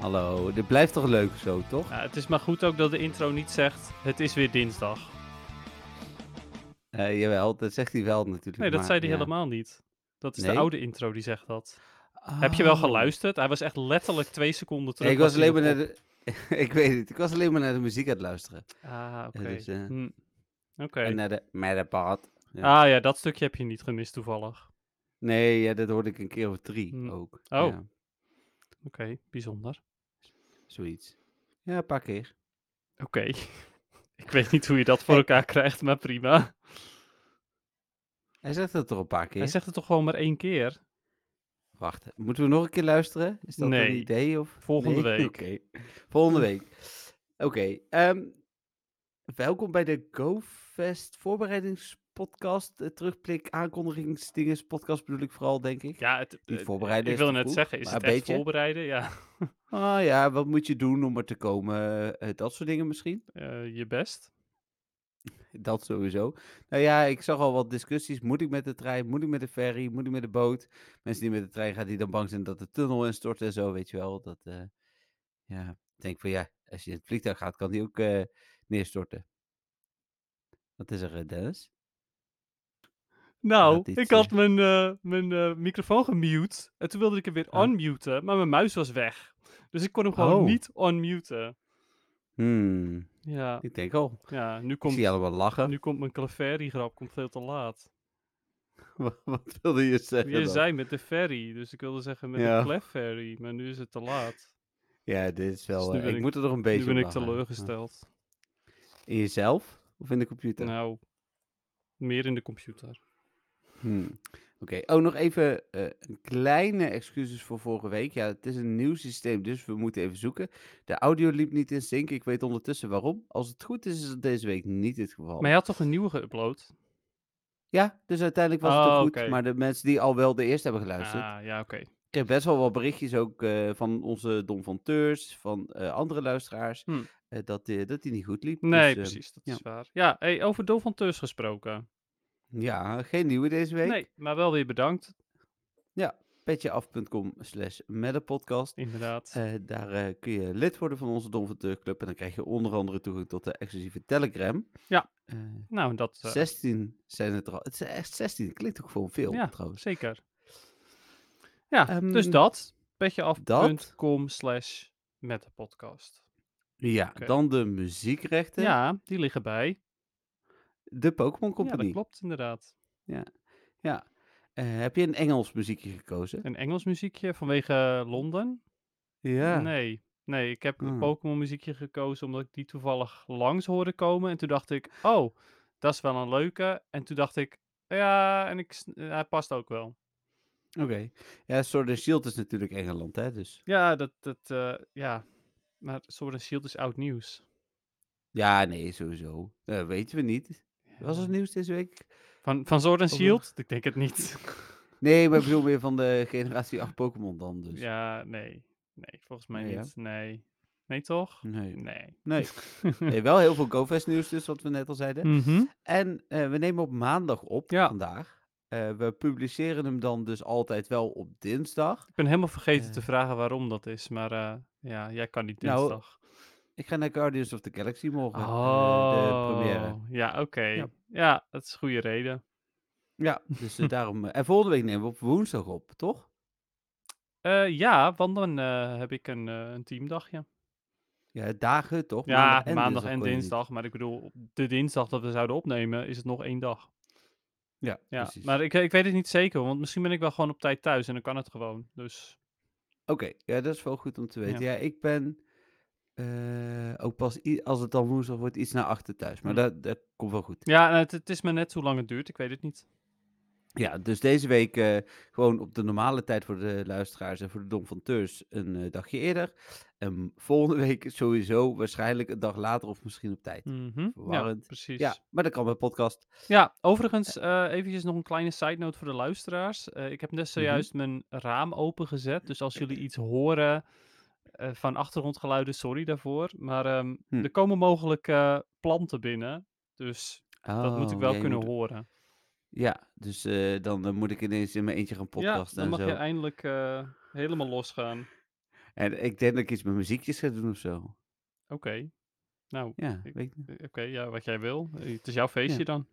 Hallo. Dit blijft toch leuk zo, toch? Ja, het is maar goed ook dat de intro niet zegt, het is weer dinsdag. Eh, jawel, dat zegt hij wel natuurlijk. Nee, dat maar, zei hij ja. helemaal niet. Dat is Nee? de oude intro die zegt dat. Heb je wel Oh. geluisterd? Hij was echt letterlijk twee seconden terug. Nee, ik was alleen maar naar de... ik weet het, ik was alleen maar naar de muziek aan het luisteren. Ah, oké. dus, eh, Hm. Oké. En naar de. Ja. Ah ja, dat stukje heb je niet gemist toevallig. Nee, ja, dat hoorde ik een keer of drie Hm. ook. Oh. Ja, Oké, bijzonder. Zoiets. Ja, een paar keer. Oké. ik weet niet hoe je dat voor elkaar krijgt, maar prima. Hij zegt het toch een paar keer? Hij zegt het toch gewoon maar één keer? Wacht, moeten we nog een keer luisteren? Is dat Nee. een idee? Of... Volgende Nee? week. Oké, volgende week. Oké, ehm, welkom bij de GoFest voorbereidingspodcast. Uh, terugblik, aankondigingsdinges, podcast bedoel ik vooral, denk ik. Ja, het, Niet eh, voorbereiden Ik te net zeggen, is het echt beetje. voorbereiden? Ja, Ah ja, wat moet je doen om er te komen? Eh, dat soort dingen misschien? Eh, je best. Dat sowieso. Nou ja, ik zag al wat discussies. Moet ik met de trein? Moet ik met de ferry? Moet ik met de boot? Mensen die met de trein gaan, die dan bang zijn dat de tunnel instort en zo, weet je wel. Dat, eh, ja, ik denk van ja, als je in het vliegtuig gaat, kan die ook eh, neerstorten. Wat is er, eh, Dennis? Nou, ik had mijn, eh, mijn eh, microfoon gemute. En toen wilde ik hem weer Oh. unmuten, maar mijn muis was weg. Dus ik kon hem gewoon Oh. niet unmuten. Hmm, Ja, ik denk al. ja nu, Ik komt, zie je allemaal lachen. nu komt mijn Clefairy-grap komt veel te laat. Wat, wat wilde je zeggen Je dan? zei met de ferry, dus ik wilde zeggen met Ja. de Clefairy, maar nu is het te laat. Ja, dit is wel... Dus eh, ik, ik- moet er nog een beetje nu ben ik teleurgesteld. In jezelf of in de computer? Nou, meer in de computer. Hmm. Oké, oh, nog even eh, een kleine excuses voor vorige week. Ja, het is een nieuw systeem, dus we moeten even zoeken. De audio liep niet in sync. Ik weet ondertussen waarom. Als het goed is, is het deze week niet het geval. Maar je had toch een nieuwe geüpload? Ja, dus uiteindelijk was het Oh, ook goed. oké. Maar de mensen die al wel de eerste hebben geluisterd. Ah, ja, oké. Ik kreeg best wel wat berichtjes ook eh, van onze Don van Teurs, van eh, andere luisteraars. Eh, dat, die, dat die niet goed liep. Nee, Dus, eh, precies, dat ja. is waar. Ja, hey, over Dol van Teurs gesproken. Ja, geen nieuwe deze week. Nee, maar wel weer bedankt, Petjeaf.com slash podcast. inderdaad. Eh, daar eh, kun je lid worden van onze Don van Club. En dan krijg je onder andere toegang tot de exclusieve Telegram. Ja. Eh, nou, dat... eh, 16 zijn het er al. Het is echt 16. Klinkt ook gewoon veel Ja, trouwens. zeker. Ja, dus Ehm, dat. Petjeaf.com slash met de podcast. Ja, dan de muziekrechten. Ja, die liggen bij. De Pokémon Ja, Company. dat klopt inderdaad. Ja. Eh, heb je een Engels muziekje gekozen? Een Engels muziekje vanwege Londen? Ja. Nee. Nee, ik heb een Hmm. Pokémon muziekje gekozen omdat ik die toevallig langs hoorde komen. En toen dacht ik, oh, dat is wel een leuke. En toen dacht ik, ja, en ik, eh, hij past ook wel. Oké. Ja, Sword and Shield is natuurlijk Engeland, hè? Dus. Ja, dat, dat eh, ja. Maar Sword and Shield is oud nieuws. Ja, nee, sowieso. Eh, weten we niet. Was het nieuws deze week? Van, van Sword and Shield? Ik denk het niet. Nee, maar ik bedoel weer van de generatie 8 Pokémon dan. Dus. Ja, nee. Nee, volgens mij Nee, niet. Nee. Nee, toch? Nee. Nee. Nee. nee. Wel heel veel GoFest nieuws dus, wat we net al zeiden. Mhm. En eh, we nemen op maandag op Ja. vandaag. Eh, we publiceren hem dan dus altijd wel op dinsdag. Ik ben helemaal vergeten Eh. te vragen waarom dat is, maar ja, jij kan niet Nou, dinsdag. Ik ga naar Guardians of the Galaxy morgen. eh, de première. Oh, ja, oké. Ja. Ja. dat is een goede reden. Ja, dus eh, daarom. eh, en volgende week nemen we op woensdag op, toch? Ja, want dan heb ik een, een teamdagje. Ja, dagen toch? Ja, maandag, en dinsdag. Maar ik bedoel, de dinsdag dat we zouden opnemen, is het nog één dag. Ja, Ja, precies. maar ik, ik weet het niet zeker, want misschien ben ik wel gewoon op tijd thuis en dan kan het gewoon. Dus Oké, ja, dat is wel goed om te weten. Ja, ik ben eh, ook pas als het dan woensdag wordt iets naar achter thuis. Maar dat, dat komt wel goed. ja, en het, het is maar net hoe lang het duurt, ik weet het niet. Ja, dus deze week eh, gewoon op de normale tijd voor de luisteraars en voor de Dom van Teurs een eh, dagje eerder. En volgende week sowieso waarschijnlijk een dag later of misschien op tijd. Mhm, Ja, Verwarrend. precies. Ja, maar dat kan bij podcast. Ja, overigens, eventjes nog een kleine side note voor de luisteraars. Ik heb net Mhm. zojuist mijn raam opengezet, dus als jullie iets horen eh, van achtergrondgeluiden, sorry daarvoor. Maar ehm, Hm. er komen mogelijk eh, planten binnen, dus dat moet ik Oh, wel ja, kunnen moet- horen. Ja, dus eh, dan moet ik ineens in mijn eentje gaan Ja, podcasten dan en mag zo. je eindelijk helemaal losgaan. En ik denk dat ik iets met muziekjes ga doen of zo. Oké, nou, Ja, oké, ja, wat jij wil. Het is jouw feestje Ja. dan.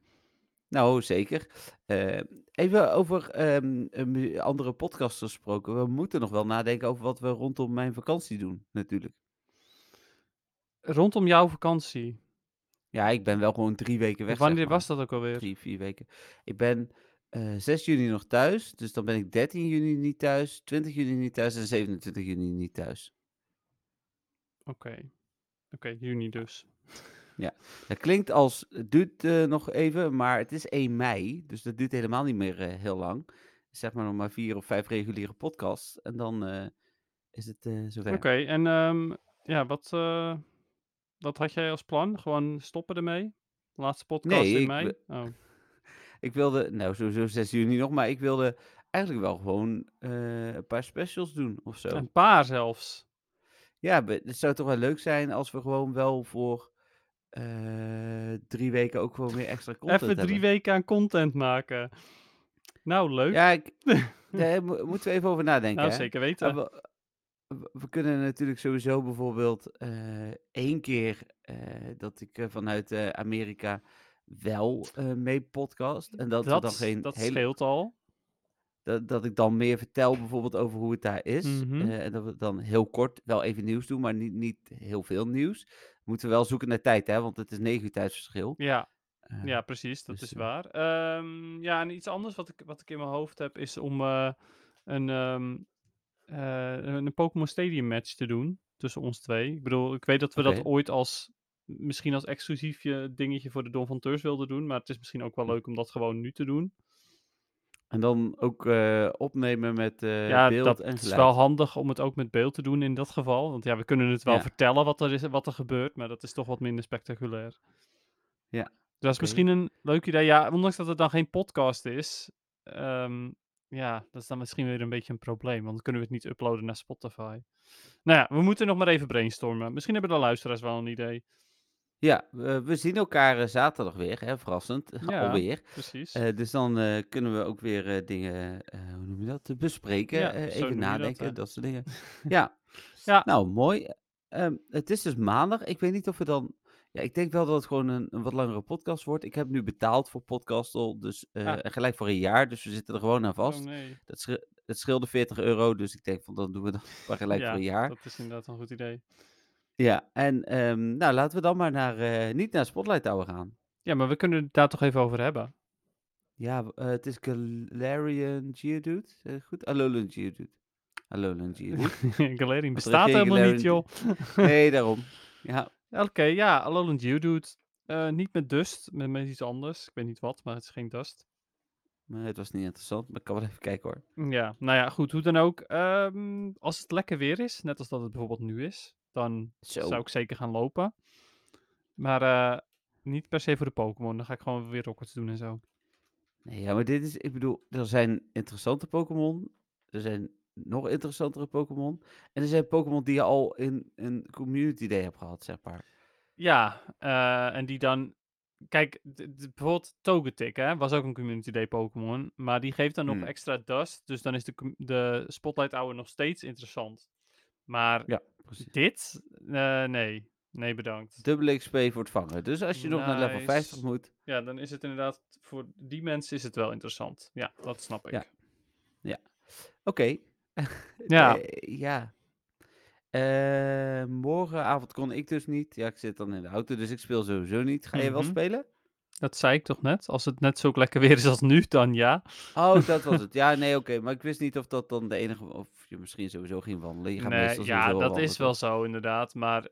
Nou, zeker. Eh, even over ehm, eh, mu- andere podcasts gesproken. We moeten nog wel nadenken over wat we rondom mijn vakantie doen, natuurlijk. Rondom jouw vakantie. Ja, ik ben wel gewoon drie weken weg. Wanneer maar. was dat ook alweer? Drie, vier weken. Ik ben eh 6 juni nog thuis. Dus dan ben ik 13 juni niet thuis, 20 juni niet thuis en 27 juni niet thuis. Oké, oké, juni dus. Dat klinkt als, het duurt eh, nog even, maar het is 1 mei. Dus dat duurt helemaal niet meer eh, heel lang. Zeg maar nog maar vier of vijf reguliere podcasts. En dan eh, is het eh zover. Oké, en ehm, ja, wat, eh, wat had jij als plan? Gewoon stoppen ermee? Laatste podcast Nee, in ik mei? Oh. Ik wilde, nou sowieso 6 juni nog, maar ik wilde eigenlijk wel gewoon eh, een paar specials doen of zo. Een paar zelfs. Ja, het zou toch wel leuk zijn als we gewoon wel voor drie weken ook gewoon weer extra content Even drie hebben. weken aan content maken. Nou, leuk. Ja, ik, daar mo- moeten we even over nadenken. nou, hè? zeker Maar weten. we, we- kunnen natuurlijk sowieso bijvoorbeeld eh, één keer eh, dat ik eh, vanuit eh, Amerika wel eh, mee podcast. En dat, we dan dat geen dat hele, scheelt al. dat, dat ik dan meer vertel bijvoorbeeld over hoe het daar is. Mhm. eh, en dat we dan heel kort wel even nieuws doen, maar niet, niet heel veel nieuws. Moeten we wel zoeken naar tijd, hè, want het is negen uur tijdsverschil. Ja, Eh, ja, precies. Dat dus, is eh, waar. Ehm, ja, en iets anders wat ik, wat ik in mijn hoofd heb, is om eh, een, ehm, eh, een Pokémon Stadium match te doen tussen ons twee. Ik bedoel, ik weet dat we dat ooit als, misschien als exclusiefje dingetje voor de Don van Teurs wilden doen, maar het is misschien ook wel Hm. leuk om dat gewoon nu te doen. En dan ook eh, opnemen met eh, ja, beeld dat en is geluid. wel handig om het ook met beeld te doen in dat geval. Want ja, we kunnen het wel Ja. vertellen wat er, is, wat er gebeurt, maar dat is toch wat minder spectaculair. Ja, Dus dat is misschien een leuk idee. Ja, ondanks dat het dan geen podcast is, ehm, ja, dat is dan misschien weer een beetje een probleem. Want dan kunnen we het niet uploaden naar Spotify. Nou ja, we moeten nog maar even brainstormen. Misschien hebben de luisteraars wel een idee. Ja, we, we zien elkaar eh, zaterdag weer, hè, verrassend, Ja, alweer. precies. Eh, dus dan eh, kunnen we ook weer eh, dingen, eh, hoe noem je dat, eh, bespreken, Ja, eh, zo even noem je dat, nadenken, hè. dat, soort dingen. Ja, Ja. nou mooi. Ehm, het is dus maandag. Ik weet niet of we dan, ja, ik denk wel dat het gewoon een, een wat langere podcast wordt. Ik heb nu betaald voor Podcastle, dus eh, Ah. en gelijk voor een jaar, dus we zitten er gewoon aan oh vast. nee. Dat, sche- het scheelde 40 euro, dus ik denk van dan doen we dan maar gelijk ja, voor een jaar. dat is inderdaad een goed idee. Ja, en ehm, nou laten we dan maar naar, eh, niet naar Spotlight Tower gaan. Ja, maar we kunnen het daar toch even over hebben. Ja, w- eh, het is Galarian Geodude. Zeg ik goed? Alolan Geodude. Alolan Geodude. Galarian bestaat helemaal niet, Galarian joh. nee, daarom. Ja, Oké, ja, Alolan Geodude. Eh niet met Dust, met, met iets anders. Ik weet niet wat, maar het is geen Dust. maar het was niet interessant, maar ik kan wel even kijken hoor. Ja, nou ja, goed, hoe dan ook. Ehm, als het lekker weer is, net als dat het bijvoorbeeld nu is, dan Zo. zou ik zeker gaan lopen. Maar eh, niet per se voor de Pokémon. Dan ga ik gewoon weer Rockets doen en zo. Nee, ja, maar dit is, ik bedoel, er zijn interessante Pokémon. Er zijn nog interessantere Pokémon. En er zijn Pokémon die je al in een Community Day hebt gehad, zeg maar. Ja, eh, en die dan... Kijk, bijvoorbeeld Togetic, hè, was ook een Community Day Pokémon. Maar die geeft dan nog Hmm. extra Dust. Dus dan is de, de Spotlight Hour nog steeds interessant. Maar Ja, dit? Eh, nee. Nee, bedankt. Dubbele XP voor het vangen. Dus als je nog naar level 50 Nice. moet, Ja, dan is het inderdaad... Voor die mensen is het wel interessant. Ja, dat snap ik. Ja. Oké. Ja. Eh, ja. Eh, morgenavond kon ik dus niet. Ja, ik zit dan in de auto, dus ik speel sowieso niet. Ga je wel Mhm. spelen? Dat zei ik toch net? Als het net zo lekker weer is als nu, dan ja. Oh, dat was het. Ja, nee, oké. Maar ik wist niet of dat dan de enige... Of je misschien sowieso ging wandelen. Je gaat Nee, ja, dat wandelen, is wel zo inderdaad. Maar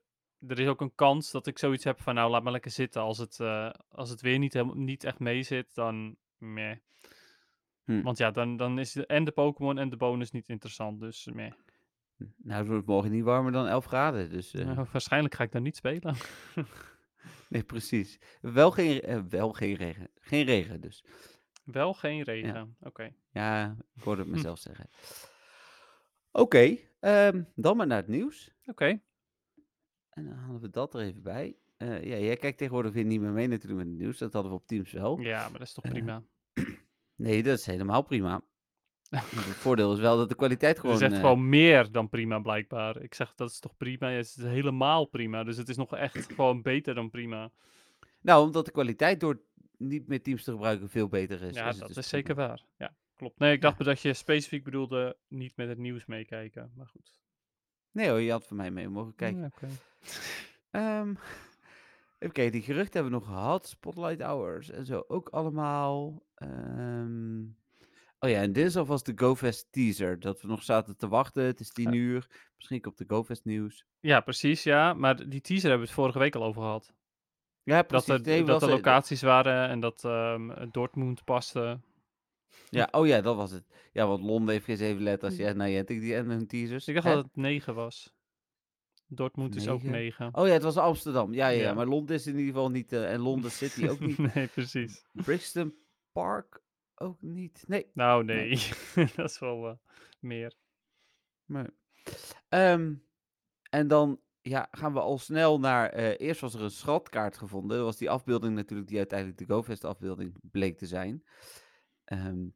er is ook een kans dat ik zoiets heb van, nou, laat maar lekker zitten. Als het, eh, als het weer niet, helemaal, niet echt mee zit, dan meh. Hm. Want ja, dan, dan is de, en de Pokémon en de bonus niet interessant. Dus meh. Nou, het wordt morgen niet warmer dan 11 graden. Dus eh, Nou, waarschijnlijk ga ik dan niet spelen. nee, precies. Wel geen, eh, wel geen regen. Geen regen dus. Wel geen regen. Oké. Ja, ik hoorde het Hm. mezelf zeggen. Oké, ehm, dan maar naar het nieuws. Oké. En dan halen we dat er even bij. Eh, ja, jij kijkt tegenwoordig weer niet meer mee natuurlijk met het nieuws. Dat hadden we op Teams wel. Ja, maar dat is toch Eh, prima. Nee, dat is helemaal prima. Want het voordeel is wel dat de kwaliteit Het gewoon... is echt eh, gewoon meer dan prima, blijkbaar. Ik zeg, dat is toch prima? Ja, het is helemaal prima. Dus het is nog echt gewoon beter dan prima. Nou, omdat de kwaliteit door niet meer Teams te gebruiken veel beter is. Ja, is het dat dus is prima. zeker waar. Ja, klopt. Nee, ik Ja. dacht dat je specifiek bedoelde niet met het nieuws meekijken. Maar goed. Nee hoor, je had van mij mee mogen kijken. Ja, oké. Ehm, even kijken, die geruchten hebben we nog gehad. Spotlight Hours en zo ook allemaal. Ehm, oh ja, en dit is alvast de GoFest teaser. Dat we nog zaten te wachten. Het is tien Ja. uur. Misschien komt de GoFest nieuws. Ja, precies, ja. Maar die teaser hebben we het vorige week al over gehad. Ja, Dat precies. er, Nee, dat er eh, locaties waren en dat ehm Dortmund paste. Ja, oh ja, dat was het. Ja, want Londen heeft geen zeven letters. Ja, nou ja, ik die en hun teasers. Ik dacht Hè? dat het 9 was. Dortmund is ook Negen? 9. Oh ja, het was Amsterdam. Ja, ja, ja. Ja. maar Londen is in ieder geval niet. eh, en Londen City ook niet. nee, precies. Brixton Park ook niet. Nee. Nou, Nee. nee. dat is wel eh, meer. Nee. Ehm, en dan ja, gaan we al snel naar. eh, eerst was er een schatkaart gevonden. Dat was die afbeelding natuurlijk, die uiteindelijk de GoFest afbeelding bleek te zijn. Ehm,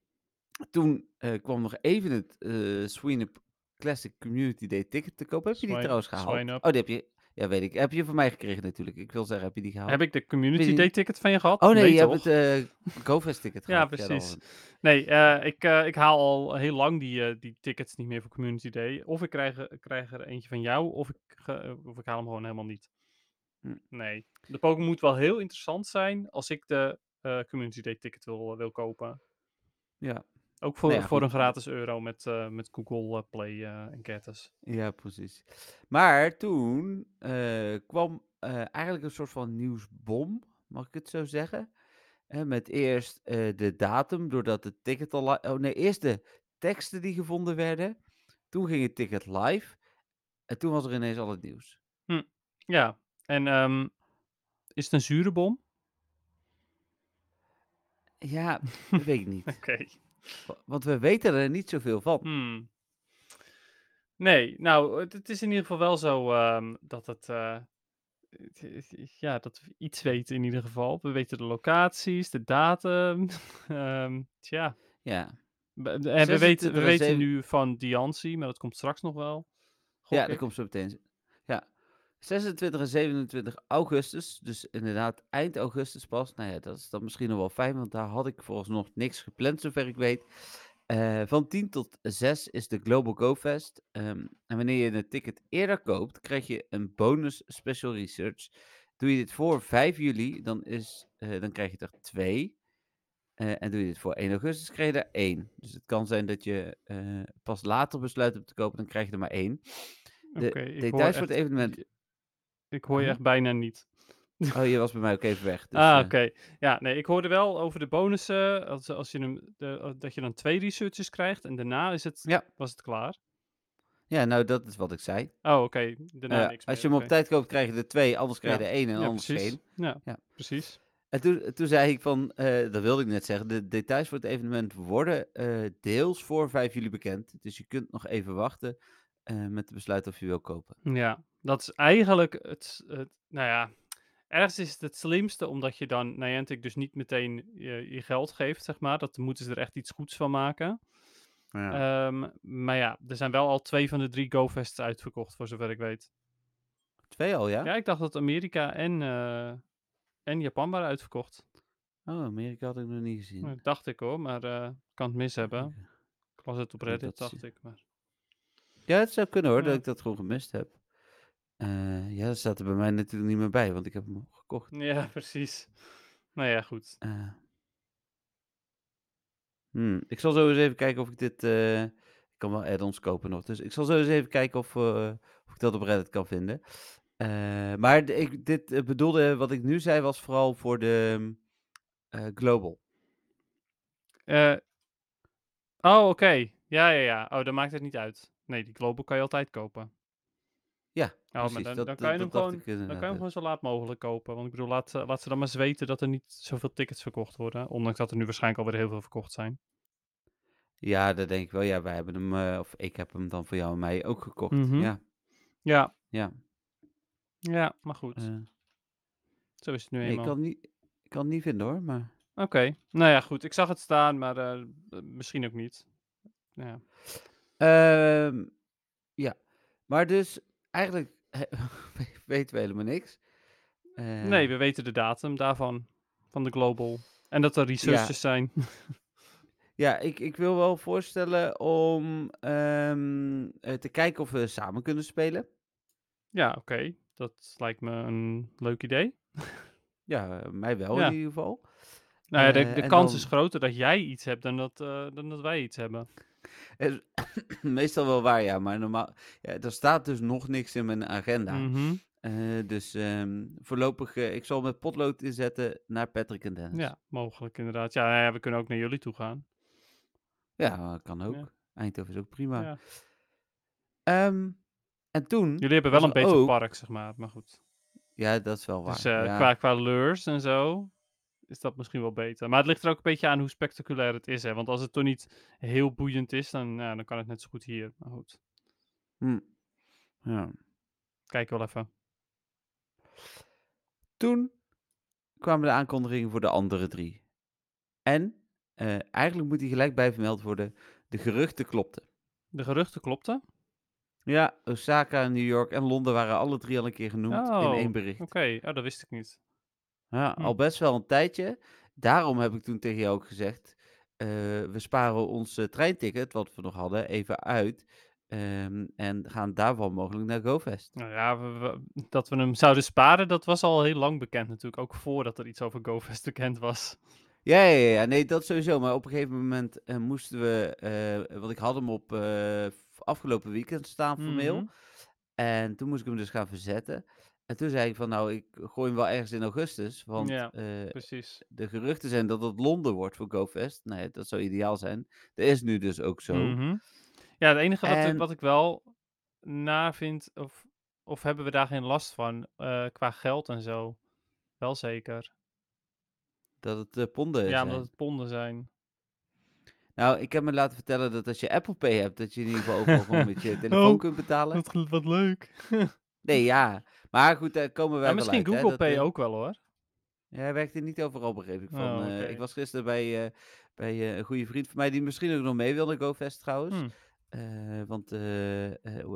toen eh, kwam nog even het eh Sweden Classic Community Day ticket te koop. Heb je die trouwens gehaald? Oh, die heb je. Ja, weet ik. Heb je van mij gekregen natuurlijk. Ik wil zeggen, heb je die gehaald? Heb ik de Community Day ticket van je gehad? Oh nee, Nee, je toch? hebt het eh GoFest ticket Ja, gehad. dat precies. Nee, ik, ik haal al heel lang die, die tickets niet meer voor Community Day. Of ik krijg, er- krijg er eentje van jou, of ik, of ik haal hem gewoon helemaal niet. Hm. Nee. De Pokémon moet wel heel interessant zijn als ik de Community Day ticket wil, wil kopen. Ja. Ook voor, Nou ja, voor een gratis euro met, eh, met Google eh, Play eh en Gettys. Ja, precies. Maar toen kwam eigenlijk een soort van nieuwsbom, mag ik het zo zeggen? Met eerst de datum, doordat het ticket al... Oh nee, eerst de teksten die gevonden werden. Toen ging het ticket live. En toen was er ineens al het nieuws. Ja, en ehm, is het een zure bom? Ja, dat weet ik niet. Oké. Wa- Want we weten er niet zoveel van. Hmm. Nee, nou, het, het is in ieder geval wel zo ehm, dat het. eh, het- ja, dat we iets weten in ieder geval. We weten de locaties, de datum. ehm, tja. Ja, en we weten, 26 we en weten nu van Diancie, maar dat komt straks nog wel. Ja dat komt zo meteen. Ja. 26 en 27 augustus, dus inderdaad eind augustus pas. Nou ja, dat is dan misschien nog wel fijn, want daar had ik vooralsnog niks gepland, zover ik weet. Eh, van 10 tot 6 is de Global Go Fest. Ehm, en wanneer je een ticket eerder koopt, krijg je een bonus special research. Doe je dit voor 5 juli, dan, is, eh, dan krijg je er 2. en doe je dit voor 1 augustus, krijg je er 1. Dus het kan zijn dat je eh, pas later besluit om te kopen, dan krijg je er maar 1. De hoor details voor het evenement. Ik hoor je Huh? echt bijna niet. Oh, je was bij mij ook even weg. Dus, ah, eh, oké. Ja, nee, ik hoorde wel over de bonussen. Als, als je hem, de, eh, dat je dan twee researches krijgt en daarna is het, Ja. was het klaar. ja, nou, dat is wat ik zei. Oh, oké. Daarna niks als je hem op tijd koopt, krijg je er twee, anders krijg je Ja. er één en ja, anders precies. geen. Ja, Ja. precies. En toen, toen zei ik van, eh, dat wilde ik net zeggen, de details voor het evenement worden deels voor 5 juli bekend. Dus je kunt nog even wachten met te besluiten of je wil kopen. Ja, dat is eigenlijk het, het, nou ja, ergens is het het slimste, omdat je dan Niantic dus niet meteen je, je geld geeft, zeg maar. Dat moeten ze er echt iets goeds van maken. Ja. Ehm, maar ja, er zijn wel al twee van de drie GoFests uitverkocht, voor zover ik weet. Twee al, ja? Ja, ik dacht dat Amerika en, eh, en Japan waren uitverkocht. Oh, Amerika had ik nog niet gezien. Nou, dacht ik hoor, maar eh kan het mis hebben. Ik las het op Reddit, dacht ik. Maar... Ja, het zou kunnen hoor, dat ik dat gewoon gemist heb. Eh, ja, dat staat er bij mij natuurlijk niet meer bij, want ik heb hem gekocht. Ja, precies. Nou ja, goed. Eh. Hmm, Ik zal zo eens even kijken of ik dit. eh, ik kan wel add-ons kopen nog. Dus ik zal zo eens even kijken of, eh, of ik dat op Reddit kan vinden. Eh, maar ik, dit eh, bedoelde, wat ik nu zei, was vooral voor de eh, Global. Eh, Oh, oké. Ja, ja, ja. Oh, dan maakt het niet uit. Nee, die Global kan je altijd kopen. Ja, maar dan, dat, dan dat- kan je hem gewoon, ik dan kan je hem gewoon zo laat mogelijk kopen. Want ik bedoel, laat, ze- laat ze dan maar eens weten dat er niet zoveel tickets verkocht worden. Ondanks dat er nu waarschijnlijk alweer heel veel verkocht zijn. Ja, dat denk ik wel. Ja, wij hebben hem, eh, of ik heb hem dan voor jou en mij ook gekocht. Mhm. Ja, Ja, ja. ja, maar goed. eh, Zo is het nu nee, ik eenmaal. kan het niet, ik kan het niet vinden hoor, maar... Oké, nou ja, goed. Ik zag het staan, maar eh, misschien ook niet. Ja. Ehm, ja, maar dus eigenlijk weten we helemaal niks. Nee, Eh, we weten de datum daarvan, van de Global. En dat er researchers zijn. Ja, ik, ik wil wel voorstellen om ehm, eh, te kijken of we samen kunnen spelen. ja, oké. Dat lijkt me een leuk idee. Ja, mij wel Ja. in ieder geval. Nou ja, de, Eh, de kans dan- is groter dat jij iets hebt dan dat, dan dat wij iets hebben. Meestal wel waar, ja, maar normaal. Ja, er staat dus nog niks in mijn agenda. Mhm. Eh, dus ehm, voorlopig, eh, ik zal met potlood inzetten naar Patrick en Dennis. Ja, mogelijk inderdaad. Ja, ja, we kunnen ook naar jullie toe gaan. Ja, kan ook. Ja. Eindhoven is ook prima. Ehm, en toen, Jullie hebben wel een beter ook- park, zeg maar. Maar goed. ja, dat is wel waar. Dus eh, ja. qua, qua lures en zo is dat misschien wel beter. Maar het ligt er ook een beetje aan hoe spectaculair het is. Hè? Want als het toch niet heel boeiend is, dan, ja, dan kan het net zo goed hier. Maar goed, Hm. ja. kijk wel even. Toen kwamen de aankondigingen voor de andere drie. En eh, eigenlijk moet die gelijk bij vermeld worden. De geruchten klopten. De geruchten klopten. Ja, Osaka, New York en Londen waren alle drie al een keer genoemd in Oh, één bericht. Oké, oh, dat wist ik niet. Ja, Hm. al best wel een tijdje. Daarom heb ik toen tegen jou ook gezegd, eh, we sparen ons eh, treinticket, wat we nog hadden, even uit. ehm, en gaan daarvan mogelijk naar GoFest. Nou ja, we- we- dat we hem zouden sparen, dat was al heel lang bekend natuurlijk. Ook voordat er iets over GoFest bekend was. Ja, ja, ja, nee, dat sowieso. Maar op een gegeven moment eh, moesten we, want ik had hem op afgelopen weekend staan formeel. Mhm. En toen moest ik hem dus gaan verzetten. En toen zei ik van, nou, ik gooi hem wel ergens in augustus. Want Ja, eh, Precies. de geruchten zijn dat het Londen wordt voor GoFest. Nou ja, dat zou ideaal zijn. Dat is nu dus ook zo. Mhm. Ja, het enige wat, En- wat ik wel naar vind, of, of hebben we daar geen last van, eh, qua geld en zo. Wel zeker. Dat het eh, ponden ja, zijn. omdat het ponden zijn. Nou, ik heb me laten vertellen dat als je Apple Pay hebt, dat je in ieder geval overal gewoon met je telefoon Oh, kunt betalen. Wat, wat leuk. Nee, ja. Maar goed, daar komen wij Ja, wel misschien uit, Google Pay eh, ook wel hoor. Ja, hij werkte niet overal, begreep ik. Van, Oh, eh, ik was gisteren bij, eh, bij een goede vriend van mij, die misschien ook nog mee wil naar GoFest trouwens. Hm. Eh, want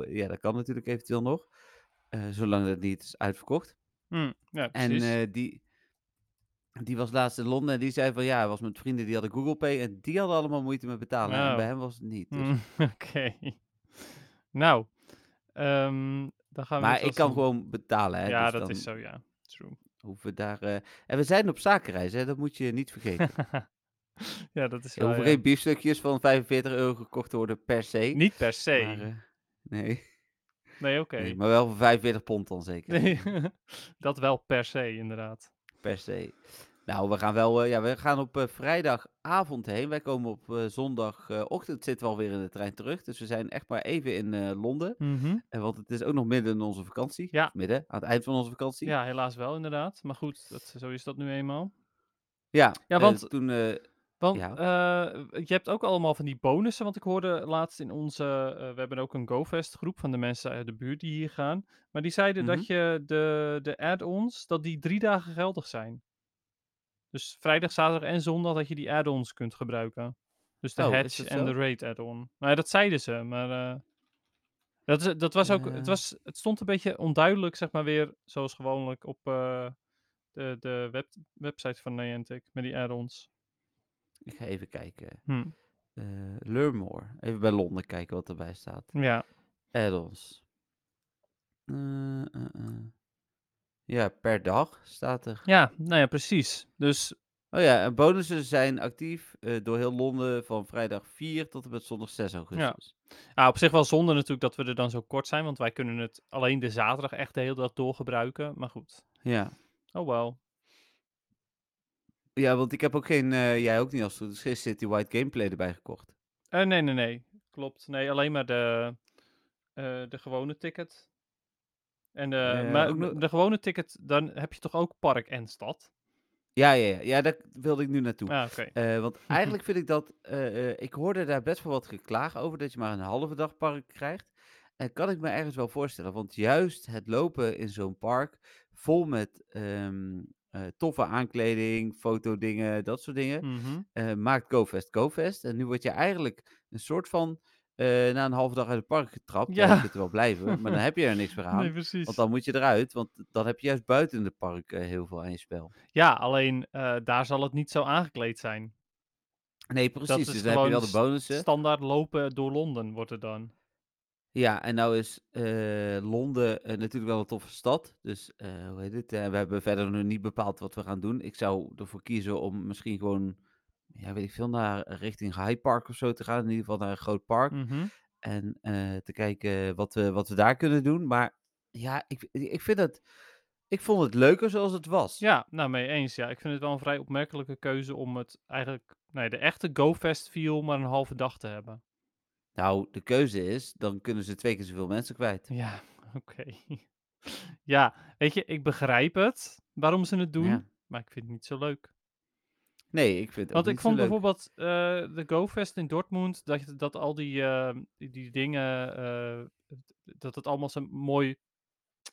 ja, dat kan natuurlijk eventueel nog. zolang dat niet is uitverkocht. Hm, Ja, En die, die was laatst in Londen en die zei van ja, hij was met vrienden die hadden Google Pay en die hadden allemaal moeite met betalen. En Oh. bij hem was het niet. Dus. Hm, Oké. Nou, ehm, dan gaan we maar ik kan gewoon betalen. Hè, Ja, dus dat dan is zo, ja. True. Hoeven we daar, eh, En we zijn op zakenreis, hè? dat moet je niet vergeten. ja, dat is Er wel, hoeven ja. geen biefstukjes van 45 euro gekocht te worden per se. Niet per se. Maar, eh, nee. nee, oké. nee, maar wel voor 45 pond dan zeker. Nee, dat wel per se, inderdaad. Per se. Nou, we gaan wel, eh, ja, we gaan op eh, vrijdagavond heen. Wij komen op eh, zondagochtend zitten we alweer in de trein terug. Dus we zijn echt maar even in Londen. Mhm. Eh, want het is ook nog midden in onze vakantie. Ja. Midden, aan het eind van onze vakantie. Ja, helaas wel, inderdaad. Maar goed, dat, zo is dat nu eenmaal. ja, Ja, want- toen, Want Ja. je hebt ook allemaal van die bonussen. Want ik hoorde laatst in onze. we hebben ook een GoFest groep van de mensen uit de buurt die hier gaan. Maar die zeiden Mhm. dat je de, de add-ons, dat die drie dagen geldig zijn. Dus vrijdag, zaterdag en zondag dat je die add-ons kunt gebruiken. Dus de Oh, Hatch en de Raid add-on. Nou dat zeiden ze, maar. eh, dat, is, dat was ook. Het, was, het stond een beetje onduidelijk, zeg maar weer, zoals gewoonlijk op eh, de, de web, website van Niantic met die add-ons. ik ga even kijken. Hm. Learn More. Even bij Londen kijken wat erbij staat. Ja, Add-ons. Eh, eh. Ja, per dag staat er. Ja, nou ja, precies. Dus Oh ja, en bonussen zijn actief eh, door heel Londen van vrijdag 4 tot en met zondag 6 augustus. ja, op zich wel zonde natuurlijk dat we er dan zo kort zijn, want wij kunnen het alleen de zaterdag echt de hele dag doorgebruiken. Maar goed, Ja. oh wel. Ja, want ik heb ook geen, eh, jij ook niet als het goed is, geen City White gameplay erbij gekocht. Eh, nee, nee, nee. Klopt. Nee, alleen maar de, eh, de gewone ticket. En de, Eh, maar ook de, nog- de gewone ticket, dan heb je toch ook park en stad? Ja, ja, ja, ja, daar wilde ik nu naartoe. Ah, oké. Eh, want eigenlijk vind ik dat, eh, eh, ik hoorde daar best wel wat geklaag over, dat je maar een halve dag park krijgt. En kan ik me ergens wel voorstellen, want juist het lopen in zo'n park, vol met ehm, eh, toffe aankleding, fotodingen, dat soort dingen, Mhm. eh, maakt GoFest GoFest. En nu word je eigenlijk een soort van, eh, na een halve dag uit het park getrapt. Ja. Je kunt er wel blijven, maar dan heb je er niks meer aan. Nee, precies. Want dan moet je eruit, want dan heb je juist buiten in het park eh, heel veel aan je spel. Ja, alleen eh, daar zal het niet zo aangekleed zijn. Nee, precies. Dat Dus dan heb je wel de bonussen. standaard lopen door Londen wordt het dan. Ja, en nou is Londen natuurlijk wel een toffe stad. Dus hoe heet het? we hebben verder nog niet bepaald wat we gaan doen. Ik zou ervoor kiezen om misschien gewoon, ja, weet ik veel, naar richting Hyde Park of zo te gaan. In ieder geval naar een groot park. Mhm. En eh, te kijken wat we, wat we daar kunnen doen. Maar ja, ik, ik vind het. Ik vond het leuker zoals het was. Ja, nou mee eens. Ja, ik vind het wel een vrij opmerkelijke keuze om het eigenlijk, nee, de echte GoFest feel maar een halve dag te hebben. Nou, de keuze is, dan kunnen ze twee keer zoveel mensen kwijt. Ja, oké. ja, weet je, ik begrijp het waarom ze het doen, Ja. maar ik vind het niet zo leuk. Nee, ik vind het ook Want ik vond leuk. bijvoorbeeld eh, de GoFest in Dortmund, dat, dat al die, eh, die, die dingen, eh, dat het allemaal zo mooi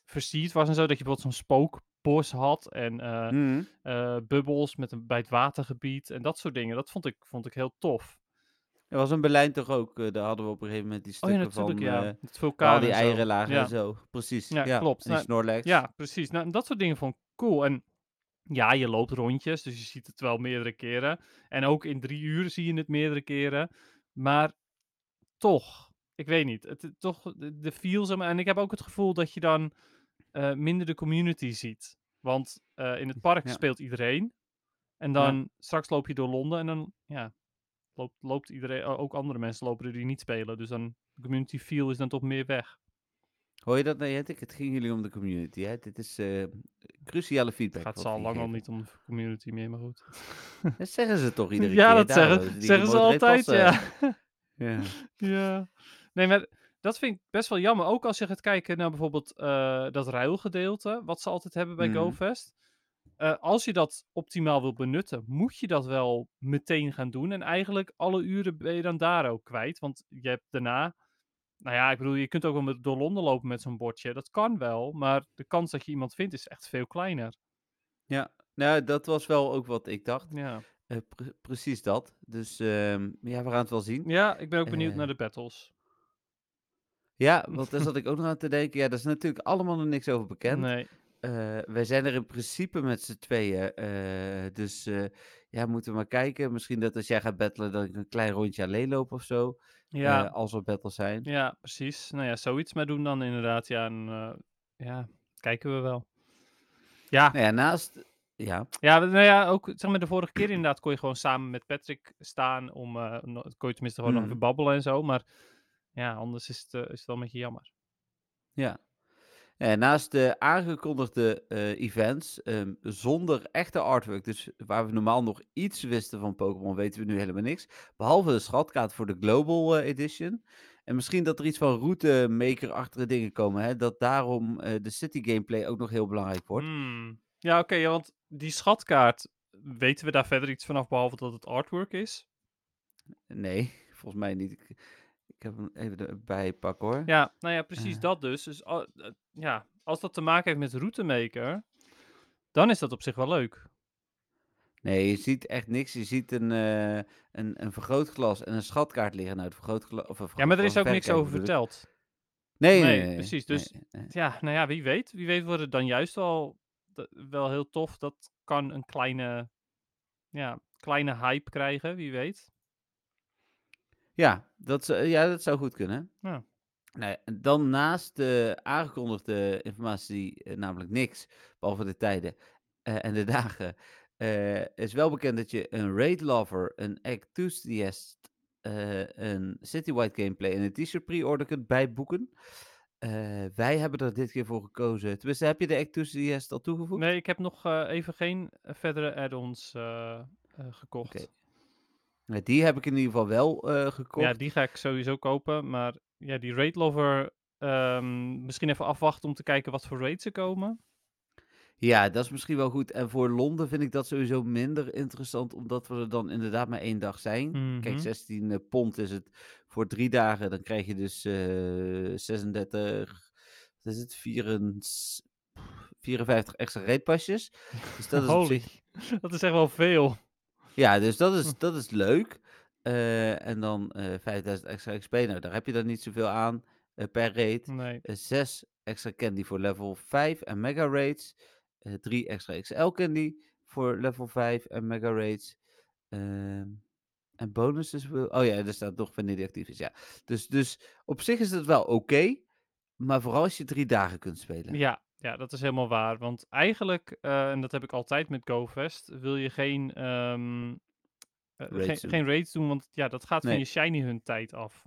versierd was en zo. Dat je bijvoorbeeld zo'n spookbos had en eh, Mhm. bubbels met een, bij het watergebied en dat soort dingen. Dat vond ik, vond ik heel tof. Er was in Berlijn toch ook, daar hadden we op een gegeven moment die Oh ja, stukken natuurlijk, van... ja. Het vulkaan al die eieren lagen Ja. en zo. Precies. Ja, Ja, klopt. En die Nou. Ja, precies. Nou, dat soort dingen vond ik cool. En ja, je loopt rondjes, dus je ziet het wel meerdere keren. En ook in drie uur zie je het meerdere keren. Maar toch, ik weet niet. Het, toch, de, de feel, zeg maar. En ik heb ook het gevoel dat je dan eh, minder de community ziet. Want eh, in het park Ja. speelt iedereen. En dan straks loop je door Londen en dan, ja, loopt, loopt iedereen, ook andere mensen lopen er die niet spelen. Dus dan, de community feel is dan toch meer weg. Hoor je dat, Niantic? Het ging jullie om de community, hè? Dit is eh, cruciale feedback. Gaat wat ze al lang al niet om de community meer, maar goed. Dat zeggen ze toch iedere ja, keer? dat zeggen, hebben die zeggen ze altijd, ja. ja. ja. Nee, maar dat vind ik best wel jammer. Ook als je gaat kijken naar bijvoorbeeld eh, dat ruilgedeelte, wat ze altijd hebben bij Mhm. GoFest. Eh, als je dat optimaal wil benutten, moet je dat wel meteen gaan doen. En eigenlijk alle uren ben je dan daar ook kwijt. Want je hebt daarna... Nou ja, ik bedoel, je kunt ook wel met, door Londen lopen met zo'n bordje. Dat kan wel, maar de kans dat je iemand vindt is echt veel kleiner. ja, nou, dat was wel ook wat ik dacht. Ja, Eh, pre- precies dat. Dus ehm, ja, we gaan het wel zien. ja ik ben ook benieuwd Eh, naar de battles. Ja, want daar zat ik ook nog aan te denken. Ja, daar is natuurlijk allemaal nog niks over bekend. Nee. Eh, wij zijn er in principe met z'n tweeën. dus ja, moeten we maar kijken. Misschien dat als jij gaat battelen, dat ik een klein rondje alleen loop of zo. Ja, eh, als er battles zijn. Ja, precies. Nou ja, zoiets maar doen dan inderdaad. Ja, en, eh, ja kijken we wel. Ja, Nou ja, naast. Ja, ja, nou ja, ook zeg maar de vorige keer inderdaad kon je gewoon samen met Patrick staan om, eh, no- kon je tenminste gewoon nog Mhm. even babbelen en zo. Maar ja, anders is het, eh, is het wel een beetje jammer. ja. Ja, naast de aangekondigde eh, events, ehm, zonder echte artwork, dus waar we normaal nog iets wisten van Pokémon, weten we nu helemaal niks. Behalve de schatkaart voor de Global eh, Edition. En misschien dat er iets van routemaker-achtige dingen komen. Hè? Dat daarom eh, de city gameplay ook nog heel belangrijk wordt. Hmm. Ja, oké, ja, want die schatkaart, weten we daar verder iets vanaf behalve dat het artwork is? Nee, volgens mij niet. Ik, ik heb hem even erbij pakken hoor. Ja, nou ja, precies Eh. dat dus. Dus al- eh, ja, als dat te maken heeft met routemaker, dan is dat op zich wel leuk. Nee, je ziet echt niks. Je ziet een, eh, een, een vergrootglas en een schatkaart liggen. Nou, het vergrootglas... Of een Ja, maar er is ook niks over verteld. Nee, nee, Nee, nee, precies, dus-. Ja, nou ja, wie weet. Wie weet wordt het dan juist wel, d- wel heel tof. Dat kan een kleine, ja, kleine hype krijgen, wie weet. Ja, dat, zou- ja, dat zou goed kunnen. Ja. En dan naast de aangekondigde informatie, eh, namelijk niks, behalve de tijden eh, en de dagen, eh, is wel bekend dat je een raid lover, een enthusiast, eh, een citywide gameplay en een t-shirt pre-order kunt bijboeken. Eh, wij hebben er dit keer voor gekozen. Tenminste, heb je de enthusiast al toegevoegd? Nee, ik heb nog eh, even geen eh, verdere add-ons eh, eh, gekocht. Oké. Ja, die heb ik in ieder geval wel eh, gekocht. Ja, die ga ik sowieso kopen. Maar ja, die Raid Lover, ehm, misschien even afwachten om te kijken wat voor raids er komen. Ja, dat is misschien wel goed. En voor Londen vind ik dat sowieso minder interessant, omdat we er dan inderdaad maar één dag zijn. Kijk, Mhm. 16 eh, pond is het voor drie dagen. Dan krijg je dus eh 36, wat is het, 54, 54 extra reetpasjes. Dus dat is Holy, zich... dat is echt wel veel. Ja, dus dat Hm. is, dat is leuk. Eh, en dan eh 5000 extra XP. Nou, daar heb je dan niet zoveel aan eh, per raid. Nee. Eh, 6 extra candy voor level 5 en mega raids. 3 extra XL candy voor level 5 en mega raids. Ehm, en bonuses. wil- Oh ja, er staat nog wanneer die actief is. Ja. Dus, dus op zich is het wel oké. maar vooral als je drie dagen kunt spelen. Ja, ja, dat is helemaal waar. Want eigenlijk, eh, en dat heb ik altijd met GoFest, wil je geen, ehm, eh, geen, Raids doen. geen raids doen, want ja, dat gaat van je shiny hun tijd af.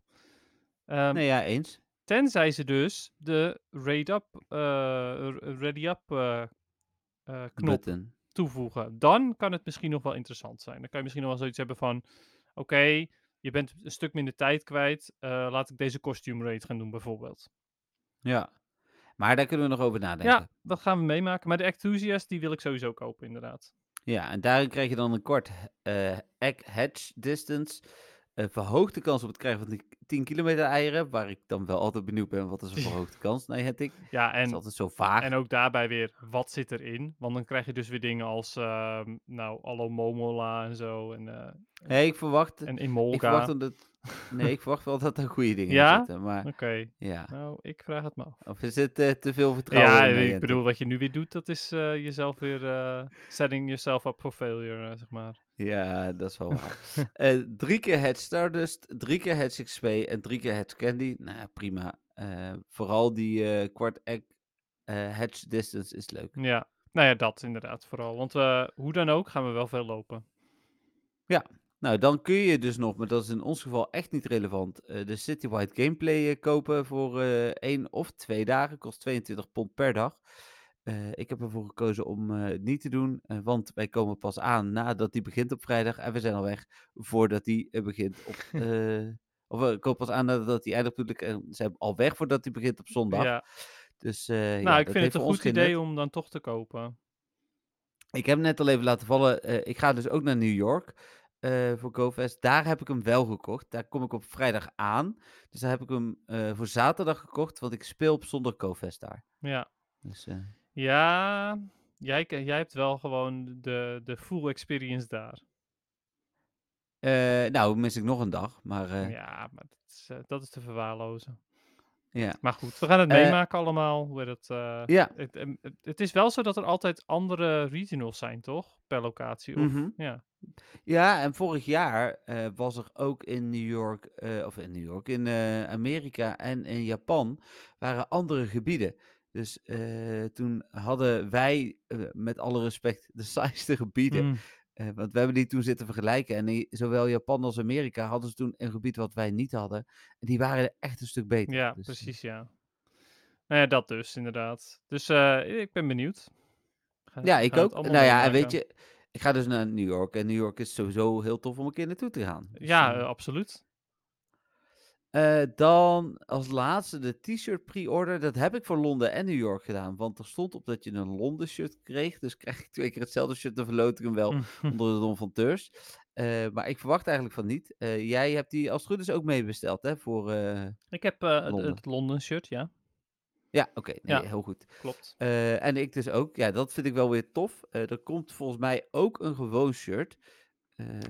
Ehm, Nee, ja, eens. Tenzij ze dus de raid up, eh, ready up knop Button. toevoegen. Dan kan het misschien nog wel interessant zijn. Dan kan je misschien nog wel zoiets hebben van, oké, je bent een stuk minder tijd kwijt, laat ik deze costume raid gaan doen bijvoorbeeld. Ja. Maar daar kunnen we nog over nadenken. Ja, dat gaan we meemaken. Maar de Enthusiast, die wil ik sowieso kopen, inderdaad. Ja, en daarin krijg je dan een kort eh egg hatch distance. Een verhoogde kans op het krijgen van die 10 kilometer eieren. Waar ik dan wel altijd benieuwd ben, wat is een verhoogde kans? Nee, het ik. Ja, Het is en, altijd zo vaag. en ook daarbij weer, wat zit erin? Want dan krijg je dus weer dingen als, ehm, nou, Allo Momola en zo. En, eh Nee, ik verwacht, en ik Imolga. verwacht dat het, nee, ik verwacht wel dat er goede dingen Ja? in zitten. Maar Oké, ja, nou, ik vraag het me af. of is het eh, te veel vertrouwen Ja, ik bedoel, wat je nu weer doet, dat is eh, jezelf weer eh, setting yourself up for failure, zeg maar. Ja, dat is wel waar. Drie keer het Stardust, drie keer het XP en drie keer het Candy. Nou ja, prima. Vooral die kwart egg hatch distance is leuk. Ja, nou ja, dat inderdaad vooral. Want hoe dan ook gaan we wel veel lopen. Nou, dan kun je dus nog, maar dat is in ons geval echt niet relevant, eh, de Citywide Gameplay eh, kopen voor eh één of twee dagen. Kost 22 pond per dag. Ik heb ervoor gekozen om het niet te doen, want wij komen pas aan nadat die begint op vrijdag en we zijn al weg voordat die begint op... of we komen pas aan nadat die eindigt natuurlijk en zijn al weg voordat die begint op zondag. Ja, Dus nou, ja, ik vind het een goed idee om dan toch te kopen. Ik heb net al even laten vallen. ik ga dus ook naar New York eh, voor GoFest. Daar heb ik hem wel gekocht. Daar kom ik op vrijdag aan. Dus daar heb ik hem eh, voor zaterdag gekocht, want ik speel op zondag GoFest daar. Ja, Dus, eh, ja jij, jij hebt wel gewoon de, de full experience daar. eh, nou, mis ik nog een dag, maar eh, ja. Ja, maar dat is, eh, dat is te verwaarlozen. Ja. Maar goed, we gaan het Eh, meemaken allemaal. Hoe het, eh, ja. het, het, het is wel zo dat er altijd andere regionals zijn, toch? Per locatie. Of, Mhm. ja. Ja, en vorig jaar eh, was er ook in New York, of in New York, in Amerika en in Japan waren andere gebieden. Dus toen hadden wij, met alle respect, de saaiste gebieden. Mm, Eh, want we hebben die toen zitten vergelijken. En zowel Japan als Amerika hadden ze toen een gebied wat wij niet hadden. En die waren echt een stuk beter. ja, Dus, eh, precies, ja. Nou ja, dat dus, inderdaad. Dus eh, ik ben benieuwd. Ga- Ja, ik ook. Nou ja, en weet je, ik ga dus naar New York. En New York is sowieso heel tof om een keer naartoe te gaan. Dus, Ja, absoluut. Eh, dan als laatste de t-shirt pre-order. Dat heb ik voor Londen en New York gedaan. Want er stond op dat je een Londen shirt kreeg. Dus krijg ik twee keer hetzelfde shirt. Dan verloot ik hem wel Hm. onder de Don van Teurs. Eh, maar ik verwacht eigenlijk van niet. Eh, jij hebt die als het goed is ook meebesteld, hè? Voor, eh, Ik heb eh, het, Londen. het Londen shirt, ja. Ja, oké. nee, Ja. heel goed. Klopt. Eh, en ik dus ook. Ja, dat vind ik wel weer tof. Eh, er komt volgens mij ook een gewoon shirt.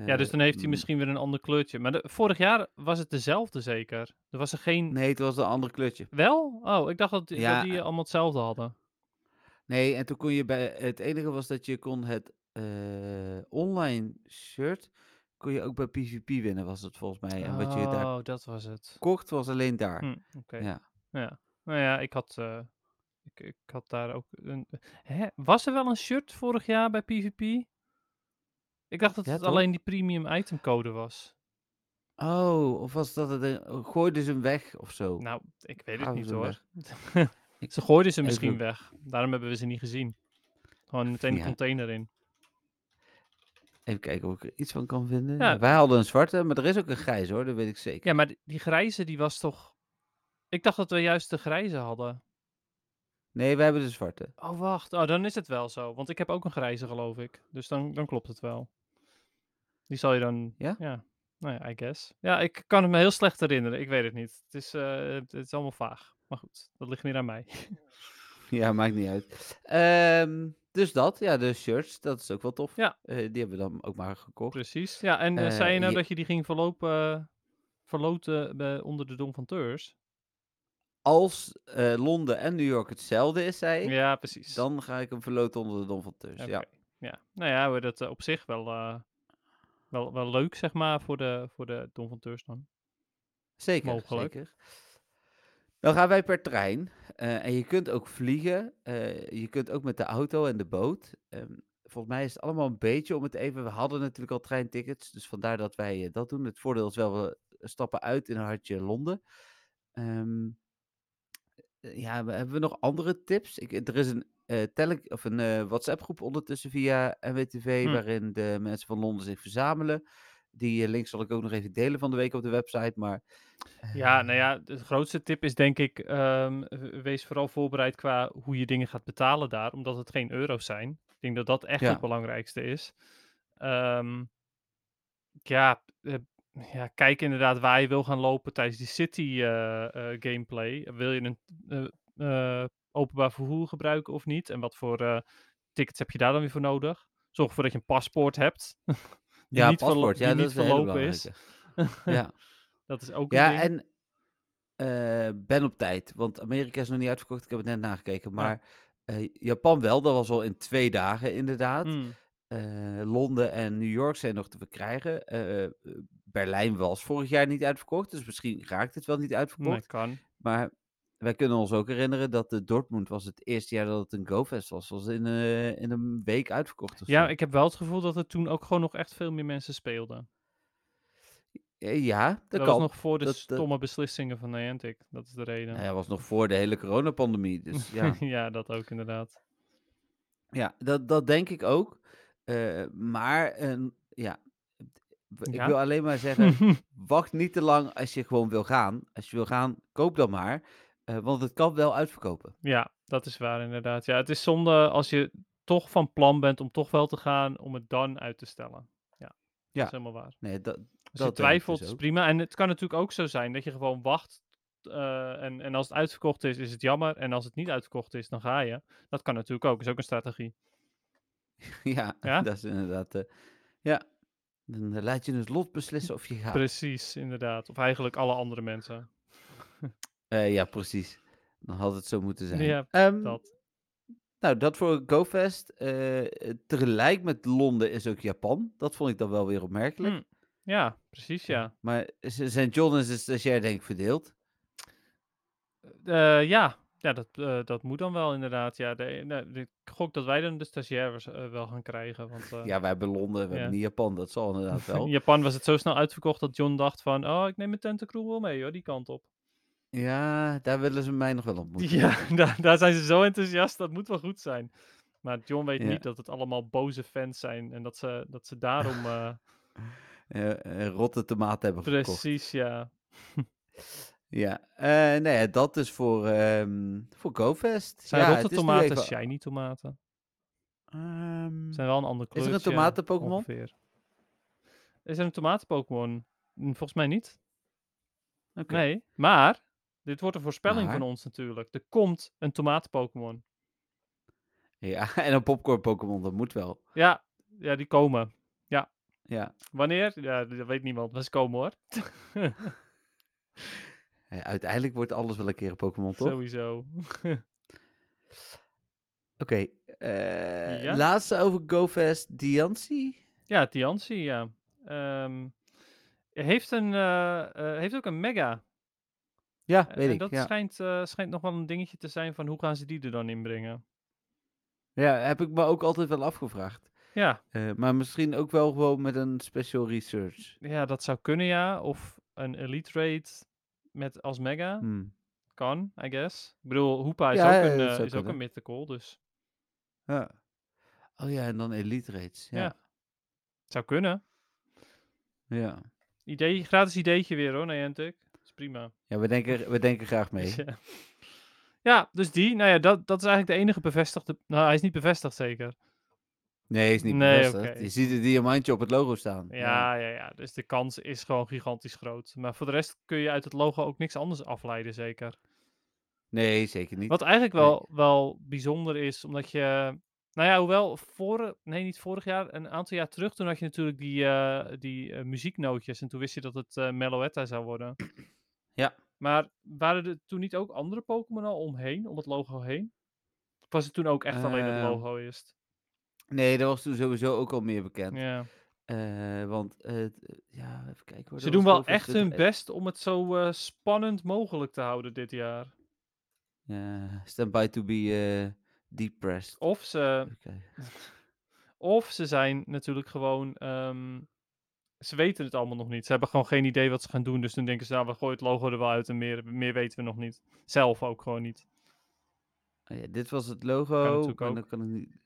Ja, dus dan heeft hij Eh, misschien weer een ander kleurtje. Maar de, vorig jaar was het dezelfde zeker. Er was er geen... Nee, het was een ander kleurtje. Wel? Oh, ik dacht dat, die- Ja, dat die eh, allemaal hetzelfde hadden. Nee, en toen kon je bij. Het enige was dat je kon het eh, online shirt. kon je ook bij PvP winnen, was het volgens mij. En wat je daar Oh, dat was het. kocht, was alleen daar. Hm, Oké. Ja. Ja. Nou ja, ik had, eh, ik, ik had daar ook een... Hè? Was er wel een shirt vorig jaar bij PvP? Ik dacht dat Ja, het toch? alleen die premium itemcode was. Oh, of was dat het. een- Gooiden ze hem weg of zo? Nou, ik weet het niet ze hoor. Ze gooiden ze even- misschien weg. Daarom hebben we ze niet gezien. Gewoon meteen een Ja. container in. Even kijken of ik er iets van kan vinden. Ja. Wij hadden een zwarte, maar er is ook een grijze hoor, dat weet ik zeker. Ja, maar die, die grijze die was toch... Ik dacht dat we juist de grijze hadden. Nee, wij hebben de zwarte. Oh, wacht. Oh, dan is het wel zo. Want ik heb ook een grijze, geloof ik. Dus dan, dan klopt het wel. Die zal je dan... Ja? Ja, nou ja, I guess. Ja, ik kan het me heel slecht herinneren. Ik weet het niet. Het is, eh, het is allemaal vaag. Maar goed, dat ligt meer aan mij. Ja, maakt niet uit. Ehm, dus dat, ja, de shirts, dat is ook wel tof. Ja. Eh, die hebben we dan ook maar gekocht. Precies. Ja, en eh, zei je nou je- dat je die ging verlopen, verloten bij- onder de Dom van Teurs? Als Londen en New York hetzelfde is, zei ik, Ja, precies. dan ga ik hem verloten onder de Dom van Teurs. Oké. Ja, ja. Nou ja, we dat op zich wel, wel, wel leuk, zeg maar, voor de, voor de Dom van Teurs dan. zeker. Mogelijk. zeker. Dan gaan wij per trein. eh, en je kunt ook vliegen. eh, je kunt ook met de auto en de boot. Ehm, volgens mij is het allemaal een beetje om het even. We hadden natuurlijk al treintickets. Dus vandaar dat wij eh, dat doen. Het voordeel is wel, we stappen uit in een hartje Londen. Eh, ja, we- hebben we nog andere tips? Ik, er is een, eh tele- of een eh, WhatsApp-groep ondertussen via NWTV. Hm. Waarin de mensen van Londen zich verzamelen. Die eh, link zal ik ook nog even delen van de week op de website. Maar. Ja, eh, nou ja, de grootste tip is denk ik, ehm, wees vooral voorbereid qua hoe je dingen gaat betalen daar, omdat het geen euro's zijn. Ik denk dat dat echt Ja. het belangrijkste is. Ehm, ja, eh, ja, kijk inderdaad waar je wil gaan lopen tijdens die city eh, eh, gameplay. Wil je een eh, eh, openbaar vervoer gebruiken of niet? En wat voor eh, tickets heb je daar dan weer voor nodig? Zorg ervoor dat je een paspoort hebt. die ja, niet, paspoort. Ja, die dat niet hele verlopen is. Ja, dat is ook een ja ding. en eh, ben op tijd. Want Amerika is nog niet uitverkocht. Ik heb het net nagekeken. Maar eh, Japan wel. Dat was al in twee dagen inderdaad. Hmm. Londen en New York zijn nog te verkrijgen. Berlijn was vorig jaar niet uitverkocht. Dus misschien raakt het wel niet uitverkocht. Nee, kan. Maar wij kunnen ons ook herinneren dat de Dortmund was het eerste jaar dat het een GoFest was. Was in, eh, in een week uitverkocht. Of Ja, zo. ik heb wel het gevoel dat er toen ook gewoon nog echt veel meer mensen speelden. Eh, ja, dat, Dat, kan. was nog voor de Dat- stomme beslissingen van Niantic. Dat is de reden. Nou ja, was nog voor de hele coronapandemie. Dus ja. ja, dat ook inderdaad. Ja, dat, dat denk ik ook. Eh, maar eh, ja, ik Ja? wil alleen maar zeggen, wacht niet te lang als je gewoon wil gaan. Als je wil gaan, koop dan maar. Eh, want het kan wel uitverkopen. ja, dat is waar inderdaad. Ja, het is zonde als je toch van plan bent om toch wel te gaan, om het dan uit te stellen. Ja, dat is helemaal waar. Nee, dat, dat je ik twijfelt, dus is prima. En het kan natuurlijk ook zo zijn dat je gewoon wacht. eh, en, en als het uitverkocht is, is het jammer. En als het niet uitverkocht is, dan ga je. Dat kan natuurlijk ook. Is ook een strategie. ja, Ja? dat is inderdaad. eh, ja, dan laat je het lot beslissen of je gaat. Precies, inderdaad. Of eigenlijk alle andere mensen. Eh, ja, precies. Dan had het zo moeten zijn. Ja, Ehm, Dat. Nou, dat voor GoFest. Eh, tegelijk met Londen is ook Japan. Dat vond ik dan wel weer opmerkelijk. Hm, Ja, precies, ja. Maar St. John is de stagiair denk ik verdeeld. Eh, ja, ja dat, dat moet dan wel inderdaad. Ja, de, nou, ik gok dat wij dan de stagiaires wel gaan krijgen. Want Ja, wij hebben Londen, we hebben niet Japan. Dat zal inderdaad wel. in Japan was het zo snel uitverkocht dat John dacht van... Oh, ik neem mijn tentacrew wel mee hoor, die kant op. Ja, daar willen ze mij nog wel ontmoeten. Ja, daar, daar zijn ze zo enthousiast, dat moet wel goed zijn. Maar John weet Ja. niet dat het allemaal boze fans zijn en dat ze, dat ze daarom... eh, Eh, eh, rotte tomaten hebben gekocht. precies, ja. Ja, eh ja, dat is voor, ehm voor GoFest. Zijn ja, rotte het is nu tomaten even- shiny tomaten? Ehm, Zijn wel een ander Is er een kleurtje. tomaten-Pokémon? ongeveer. Is er een tomaten-Pokémon? Hm, Volgens mij niet. oké. Nee, maar dit wordt een voorspelling van ons natuurlijk. Er komt een tomaten-Pokémon. Ja, en een popcorn Pokémon, dat moet wel. Ja, ja, die komen. Ja, Wanneer? Ja, dat weet niemand, maar ze komen hoor. Uiteindelijk wordt alles wel een keer een Pokémon, toch? Sowieso. Oké, eh, Ja? laatste over GoFest, Diancie? Ja, Tianci, ja. Ehm, heeft, een, eh, eh, heeft ook een mega. Ja, weet en ik. dat Ja. schijnt, eh, schijnt nog wel een dingetje te zijn van hoe gaan ze die er dan inbrengen. ja, heb ik me ook altijd wel afgevraagd. Ja, Eh, maar misschien ook wel gewoon met een special research. ja, dat zou kunnen ja. Of een Elite Raid met als mega. Hmm. Kan, I guess. Ik bedoel, Hoopa is, Ja, ook, ja, een, dat eh, zou is ook een kunnen. mythical, dus Ja. Oh ja, en dan Elite Raids. Ja. Ja. Zou kunnen. Ja. Idee, gratis ideetje weer hoor, Niantic. Prima. Ja, we denken, we denken graag mee. Ja. ja, dus die. Nou ja, dat, dat is eigenlijk de enige bevestigde... Nou, hij is niet bevestigd zeker. Nee, is niet Nee, bevestigd. Je ziet het diamantje op het logo staan. Ja, ja, ja. Dus de kans is gewoon gigantisch groot. Maar voor de rest kun je uit het logo ook niks anders afleiden, zeker. Nee, zeker niet. Wat eigenlijk Nee. wel, wel bijzonder is, omdat je... Nou ja, hoewel, vorig, nee, niet vorig jaar, een aantal jaar terug, toen had je natuurlijk die, eh, die eh, muzieknootjes. En toen wist je dat het eh Meloetta zou worden. Ja. Maar waren er toen niet ook andere Pokémon al omheen, om het logo heen? Of was het toen ook echt alleen het Ehm, logo eerst? Nee, dat was toen sowieso ook al meer bekend. Ja. Eh, want, eh, ja, even kijken hoor. Ze doen wel echt hun 20 best om het zo eh, spannend mogelijk te houden dit jaar. Ja, stand by to be depressed. Of ze, of ze zijn natuurlijk gewoon. ehm, ze weten het allemaal nog niet. Ze hebben gewoon geen idee wat ze gaan doen. Dus dan denken ze, nou, we gooien het logo er wel uit en meer, meer weten we nog niet. Zelf ook gewoon niet. Oh ja, dit was het logo. dan kan ik niet...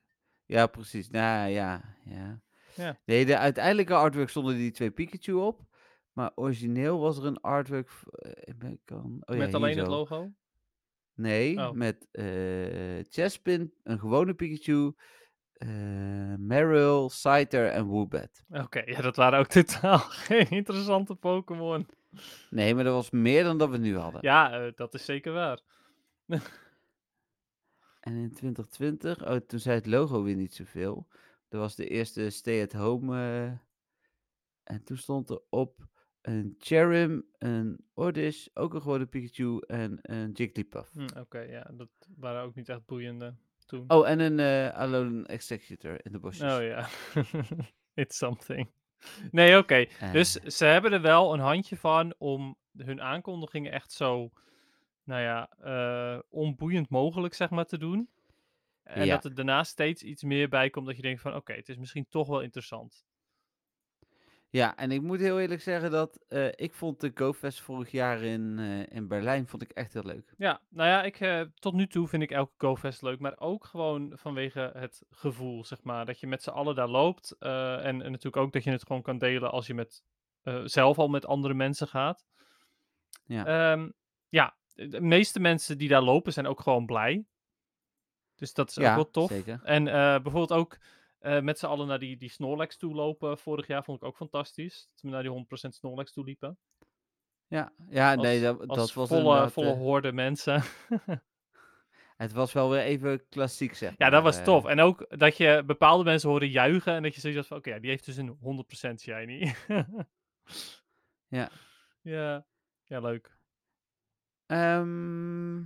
Ja, precies. Nou ja, ja. Ja. Nee, de uiteindelijke artwork stonden die twee Pikachu op. Maar origineel was er een artwork... eh, aan- oh Met alleen het logo. Nee, Oh. met eh Chespin, een gewone Pikachu, eh Meryl, Scyther en Woobat. Oké, ja, dat waren ook totaal geen interessante Pokémon. Nee, maar dat was meer dan dat we nu hadden. Ja, eh, dat is zeker waar. En in 2020, oh, toen zei het logo weer niet zoveel. Dat was de eerste stay-at-home. eh, en toen stond er op een Cherim, een Oddish, ook een gewone Pikachu en een Jigglypuff. Hm, Oké, ja, dat waren ook niet echt boeiende toen. Oh, en een eh Alone Executor in de bosjes. Oh ja. It's something. Nee, oké. Eh, Dus ze hebben er wel een handje van om hun aankondigingen echt zo, nou ja, eh, onboeiend mogelijk, zeg maar, te doen. En Ja. dat er daarna steeds iets meer bij komt dat je denkt van, oké, het is misschien toch wel interessant. Ja, en ik moet heel eerlijk zeggen dat eh, ik vond de GoFest vorig jaar in, eh, in Berlijn vond ik echt heel leuk. Ja, nou ja, ik, eh, tot nu toe vind ik elke GoFest leuk, maar ook gewoon vanwege het gevoel, zeg maar. Dat je met z'n allen daar loopt eh, en, en natuurlijk ook dat je het gewoon kan delen als je met, eh, zelf al met andere mensen gaat. Ja. Ehm, ja, de meeste mensen die daar lopen zijn ook gewoon blij. Dus dat is ook Ja, wel tof. zeker. En eh, bijvoorbeeld ook eh, met z'n allen naar die, die Snorlax toe lopen vorig jaar vond ik ook fantastisch. Dat we naar die 100% Snorlax toe liepen. Ja, ja nee, dat, dat was volle, volle eh, horde mensen. Het was wel weer even klassiek, zeg Ja, dat was eh. tof. En ook dat je bepaalde mensen hoorde juichen en dat je zoiets had van, oké, ja, die heeft dus een 100% shiny. Ja. Ja, ja, leuk. Ehm,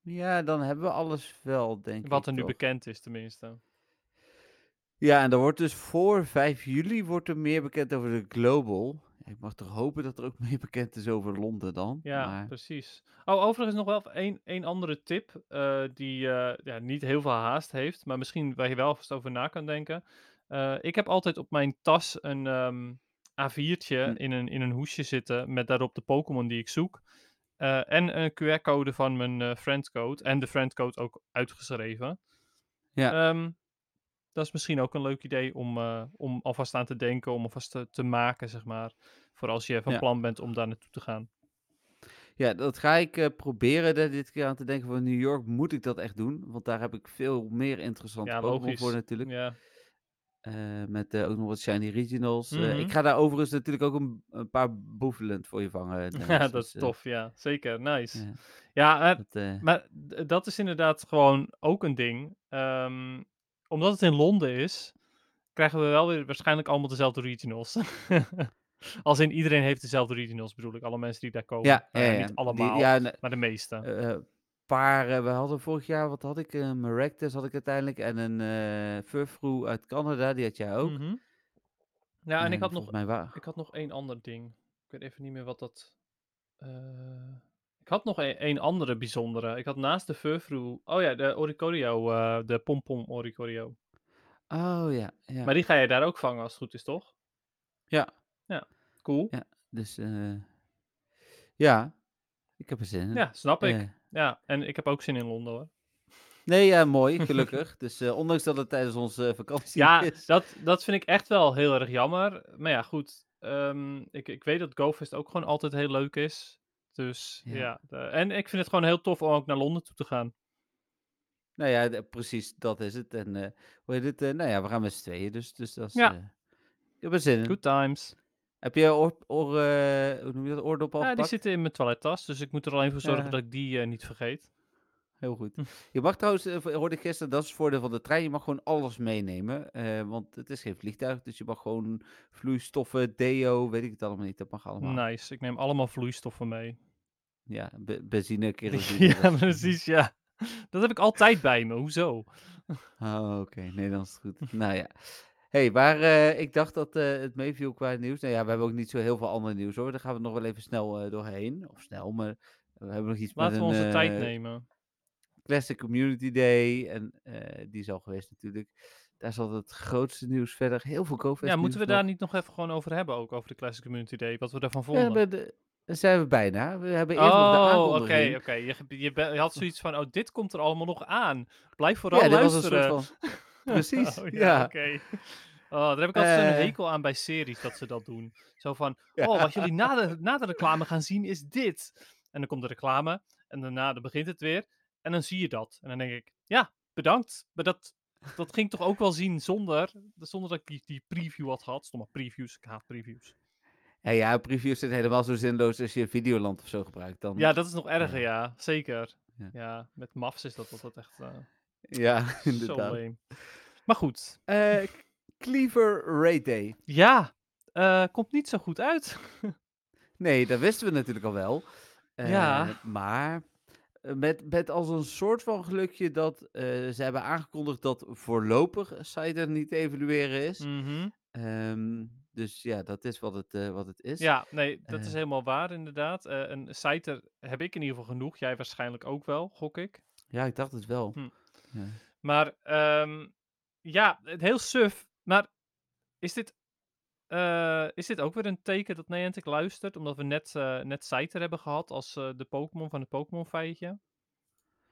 ja, dan hebben we alles wel, denk ik. Wat er nu bekend is tenminste. Ja, en er wordt dus voor 5 juli wordt er meer bekend over de Global. Ik mag toch hopen dat er ook meer bekend is over Londen dan. Ja, maar, precies. Oh, overigens nog wel één, één andere tip eh, die eh, ja, niet heel veel haast heeft, maar misschien waar je wel vast over na kan denken. Eh, ik heb altijd op mijn tas een ehm, A4'tje Hm. in, een, in een hoesje zitten met daarop de Pokémon die ik zoek. En een QR-code van mijn friendcode. En de friendcode ook uitgeschreven. Ja. Ehm, dat is misschien ook een leuk idee om, eh, om alvast aan te denken, om alvast te, te maken, zeg maar. Voor als je van Ja. plan bent om daar naartoe te gaan. ja, dat ga ik eh, proberen er dit keer aan te denken. Voor New York moet ik dat echt doen. Want daar heb ik veel meer interessante Ja, Pokémon voor natuurlijk. Ja, Eh, met eh, ook nog wat Shiny Regionals. Eh, Mhm. ik ga daar overigens natuurlijk ook een, een paar Boeveland voor je vangen. Dennis. ja dat Dus, is tof, ja. Zeker, nice. ja, Ja, eh, dat, maar dat is inderdaad gewoon ook een ding. Ehm, omdat het in Londen is, krijgen we wel weer waarschijnlijk allemaal dezelfde regionals. Als in iedereen heeft dezelfde regionals, bedoel ik. Alle mensen die daar komen. ja, Nou ja, ja, ja. Niet Die- allemaal, ja, maar de meeste. eh, paar, eh, we hadden vorig jaar, wat had ik? Een Maractus had ik uiteindelijk. En een Furfrou uit Canada, die had jij ook. Mhm. Ja, en ik had nog Ik had nog één ander ding. Ik weet even niet meer wat dat. Ik had nog een, een andere bijzondere. Ik had naast de Furfrou. Oh ja, de Oricorio. eh, de Pompom Oricorio. Oh ja, ja. Maar die ga je daar ook vangen als het goed is, toch? Ja. Ja. Cool. Ja. Dus eh, ja, ik heb er zin in. Ja, snap ik. Eh, Ja, en ik heb ook zin in Londen hoor. Nee, ja, mooi, gelukkig. dus ondanks dat het tijdens onze vakantie Ja, is. dat, dat vind ik echt wel heel erg jammer. Maar ja, goed. ehm, ik, ik weet dat GoFest ook gewoon altijd heel leuk is. Dus Ja. en ik vind het gewoon heel tof om ook naar Londen toe te gaan. Nou ja, de- precies, dat is het. En eh, hoe heet het? eh, nou ja, we gaan met z'n tweeën, dus, dus dat is... Ja. eh, ik heb er zin in. Good times. Heb je oor, oor, hoe noem je dat, oordop al Ja, die zitten in mijn toilettas. Dus ik moet er alleen voor zorgen Ja. dat ik die niet vergeet. Heel goed. Hm. Je mag trouwens, hoorde ik gisteren, dat is het voordeel van de trein, je mag gewoon alles meenemen. want het is geen vliegtuig, dus je mag gewoon vloeistoffen, deo, weet ik het allemaal niet. Dat mag allemaal. Nice. Ik neem allemaal vloeistoffen mee. Ja, be- benzine, kerosine. ja, precies, ja. Dat heb ik altijd bij me. Hoezo? Oh, oké. Nee, dan is het goed. nou ja. hey, maar eh, ik dacht dat eh, het meeviel qua nieuws. Nou ja, we hebben ook niet zo heel veel ander nieuws hoor. Daar gaan we nog wel even snel eh, doorheen. Of snel, maar we hebben nog iets Laten we een onze tijd nemen. Classic Community Day. En die is al geweest natuurlijk. Daar altijd het grootste nieuws verder. Heel veel GoFest Ja, moeten we daar niet nog even gewoon over hebben, ook over de Classic Community Day, wat we daarvan vonden? hebben daar zijn we bijna. We hebben eerst nog de Oh, oké, aankondiging. oké. Je, ge- je, je had zoiets van, oh, dit komt er allemaal nog aan. Blijf vooral Ja, was een luisteren. soort van... Precies, Oh, ja. oké. Oh, daar heb ik altijd zo'n Eh. hekel aan bij series, dat ze dat doen. Zo van, Ja. oh, wat jullie na de, na de reclame gaan zien is dit. En dan komt de reclame en daarna dan begint het weer. En dan zie je dat. En dan denk ik, ja, bedankt. Maar dat, dat ging toch ook wel zien zonder, zonder dat ik die, die preview had gehad. Stomme previews, ik haat previews. Ja, ja, previews zijn helemaal zo zinloos als je Videoland of zo gebruikt. Dan... Ja, dat is nog erger, ja. Zeker. Ja. Ja, met MAFs is dat altijd echt eh, Ja, zo inderdaad. lame. Maar goed, Eh, Cleaver Raid Day. ja, eh, komt niet zo goed uit. Nee, dat wisten we natuurlijk al wel. Ja. Maar met, met als een soort van gelukje dat ze hebben aangekondigd dat voorlopig Cider niet te evalueren is. Mhm. Ehm, dus ja, dat is wat het, eh, wat het is. Ja, nee, dat is Eh. helemaal waar inderdaad. Eh, een citer heb ik in ieder geval genoeg. Jij waarschijnlijk ook wel, gok ik. Ja, ik dacht het wel. Hm. Ja. Maar ehm, ja, het heel suf. Maar is dit, is dit ook weer een teken dat Niantic luistert? Omdat we net, eh net Scyther hebben gehad als de Pokémon van het Pokémon feitje.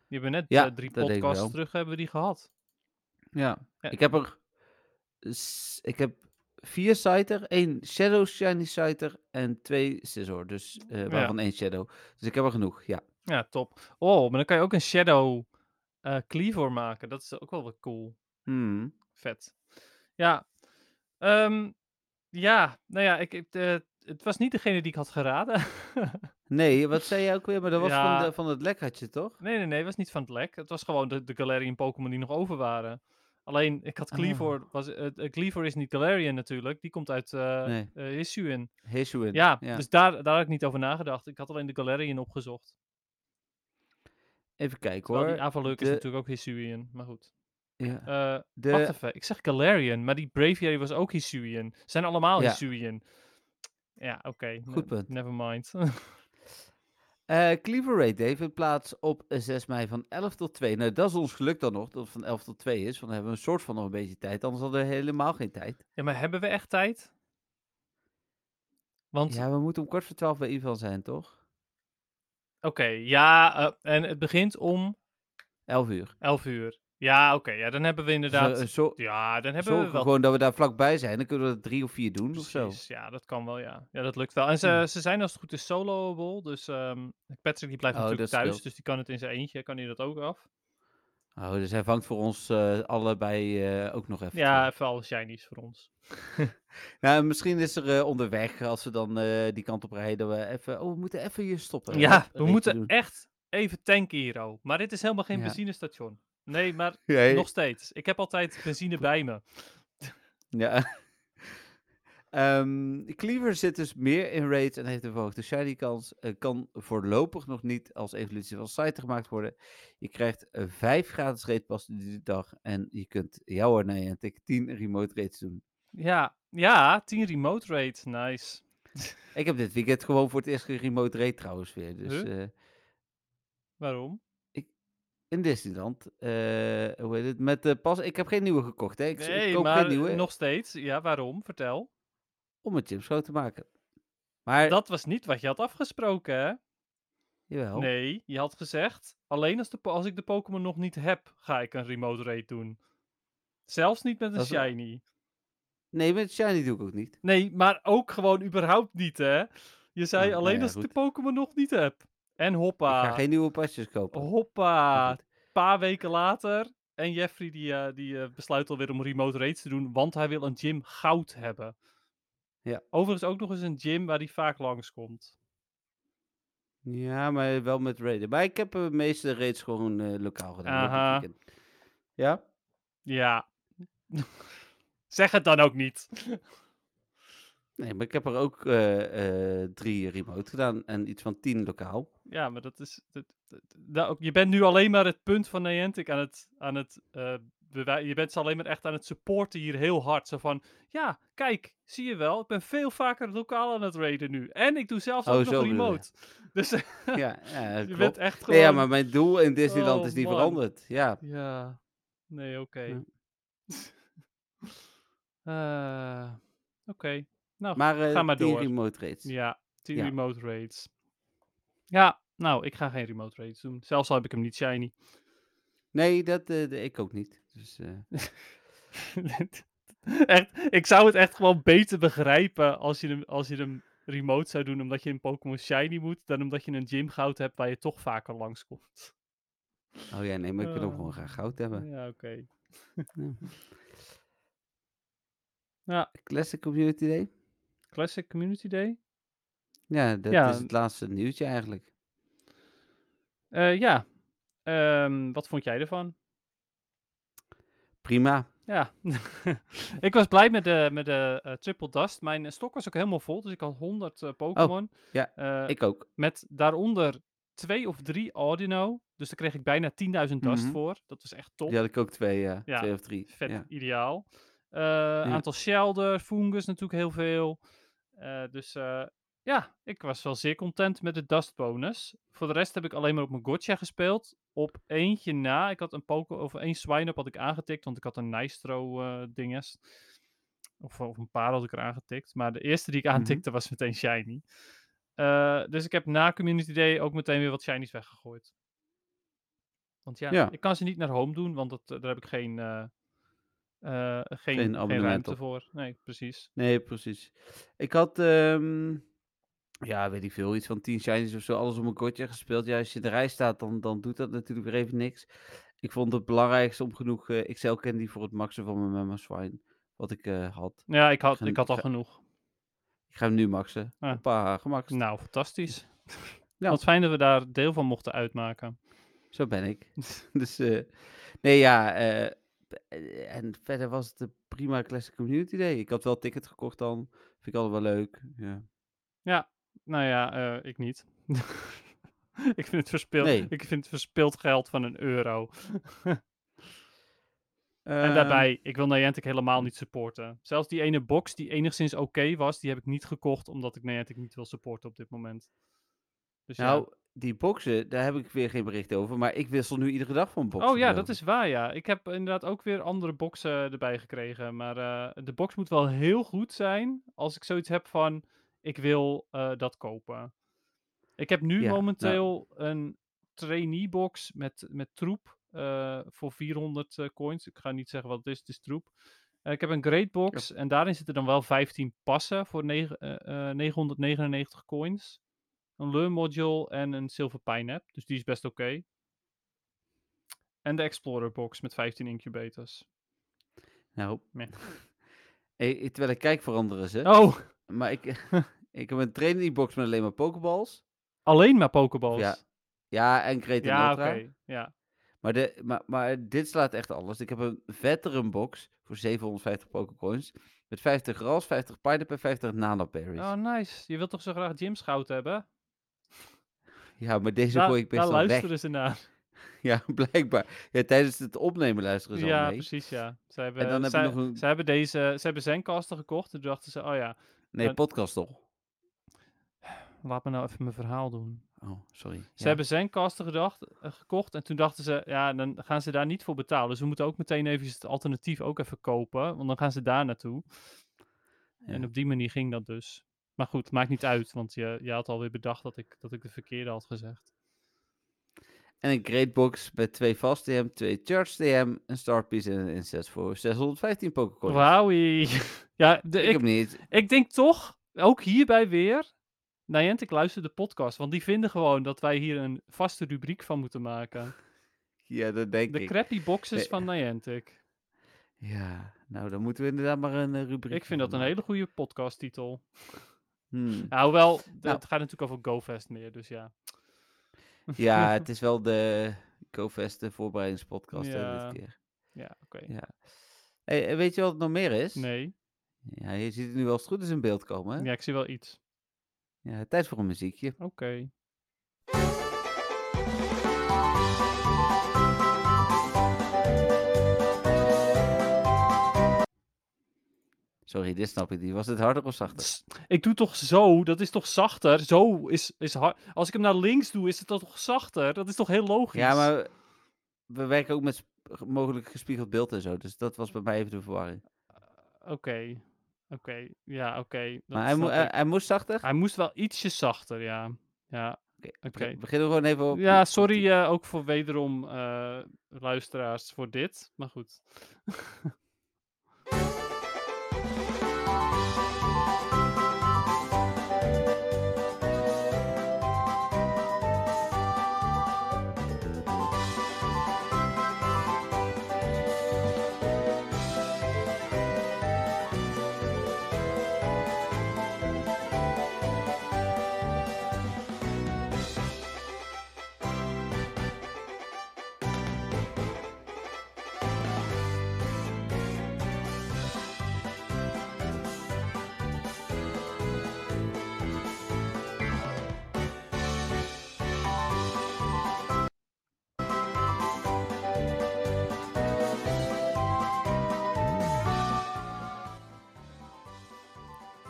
Die hebben we net Ja, drie podcasts terug hebben we die gehad. Ja. Ja. Ik heb er. Ik heb vier Scyther, één Shadow Shiny Scyther en twee Scizor. Dus eh, waarvan één Shadow. Dus ik heb er genoeg, ja. Ja, top. Oh, maar dan kan je ook een Shadow eh Cleavor maken. Dat is ook wel wat cool. Hmm. Vet. Ja. ehm, ja, nou ja, ik, eh, het was niet degene die ik had geraden. Nee, wat zei jij ook weer? Maar dat was van, de, van het lek had je toch? nee, nee, nee, het was niet van het lek. Het was gewoon de, de Galarian Pokémon die nog over waren. Alleen, ik had Oh. Cleavor, was, uh, Cleavor is niet Galarian natuurlijk. Die komt uit eh Nee. eh. Ja, ja. dus daar, daar had ik niet over nagedacht. Ik had alleen de Galarian opgezocht. Even kijken Terwijl hoor. die Avaluk is natuurlijk ook Hisuian, maar goed. Ja. Eh De- Wacht even, ik zeg Galarian, maar die Braviary was ook Hisuian. Ze zijn allemaal Ja. Hisuian. Ja, oké. Goed punt. Never mind. Eh, Cleaver Raid Day vindt plaats op eh, 6 mei van 11 tot 2. Nou, dat is ons geluk dan nog, dat het van 11 tot 2 is. Want dan hebben we een soort van nog een beetje tijd. Anders hadden we helemaal geen tijd. ja, maar hebben we echt tijd? Want, Ja, we moeten om kwart voor 12 bij Ivan zijn, toch? oké, ja, eh, en het begint om 11 uur. 11 uur. Ja, oké, ja, dan hebben we inderdaad... Eh, zo, ja, dan hebben we wel... gewoon dat we daar vlakbij zijn. Dan kunnen we er drie of vier doen of zo. Ja, dat kan wel, ja. Ja, dat lukt wel. En ze, Ja. ze zijn als het goed is soloable, dus ehm Patrick die blijft Oh, natuurlijk thuis, dus die kan het in zijn eentje, kan hij dat ook af. Oh, dus hij vangt voor ons eh, allebei eh, ook nog even. Ja, even alle shinies voor ons. Nou, misschien is er onderweg, als we dan die kant op rijden, we even... Oh, we moeten even hier stoppen. Ja, we moeten doen. echt even tanken hier, oh. Maar dit is helemaal geen Ja. benzinestation. Nee, maar nog steeds. Ik heb altijd benzine bij me. Ja. Ehm Cleaver zit dus meer in raids en heeft een verhoogde shiny kans. Eh, kan voorlopig nog niet als evolutie van site gemaakt worden. Je krijgt eh, vijf gratis raidpassen die dag en je kunt jouw hoor, nee, en tik 10 remote raids doen. Ja, ja, 10 remote rate. Nice. Ik heb dit weekend gewoon voor het eerst een remote raid trouwens weer. Dus Huh? eh, Waarom? In Disneyland. eh, hoe heet het? Met de pas. Ik heb geen nieuwe gekocht. Hè? Ik, ik Nee, koop maar geen nieuwe nog steeds. Ja, waarom? Vertel. om mijn chips groot te maken. Maar Dat was niet wat je had afgesproken, hè? Jawel. Nee, je had gezegd, alleen als, de, als ik de Pokémon nog niet heb, ga ik een remote raid doen. Zelfs niet met een Dat is wel- shiny. Nee, met Shiny doe ik ook niet. Nee, maar ook gewoon überhaupt niet, hè? Je zei Oh, nou alleen ja, als ik de. Pokémon nog niet heb. En hoppa. Ik ga geen nieuwe pasjes kopen. Hoppa. Een paar weken later. En Jeffrey die, eh, die eh, besluit alweer om remote raids te doen, want hij wil een gym goud hebben. Ja. Overigens ook nog eens een gym waar hij vaak langskomt. Ja, maar wel met raiden. Maar ik heb de meeste raids gewoon eh, lokaal gedaan. Aha. Ja? Ja. zeg het dan ook niet. Nee, maar ik heb er ook eh, eh, drie remote gedaan en iets van tien lokaal. Ja, maar dat is. Dat, dat- je bent nu alleen maar het punt van Niantic aan het. Aan het bewij- je bent ze alleen maar echt aan het supporten hier heel hard. Zo van. Ja, kijk, zie je wel. Ik ben veel vaker lokaal aan het raiden nu. En ik doe zelfs Oh, ook nog remote. Dus Ja, ja je klopt. bent echt gewoon. Nee, ja, maar mijn doel in Disneyland Oh, is niet man. veranderd. Ja. Ja. Nee, oké. Ja. Oké. Nou, Maar, eh ga maar door. remote raids. Ja, 10 Ja. remote raids. Ja, nou, ik ga geen remote raids doen. Zelfs al heb ik hem niet shiny. Nee, dat eh, ik ook niet. Dus, eh, echt, ik zou het echt gewoon beter begrijpen als je, hem, als je hem remote zou doen omdat je een Pokémon shiny moet, dan omdat je een gym goud hebt waar je toch vaker langskomt. oh ja, nee, maar ik wil ook gewoon graag goud hebben. Ja, oké. Ja. Ja, Classic Community Day? Classic Community Day. Ja, dat Ja. is het laatste nieuwtje eigenlijk. Eh, ja, Ehm, wat vond jij ervan? Prima. Ja, ik was blij met de, met de eh, Triple Dust. Mijn eh, stok was ook helemaal vol, dus ik had 100 eh, Pokémon. Oh, ja, Ik ook. Met daaronder twee of drie Audino. Dus daar kreeg ik bijna 10.000 dust Mhm. voor. Dat was echt top. Die had ik ook twee, ja. Ja, Twee of drie. Vet Ja. ideaal. Eh Aantal Shelder, Fungus natuurlijk heel veel. Eh, dus eh, ja, ik was wel zeer content met de Dust bonus. Voor de rest heb ik alleen maar op mijn Gotcha gespeeld. Op eentje na. Ik had een Poké of één Swineup had ik aangetikt, want ik had een Nystro eh dinges. Of, of een paar had ik er aangetikt. Maar de eerste die ik Mhm. aantikte was meteen shiny. Dus ik heb na Community Day ook meteen weer wat shinies weggegooid. Want ja, Ja. ik kan ze niet naar home doen, want dat, daar heb ik geen, geen, geen, abonnement ruimte op. voor. Nee, precies. Nee, precies. Ik had, ehm, ja, weet ik veel, iets van 10 shinies of zo, alles op een kortje gespeeld. Ja, als je in de rij staat, dan, dan doet dat natuurlijk weer even niks. Ik vond het belangrijkste om genoeg eh XL candy voor het maxen van mijn Mama Swine, wat ik eh, had. Ja, ik had, ik had al genoeg. Ik ga hem nu maxen. Ah. Hoppa, gemaxt. Nou, fantastisch. Ja. Wat fijn dat we daar deel van mochten uitmaken. Zo ben ik. dus, eh, nee ja, eh, eh, en verder was het een prima Classic Community Day. Ik had wel ticket gekocht dan, vind ik altijd wel leuk. Ja. Ja, nou ja, eh, ik niet. ik, vind het verspild, Nee. ik vind het verspild geld van een euro. En Ehm, daarbij, ik wil Niantic helemaal niet supporten. Zelfs die ene box die enigszins oké was, die heb ik niet gekocht omdat ik Niantic niet wil supporten op dit moment. Dus Nou, die boxen, daar heb ik weer geen bericht over. Maar ik wissel nu iedere dag van boxen. Oh ja, dat is waar ja. Ik heb inderdaad ook weer andere boxen erbij gekregen. Maar eh, de box moet wel heel goed zijn als ik zoiets heb van, ik wil eh, dat kopen. Ik heb nu Ja, nou. momenteel een trainee box met, met troep eh, voor 400 eh, coins. Ik ga niet zeggen wat het is, het is troep. Ik heb een great box en daarin zitten dan wel 15 passen voor negen- eh, eh, 999 coins. Een learn module en een silver pineapple, dus die is best oké. En de explorer box met 15 incubators. Nou, terwijl ik kijk veranderen ze. Oh, Maar ik, ik heb een training box met alleen maar pokeballs. alleen maar pokeballs. Ja, ja, en en ja oké. Ja. Maar, de, maar, maar dit slaat echt alles. Ik heb een veteran box voor 750 pokecoins. Met 50 gras, 50 pineapple en 50 nanoberries. Oh, nice. Je wilt toch zo graag Jim Schout hebben? Ja, maar deze Daar, gooi ik best daar wel weg. luisteren ze naar. Ja, blijkbaar. Ja, tijdens het opnemen luisteren ze al Ja, mee. precies, ja. Ze hebben, dan heb je zij, nog een- ze hebben deze, ze hebben Zencaster gekocht. En toen dachten ze, oh ja, Nee, Dan- podcast toch? laat me nou even mijn verhaal doen. Oh, sorry. Ze Ja. hebben Zencaster gedacht, eh, gekocht en toen dachten ze, ja, dan gaan ze daar niet voor betalen. Dus we moeten ook meteen even het alternatief ook even kopen, want dan gaan ze daar naartoe. En op die manier ging dat dus. Maar goed, maakt niet uit, want je, je had alweer bedacht dat ik, dat ik de verkeerde had gezegd. En een Great Box met twee Fast TM, twee Charge TM, een Star Piece en een Inset voor 615 Pokécoins. Wauwie. ja, de, Ik, ik, heb niet. ik denk toch, ook hierbij weer, Niantic luistert de podcast, want die vinden gewoon dat wij hier een vaste rubriek van moeten maken. Ja, dat denk De ik. crappy boxes Nee. van Niantic. Ja, nou dan moeten we inderdaad maar een eh, rubriek Ik vind dat een hele goede podcasttitel. Maken. Hmm. Nou, hoewel, d- Nou. het gaat natuurlijk over GoFest meer, dus ja. Ja, het is wel de GoFest de voorbereidingspodcast hè, Ja. dit keer. Ja, oké. Ja. Hey, weet je wat het nog meer is? Nee, Ja, je ziet het nu als het goed is in beeld komen. Hè? ja, ik zie wel iets. Ja, tijd voor een muziekje. Oké. Sorry, dit snap ik niet. Was het harder of zachter? Ik doe toch zo, dat is toch zachter? Zo is, is hard. Als ik hem naar links doe, is het dan toch zachter? Dat is toch heel logisch? Ja, maar we werken ook met mogelijk gespiegeld beeld en zo. Dus dat was bij mij even de verwarring. Oké, oké, ja, oké. Maar hij, mo- hij, moest zachter? Hij moest wel ietsjes zachter, ja. Ja, Oké, oké. begin- beginnen we gewoon even op. ja sorry eh, ook voor wederom eh, luisteraars voor dit, maar goed.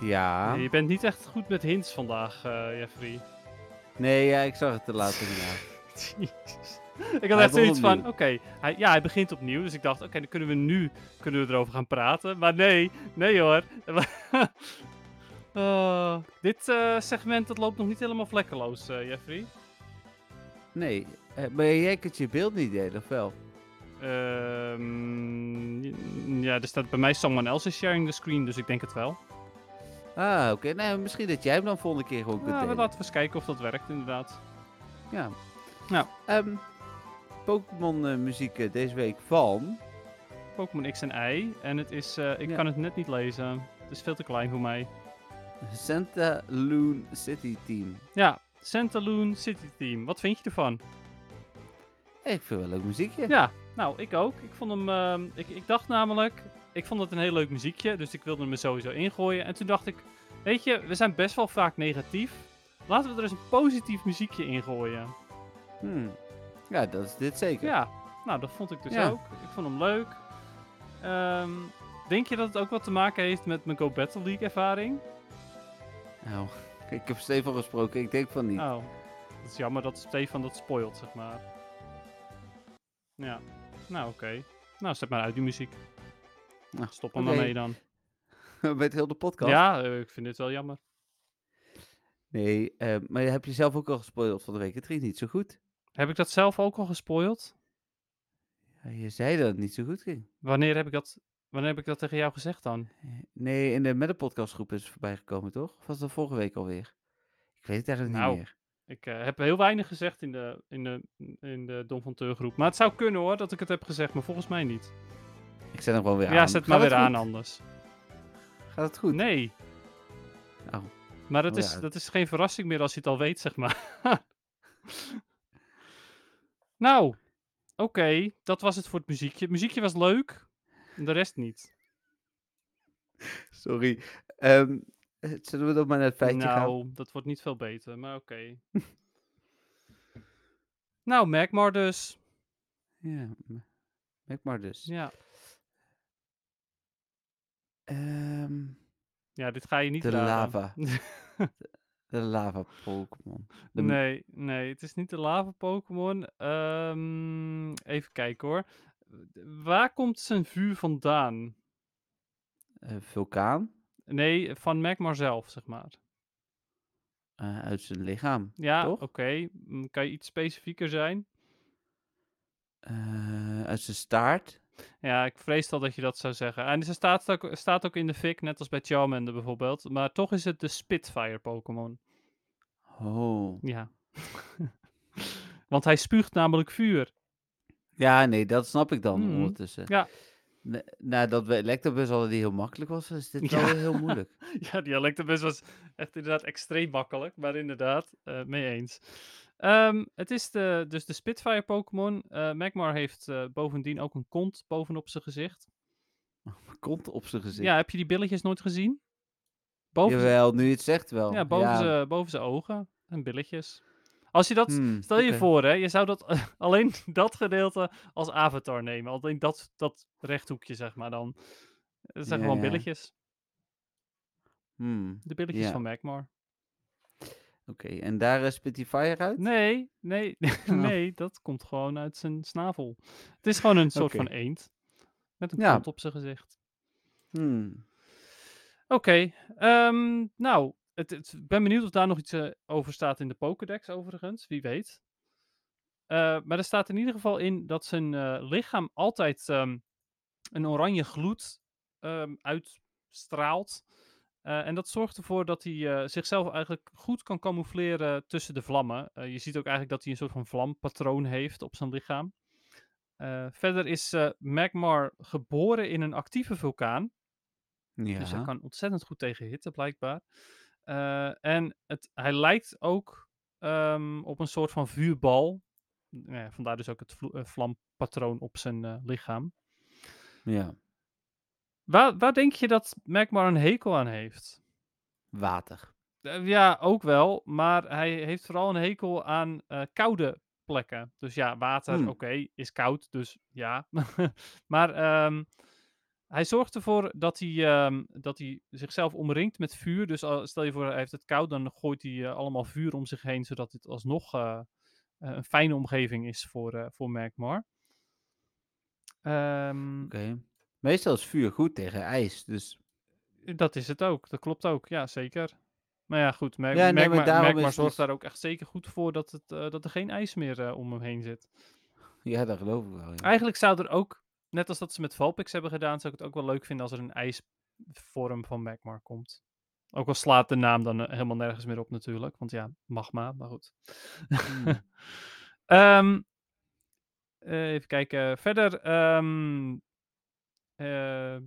Ja. Nee, je bent niet echt goed met hints vandaag, eh, Jeffrey. Nee, ja, ik zag het te laat inderdaad. Ik had Hij echt zoiets van, oké, hij, ja, hij begint opnieuw. Dus ik dacht, oké, dan kunnen we nu kunnen we erover gaan praten. Maar nee, nee hoor. Oh, dit eh, segment dat loopt nog niet helemaal vlekkeloos, eh, Jeffrey. Nee, maar jij kunt je beeld niet delen, of wel? Ehm, ja, er staat bij mij someone else is sharing the screen, dus ik denk het wel. Ah, oké. Nou, misschien dat jij hem dan volgende keer gewoon kunt maar delen. laten we eens kijken of dat werkt, inderdaad. Ja. Nou. Pokémon eh, muziek eh, deze week van... Pokémon X en Y. En het is, eh, ik Ja. kan het net niet lezen. Het is veel te klein voor mij. Santa Loon City Team. Ja, Santaloon City Team. Wat vind je ervan? Ik vind wel leuk muziekje. Ja, nou, ik ook. Ik vond hem, ehm, ik, ik dacht namelijk, ik vond het een heel leuk muziekje, dus ik wilde hem er sowieso ingooien. En toen dacht ik, weet je, we zijn best wel vaak negatief. Laten we er eens een positief muziekje ingooien. Hmm. Ja, dat is dit zeker. Ja, nou, dat vond ik dus Ja. ook. Ik vond hem leuk. Ehm, denk je dat het ook wat te maken heeft met mijn Go Battle League ervaring? Nou, ik heb Stefan gesproken. Ik denk van niet. Oh, dat is jammer dat Stefan dat spoilt, zeg maar. Ja, nou oké. Nou, zet maar uit die muziek. Nou, Stop oké. maar mee dan. Met heel de podcast. Ja, eh, ik vind dit wel jammer. Nee, eh, maar heb je zelf ook al gespoild van de week. Het ging niet zo goed. Heb ik dat zelf ook al gespoild? Ja, je zei dat het niet zo goed ging. Wanneer heb ik dat, wanneer heb ik dat tegen jou gezegd dan? Eh, Nee, in de met de podcastgroep is het voorbij gekomen, toch? Of was dat vorige week alweer? Ik weet het eigenlijk Nou, niet meer. Ik eh, heb heel weinig gezegd in de, in de, in de Don van Teur groep. Maar het zou kunnen hoor, dat ik het heb gezegd, maar volgens mij niet. Ik zet hem gewoon weer aan. Ja, zet Gaat maar weer aan anders. Gaat het goed? Nee. Oh. Maar dat, Oh is, ja. dat is geen verrassing meer als je het al weet, zeg maar. nou, oké, dat was het voor het muziekje. Het muziekje was leuk, de rest niet. Sorry. Ehm, eh, zullen we dan maar naar het feitje gaan? nou, dat wordt niet veel beter, maar oké. nou, merk maar dus. Ja, m- merk maar dus. Ja. Ehm, ja, dit ga je niet de raden. lava. De lava Pokémon. Nee, nee, het is niet de lava Pokémon. Ehm, even kijken hoor. Waar komt zijn vuur vandaan? eh, vulkaan Nee, van Magmar zelf, zeg maar. eh, uit zijn lichaam. Ja, oké. Mm, Kan je iets specifieker zijn? Eh, uit zijn staart. Ja, ik vrees al dat je dat zou zeggen. En ze staat ook, staat ook in de fik, net als bij Charmander bijvoorbeeld. Maar toch is het de Spitfire Pokémon. Oh. Ja. Want hij spuugt namelijk vuur. Ja, nee, dat snap ik dan Mhm. ondertussen. Ja. Nadat we Electabuzz hadden die heel makkelijk was, is dit wel Ja. heel moeilijk. Ja, die Electabuzz was echt inderdaad extreem makkelijk, maar inderdaad, eh, mee eens. Ehm, het is de, dus de Spitfire Pokémon. Eh Magmar heeft eh, bovendien ook een kont bovenop zijn gezicht. Kont op zijn gezicht. Ja, heb je die billetjes nooit gezien? Boven, Jawel, nu je het zegt wel. ja, boven, ja. Zijn, boven zijn ogen en billetjes. Als je dat, Hmm, stel je voor hè, je zou dat alleen dat gedeelte als avatar nemen. Alleen dat, dat rechthoekje zeg maar dan. Dat zijn Ja, gewoon ja. billetjes. Hmm, De billetjes Ja. van Magmar. Oké, en daar uh, spit die fire uit? Nee, nee, Oh. nee, dat komt gewoon uit zijn snavel. Het is gewoon een soort van eend. Met een Ja. kont op zijn gezicht. Hmm. Oké, ehm, nou, het, het- ik ben benieuwd of daar nog iets eh, over staat in de Pokédex overigens, wie weet. Eh, maar er staat in ieder geval in dat zijn eh, lichaam altijd ehm, een oranje gloed ehm, uitstraalt. En dat zorgt ervoor dat hij zichzelf eigenlijk goed kan camoufleren tussen de vlammen. Je ziet ook eigenlijk dat hij een soort van vlampatroon heeft op zijn lichaam. Verder is Magmar geboren in een actieve vulkaan. Ja. Dus hij kan ontzettend goed tegen hitte, blijkbaar. Eh, en het, hij lijkt ook ehm, op een soort van vuurbal. Nou ja, vandaar dus ook het vlampatroon op zijn eh, lichaam. ja. Waar, waar denk je dat Magmar een hekel aan heeft? Water. Eh, ja, ook wel. Maar hij heeft vooral een hekel aan koude plekken. Dus ja, water, Hmm. oké, is koud. Dus ja. maar ehm, hij zorgt ervoor dat hij, ehm, dat hij zichzelf omringt met vuur. Dus al- stel je voor, hij heeft het koud, dan gooit hij eh, allemaal vuur om zich heen. Zodat het alsnog eh, eh, een fijne omgeving is voor, eh voor Magmar. Ehm, Oké. Meestal is vuur goed tegen ijs, dus... Dat is het ook, dat klopt ook, ja zeker. Maar ja, goed, Mag Ja, nee, Magmar, zorgt dus- daar ook echt zeker goed voor dat, het, dat er geen ijs meer om hem heen zit. Ja, dat geloof ik wel. Ja. Eigenlijk zou er ook, net als dat ze met Valpix hebben gedaan, zou ik het ook wel leuk vinden als er een ijsvorm van Magmar komt. Ook al slaat de naam dan eh, helemaal nergens meer op natuurlijk, want ja, magma, maar goed. Hmm. Ehm, eh, even kijken, verder. ehm, eh,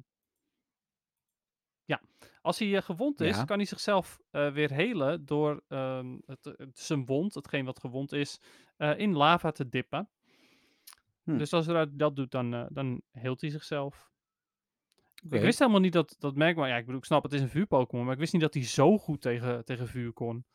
ja, als hij gewond is, Ja. kan hij zichzelf weer helen door ehm, het, het- zijn wond, hetgeen wat gewond is, in lava te dippen. Hm. Dus als hij dat- doet, dan, eh, dan heelt hij zichzelf. Ik wist helemaal niet dat, dat Magmar, ja, ik bedoel, ik snap, het is een vuur-Pokémon, maar ik wist niet dat hij zo goed tegen, tegen vuur kon.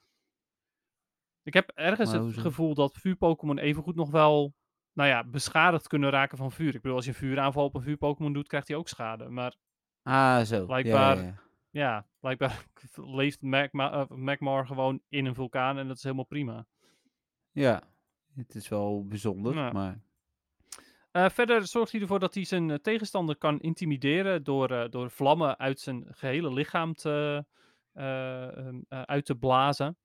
Ik heb ergens Maar het gevoel dat vuur-Pokémon evengoed nog wel, nou ja, beschadigd kunnen raken van vuur. Ik bedoel, als je een vuuraanval op een vuur-Pokémon doet, krijgt hij ook schade. Maar Ah, zo. Ja, Blijkbaar- ja, ja. ja, blijkbaar leeft Magma, eh, Magmar gewoon in een vulkaan en dat is helemaal prima. Ja, het is wel bijzonder, Ja. maar... Eh, verder zorgt hij ervoor dat hij zijn eh, tegenstander kan intimideren door, eh, door vlammen uit zijn gehele lichaam te, eh, ehm, eh, uit te blazen.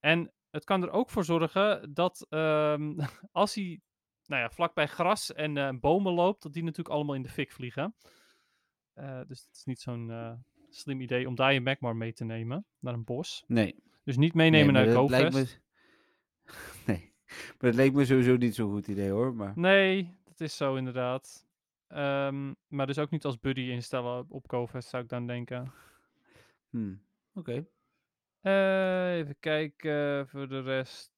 En het kan er ook voor zorgen dat ehm, als hij nou ja, vlakbij gras en bomen loopt, dat die natuurlijk allemaal in de fik vliegen. Dus het is niet zo'n slim idee om daar je Magmar mee te nemen naar een bos. Nee. Dus niet meenemen nee, naar GoFest. me... Nee, maar dat leek me sowieso niet zo'n goed idee hoor, maar... Nee, dat is zo inderdaad. Ehm, maar dus ook niet als buddy instellen op- op GoFest, zou ik dan denken. Hmm. Oké. Eh, even kijken voor de rest.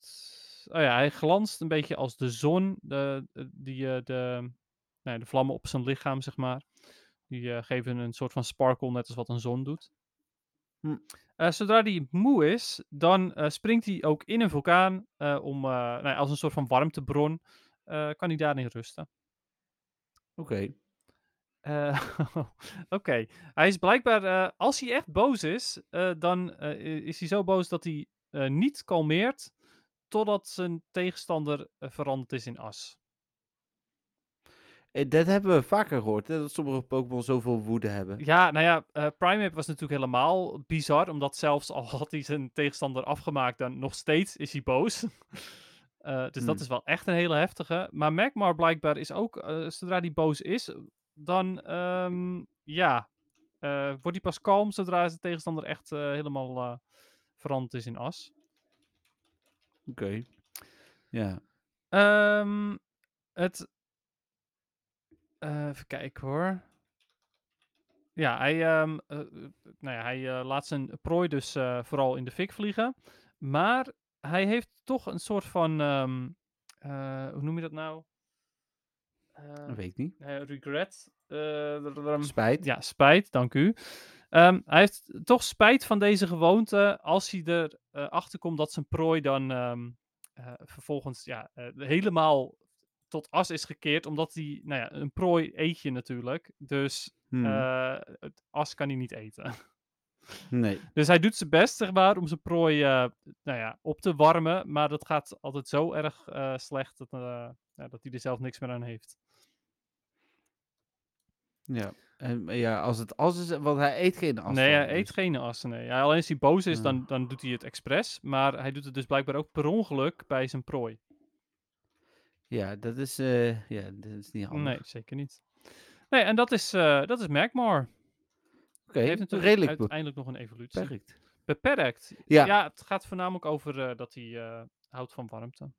Oh ja, hij glanst een beetje als de zon. De, de- die, eh, de, nou ja, de vlammen op zijn lichaam, zeg maar. Die eh, geven een soort van sparkle, net als wat een zon doet. Hm. Eh, zodra hij moe is, dan eh, springt hij ook in een vulkaan. eh, om, nou ja, als een soort van warmtebron. kan hij daarin rusten. Oké. Oké, hij is blijkbaar, als hij echt boos is, dan is hij zo boos dat hij niet kalmeert totdat zijn tegenstander veranderd is in as. Eh, Dat hebben we vaker gehoord, hè, dat sommige Pokémon zoveel woede hebben. Ja, nou ja, eh Primeape was natuurlijk helemaal bizar, omdat zelfs al had hij zijn tegenstander afgemaakt, dan nog steeds is hij boos. Eh, dus dat Hmm. is wel echt een hele heftige. Maar Magmar blijkbaar is ook, zodra die boos is, dan ehm, ja, wordt hij pas kalm zodra zijn tegenstander echt helemaal veranderd is in as. Oké. Ja. Ehm, het. Eh, even kijken hoor. Ja, hij, ehm, eh, eh, nou ja, hij laat zijn prooi dus vooral in de fik vliegen. Maar hij heeft toch een soort van. ehm, eh, hoe noem je dat nou? Dat weet ik niet. regret. Spijt. Ja, spijt, dank u. Ehm, hij heeft toch spijt van deze gewoonte als hij erachter achter komt dat zijn prooi dan ehm, vervolgens ja, helemaal tot as is gekeerd. Omdat hij, nou ja, een prooi eet je natuurlijk. Dus Hmm. eh, het as kan hij niet eten. nee. Dus hij doet zijn best, zeg maar, om zijn prooi eh, nou ja, op te warmen. Maar dat gaat altijd zo erg eh, slecht dat, ja, dat hij er zelf niks meer aan heeft. Ja. En ja, als het as is, want hij eet geen as. nee, hij eet dus- geen assen. Nee. Ja, alleen als hij boos is, Ja. dan, dan doet hij het expres. Maar hij doet het dus blijkbaar ook per ongeluk bij zijn prooi. Ja, dat is, eh, ja, dat is niet handig. Nee, zeker niet. Nee, en dat is, eh dat is Magmar. Oké, Hij heeft natuurlijk redelijk uiteindelijk nog een evolutie. beperkt. Beperkt. Ja. het gaat voornamelijk over eh, dat hij eh, houdt van warmte.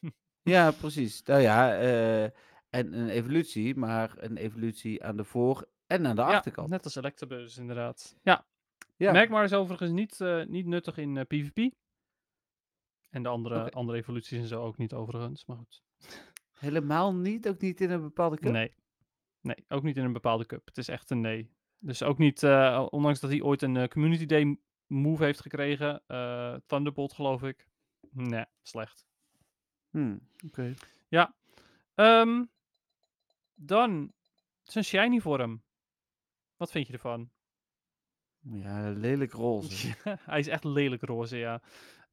Ja, precies. Nou ja, eh, en een evolutie, maar een evolutie aan de voor- en aan de Ja, achterkant. net als Electabuzz inderdaad. Ja, Ja. Magmar is overigens niet, eh, niet nuttig in eh, PvP. En de andere, Oké. andere evoluties en zo ook niet overigens, maar goed. Helemaal niet, ook niet in een bepaalde cup. Nee. nee, ook niet in een bepaalde cup. Het is echt een nee. Dus ook niet, eh, ondanks dat hij ooit een eh, Community Day move heeft gekregen, eh, Thunderbolt geloof ik. Nee, slecht. Hmm, Oké. Ehm, dan zijn shiny vorm. Wat vind je ervan? Ja, lelijk roze. hij is echt lelijk roze, ja.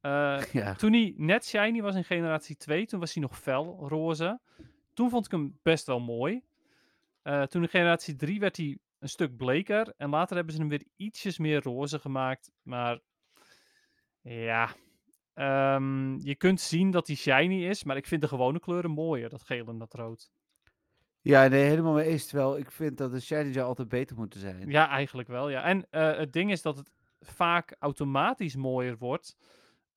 Eh, ja. toen hij net shiny was in generatie 2, toen was hij nog fel roze. Toen vond ik hem best wel mooi. Eh, toen in generatie 3 werd hij een stuk bleker. En later hebben ze hem weer ietsjes meer roze gemaakt. Maar ja, ehm, je kunt zien dat hij shiny is. Maar ik vind de gewone kleuren mooier, dat geel en dat rood. ja, nee, helemaal mee eens. Terwijl ik vind dat de shiny altijd beter moeten zijn. Ja, eigenlijk wel, ja. En eh, het ding is dat het vaak automatisch mooier wordt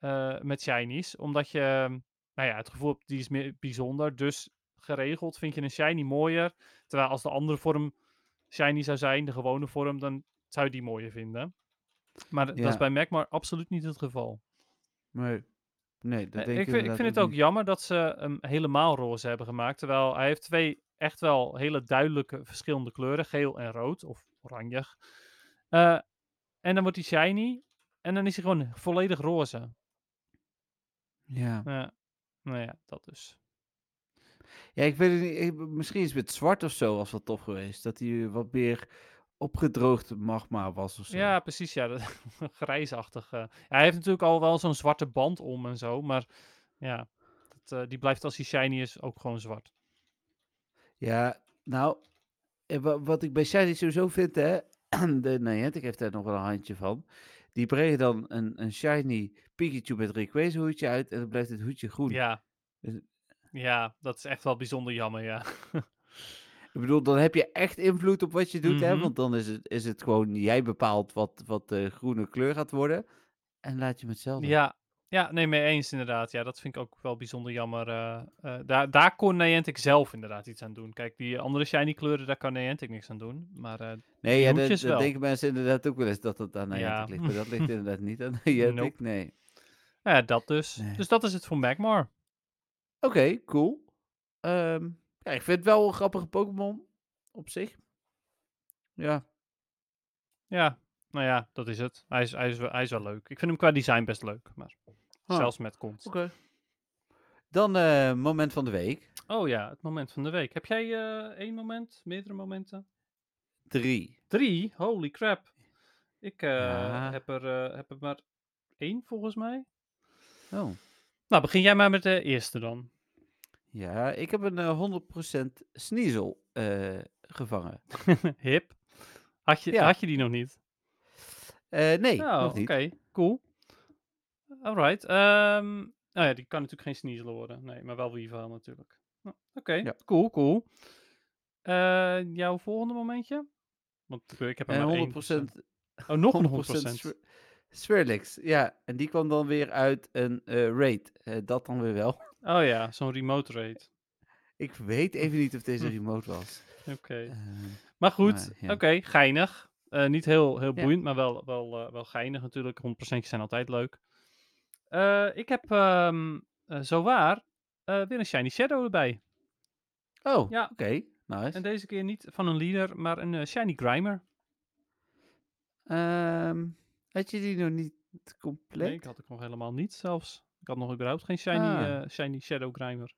eh, met shinies. Omdat je, ehm, nou ja, het gevoel hebt, die is meer bijzonder. Dus geregeld vind je een shiny mooier. Terwijl als de andere vorm shiny zou zijn, de gewone vorm, dan zou je die mooier vinden. Maar dat is bij Magmar absoluut niet het geval. Nee, nee dat Eh, denk ik, vind, ik vind het ook niet. jammer dat ze hem helemaal roze hebben gemaakt. Terwijl hij heeft twee echt wel hele duidelijke verschillende kleuren. Geel en rood. Of oranje. Eh, en dan wordt hij shiny. En dan is hij gewoon volledig roze. Ja. Ja, nou ja, dat dus. ja, ik weet het niet. ik- misschien is het zwart of zo was wel tof geweest. Dat hij wat meer opgedroogd magma was of zo. Ja, precies. Ja, dat, grijsachtig. eh. Ja, hij heeft natuurlijk al wel zo'n zwarte band om en zo. Maar ja, dat, eh, die blijft als hij shiny is ook gewoon zwart. Ja, nou, eh, wa- wat ik bij Shiny sowieso vind, hè, de Niantic heeft daar nog wel een handje van. Die brengen dan een, een Shiny Pikachu met Rayquaza hoedje uit en dan blijft het hoedje groen. Ja. Dus- Ja, dat is echt wel bijzonder jammer, ja. Ik bedoel, dan heb je echt invloed op wat je doet, hè, Mhm. want dan is het, is het gewoon, jij bepaalt wat, wat de groene kleur gaat worden en laat je hem hetzelfde. Ja, ja, nee, mee eens inderdaad. Ja, dat vind ik ook wel bijzonder jammer. eh, eh, daar, daar kon Niantic zelf inderdaad iets aan doen. Kijk, die andere shiny kleuren, daar kan Niantic niks aan doen. Maar eh, nee, ja, dat, dat denken mensen inderdaad ook wel eens dat het aan Ja. Niantic ligt, maar dat ligt inderdaad niet aan Niantic, Nope. nee. ja, dat dus. Nee. Dus dat is het voor Magmar. Oké, cool. Ehm, ja, ik vind het wel een grappige Pokémon op zich. Ja, Ja, nou ja, dat is het. Hij is, hij, is, wel- hij is wel leuk. Ik vind hem qua design best leuk. Maar Ah. zelfs met kont. oké. Dan eh, moment van de week. Oh ja, het moment van de week. Heb jij eh, één moment, meerdere momenten? Drie. Drie? Holy crap. Ik eh, Ja. heb, er, eh, heb er maar één volgens mij. Oh. Nou, begin jij maar met de eerste dan. Ja, ik heb een eh, 100% Sneasel eh, gevangen. Hip. Had je, Ja. had je die nog niet? Eh, nee, oh, nog oké. niet. Cool. Alright. ehm, Oh ja, die kan natuurlijk geen Sneasel worden. Nee, maar wel Weavile natuurlijk. Nou, Oké, Ja. cool, cool. Eh, jouw volgende momentje? Want ik- heb er En maar één. 100%, dus, eh, Oh, nog een 100% 100%. Swir- Swirlix. Ja, en die kwam dan weer uit een eh raid. Eh, dat dan weer wel. Oh ja, zo'n remote rate. Ik weet even niet of deze remote was. Oké. Maar goed, maar, ja. oké, geinig. Eh, niet heel, heel Ja. boeiend, maar wel, wel, eh, wel geinig natuurlijk. 100% zijn altijd leuk. Eh, ik heb ehm eh, zowaar eh, weer een Shiny Shadow erbij. oh, Ja. oké. Nice. En deze keer niet van een leader, maar een Shiny Grimer. Ehm, had je die nog niet compleet? Nee, ik had ik nog helemaal niet zelfs. Ik had nog überhaupt geen Shiny, Ah. shiny Shadow Grimer.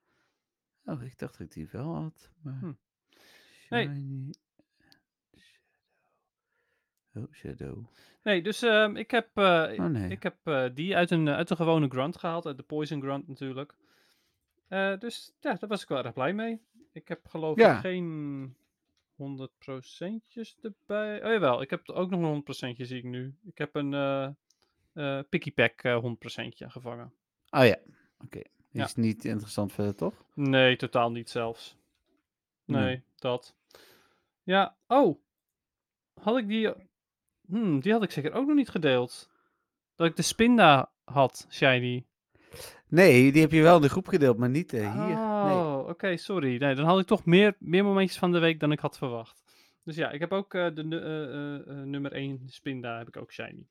Oh, ik dacht dat ik die wel had. Maar... Hm. Hey. Oh, Shadow. Nee, dus ehm, ik heb, eh, Oh nee. ik heb eh, die uit een, uit een gewone grunt gehaald, uit de Poison Grunt natuurlijk. Eh, dus ja, daar was ik wel erg blij mee. Ik heb geloof Ja. ik geen 100%'tjes erbij. Oh jawel, ik heb er ook nog een 100%'tje zie ik nu. Ik heb een Picky Pack eh 100%'tje gevangen. Oh ja, oké. Ja. is niet interessant verder, toch? Nee, totaal niet zelfs. Nee. Nee, dat. Ja, oh. Had ik die... Hmm, die had ik zeker ook nog niet gedeeld. Dat ik de Spinda had, Shiny. Nee, die heb je wel in de groep gedeeld, maar niet eh, hier. Oh, Nee. oké, sorry. Nee, dan had ik toch meer, meer momentjes van de week dan ik had verwacht. Dus ja, ik heb ook eh, de eh, nummer 1 Spinda, heb ik ook Shiny.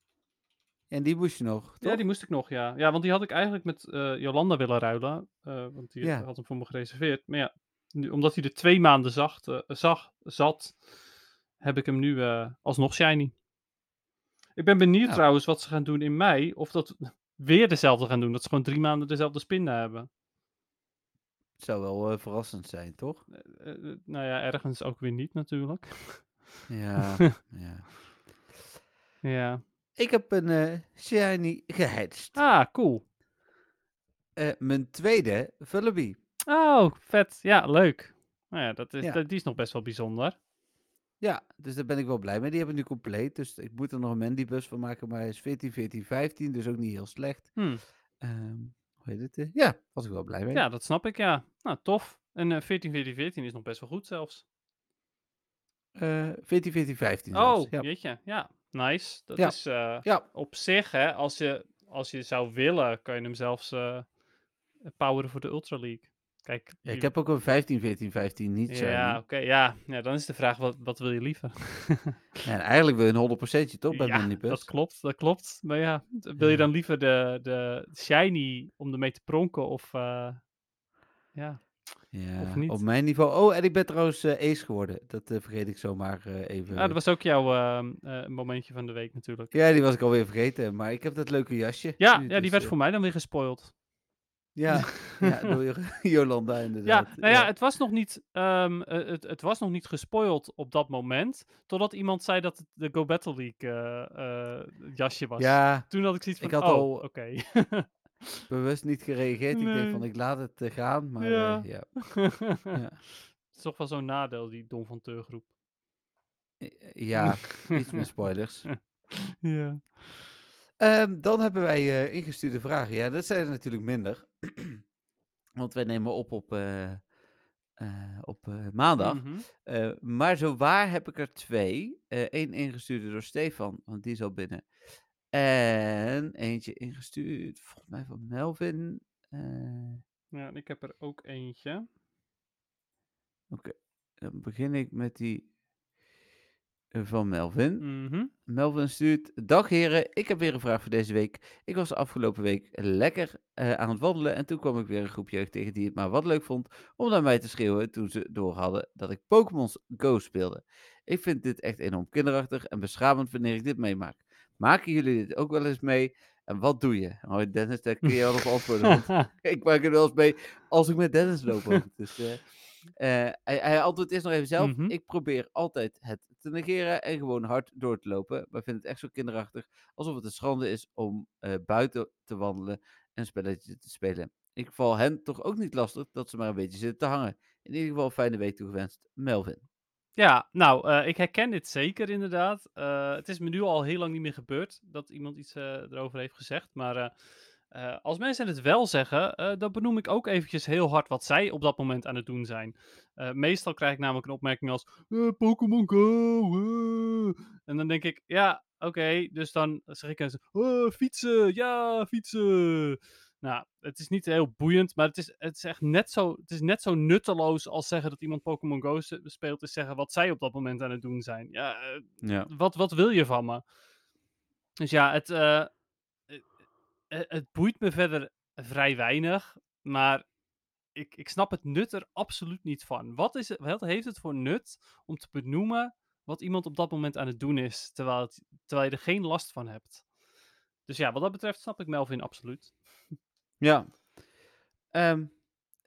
En die moest je nog, toch? Ja, die moest ik nog, ja. Ja, want die had ik eigenlijk met Jolanda willen ruilen. want die Ja. had hem voor me gereserveerd. Maar ja, nu, omdat hij er twee maanden zacht, zag, zat, heb ik hem nu alsnog shiny. Ik ben benieuwd Ja. trouwens wat ze gaan doen in mei. Of dat weer dezelfde gaan doen. Dat ze gewoon drie maanden dezelfde spinda hebben. Het zou wel eh, verrassend zijn, toch? Eh, eh, nou ja, ergens ook weer niet natuurlijk. Ja, ja. ja. Ik heb een shiny gehatcht. Ah, cool. Mijn tweede Vullaby. Oh, vet. Ja, leuk. Nou ja, dat is, Ja. dat, die is nog best wel bijzonder. Ja, dus daar ben ik wel blij mee. Die hebben we nu compleet. Dus ik moet er nog een Mandibus van maken. Maar hij is 14, 14, 15. Dus ook niet heel slecht. Hm. Ehm, hoe heet het? eh? Ja, was ik wel blij mee. Ja, dat snap ik, ja. Nou, tof. En eh 14, 14, 14 is nog best wel goed zelfs. Eh 14, 14, 15 Oh, zelfs. Ja. jeetje. Ja, nice. Dat Ja. is ja, op zich, hè, als je, als je zou willen, kan je hem zelfs eh poweren voor de Ultra League. Kijk, Ja, ik heb ook een 15, 14, 15 niet ja, oké, ja. ja. Dan is de vraag, wat, wat wil je liever? En eigenlijk wil je een 100% toch bij ja, dat klopt, dat klopt. Maar ja, wil je Ja. dan liever de, de shiny om ermee te pronken of... eh, ja, Ja, Of niet? op mijn niveau. Oh, en ik ben trouwens eh, ace geworden. Dat eh, vergeet ik zomaar eh, even. ah, dat was ook jouw ehm, eh, momentje van de week natuurlijk. Ja, die was ik alweer vergeten. Maar ik heb dat leuke jasje. Ja, nu, ja die dus, werd voor mij dan weer gespoild. Ja, ja door Jo- Jolanda Ja, inderdaad. nou ja, het was nog niet, eh, het, het was nog niet gespoild op dat moment. Totdat iemand zei dat het de Go Battle League eh, eh, jasje was. Ja, Toen had ik zoiets van, Ik had oh, al- oké. bewust niet gereageerd. Ik denk van, ik laat het eh, gaan. Maar Ja. ja. ja. ja. Het is toch wel zo'n nadeel, die Don van Teur groep. Eh, Ja, iets meer spoilers. ja. Ehm, dan hebben wij eh, ingestuurde vragen. Ja, dat zijn er natuurlijk minder. Want wij nemen op op, eh, eh, op maandag. Mhm. Maar zo waar heb ik er twee. Eén ingestuurde door Stefan, want die is al binnen. En eentje ingestuurd, volgens mij van Melvin. Ja, en ik heb er ook eentje. dan begin ik met die van Melvin. Mhm. Melvin stuurt: Dag heren, ik heb weer een vraag voor deze week. Ik was de afgelopen week lekker eh, aan het wandelen en toen kwam ik weer een groep jeugd tegen die het maar wat leuk vond om naar mij te schreeuwen toen ze door hadden dat ik Pokémon Go speelde. Ik vind dit echt enorm kinderachtig en beschamend wanneer ik dit meemaak. Maken jullie dit ook wel eens mee? En wat doe je? Oh, Dennis, daar kun je wel op antwoorden. ik maak het wel eens mee als ik met Dennis loop. Dus, eh, eh, hij, hij antwoordt eerst nog even zelf. Mhm. Ik probeer altijd het te negeren en gewoon hard door te lopen. Maar vind het echt zo kinderachtig. Alsof het een schande is om eh, buiten te wandelen en een spelletje te spelen. Ik val hen toch ook niet lastig dat ze maar een beetje zitten te hangen. In ieder geval fijne week toegewenst. Melvin. Ja, nou, eh, ik herken dit zeker inderdaad. Eh, het is me nu al heel lang niet meer gebeurd dat iemand iets erover heeft gezegd. Maar eh, als mensen het wel zeggen, eh, dan benoem ik ook eventjes heel hard wat zij op dat moment aan het doen zijn. Eh, meestal krijg ik namelijk een opmerking als Pokémon Go. eh." En dan denk ik, ja, oké. dus dan zeg ik eens, "Oh, fietsen, ja, fietsen. Nou, het is niet heel boeiend, maar het is, het is echt net zo, het is net zo nutteloos als zeggen dat iemand Pokémon Go speelt, is zeggen wat zij op dat moment aan het doen zijn. Ja, Ja. wat, wat wil je van me? Dus ja, het, het boeit me verder vrij weinig, maar ik, ik snap het nut er absoluut niet van. Wat, is het, heeft het voor nut om te benoemen wat iemand op dat moment aan het doen is, terwijl, terwijl je er geen last van hebt? Dus ja, wat dat betreft snap ik Melvin absoluut. Ja. Ehm,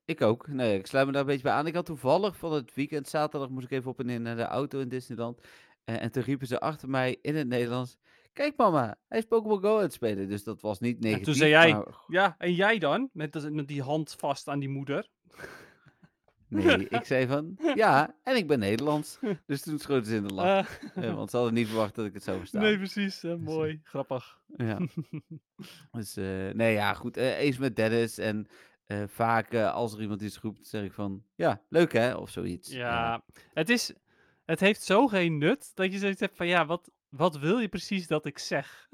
ik ook. Nee, ik sluit me daar een beetje bij aan. Ik had toevallig van het weekend, zaterdag, moest ik even op en neer naar de auto in Disneyland. Eh, en toen riepen ze achter mij in het Nederlands: Kijk, mama, hij is Pokémon Go aan het spelen. Dus dat was niet negatief. toen zei jij, maar- Ja, en jij dan? Met, met die hand vast aan die moeder. Nee, ik zei van ja, en ik ben Nederlands. Dus toen schoten ze in de lach. Eh, Eh, want ze hadden niet verwacht dat ik het zou verstaan. nee, precies. eh, mooi. Grappig. Ja. Dus nee, ja, goed. eens met Dennis. En vaak als er iemand iets roept, zeg ik van ja, leuk hè, of zoiets. Ja, het is... Het heeft zo geen nut dat je zoiets hebt van, ja, wat, wat wil je precies dat ik zeg?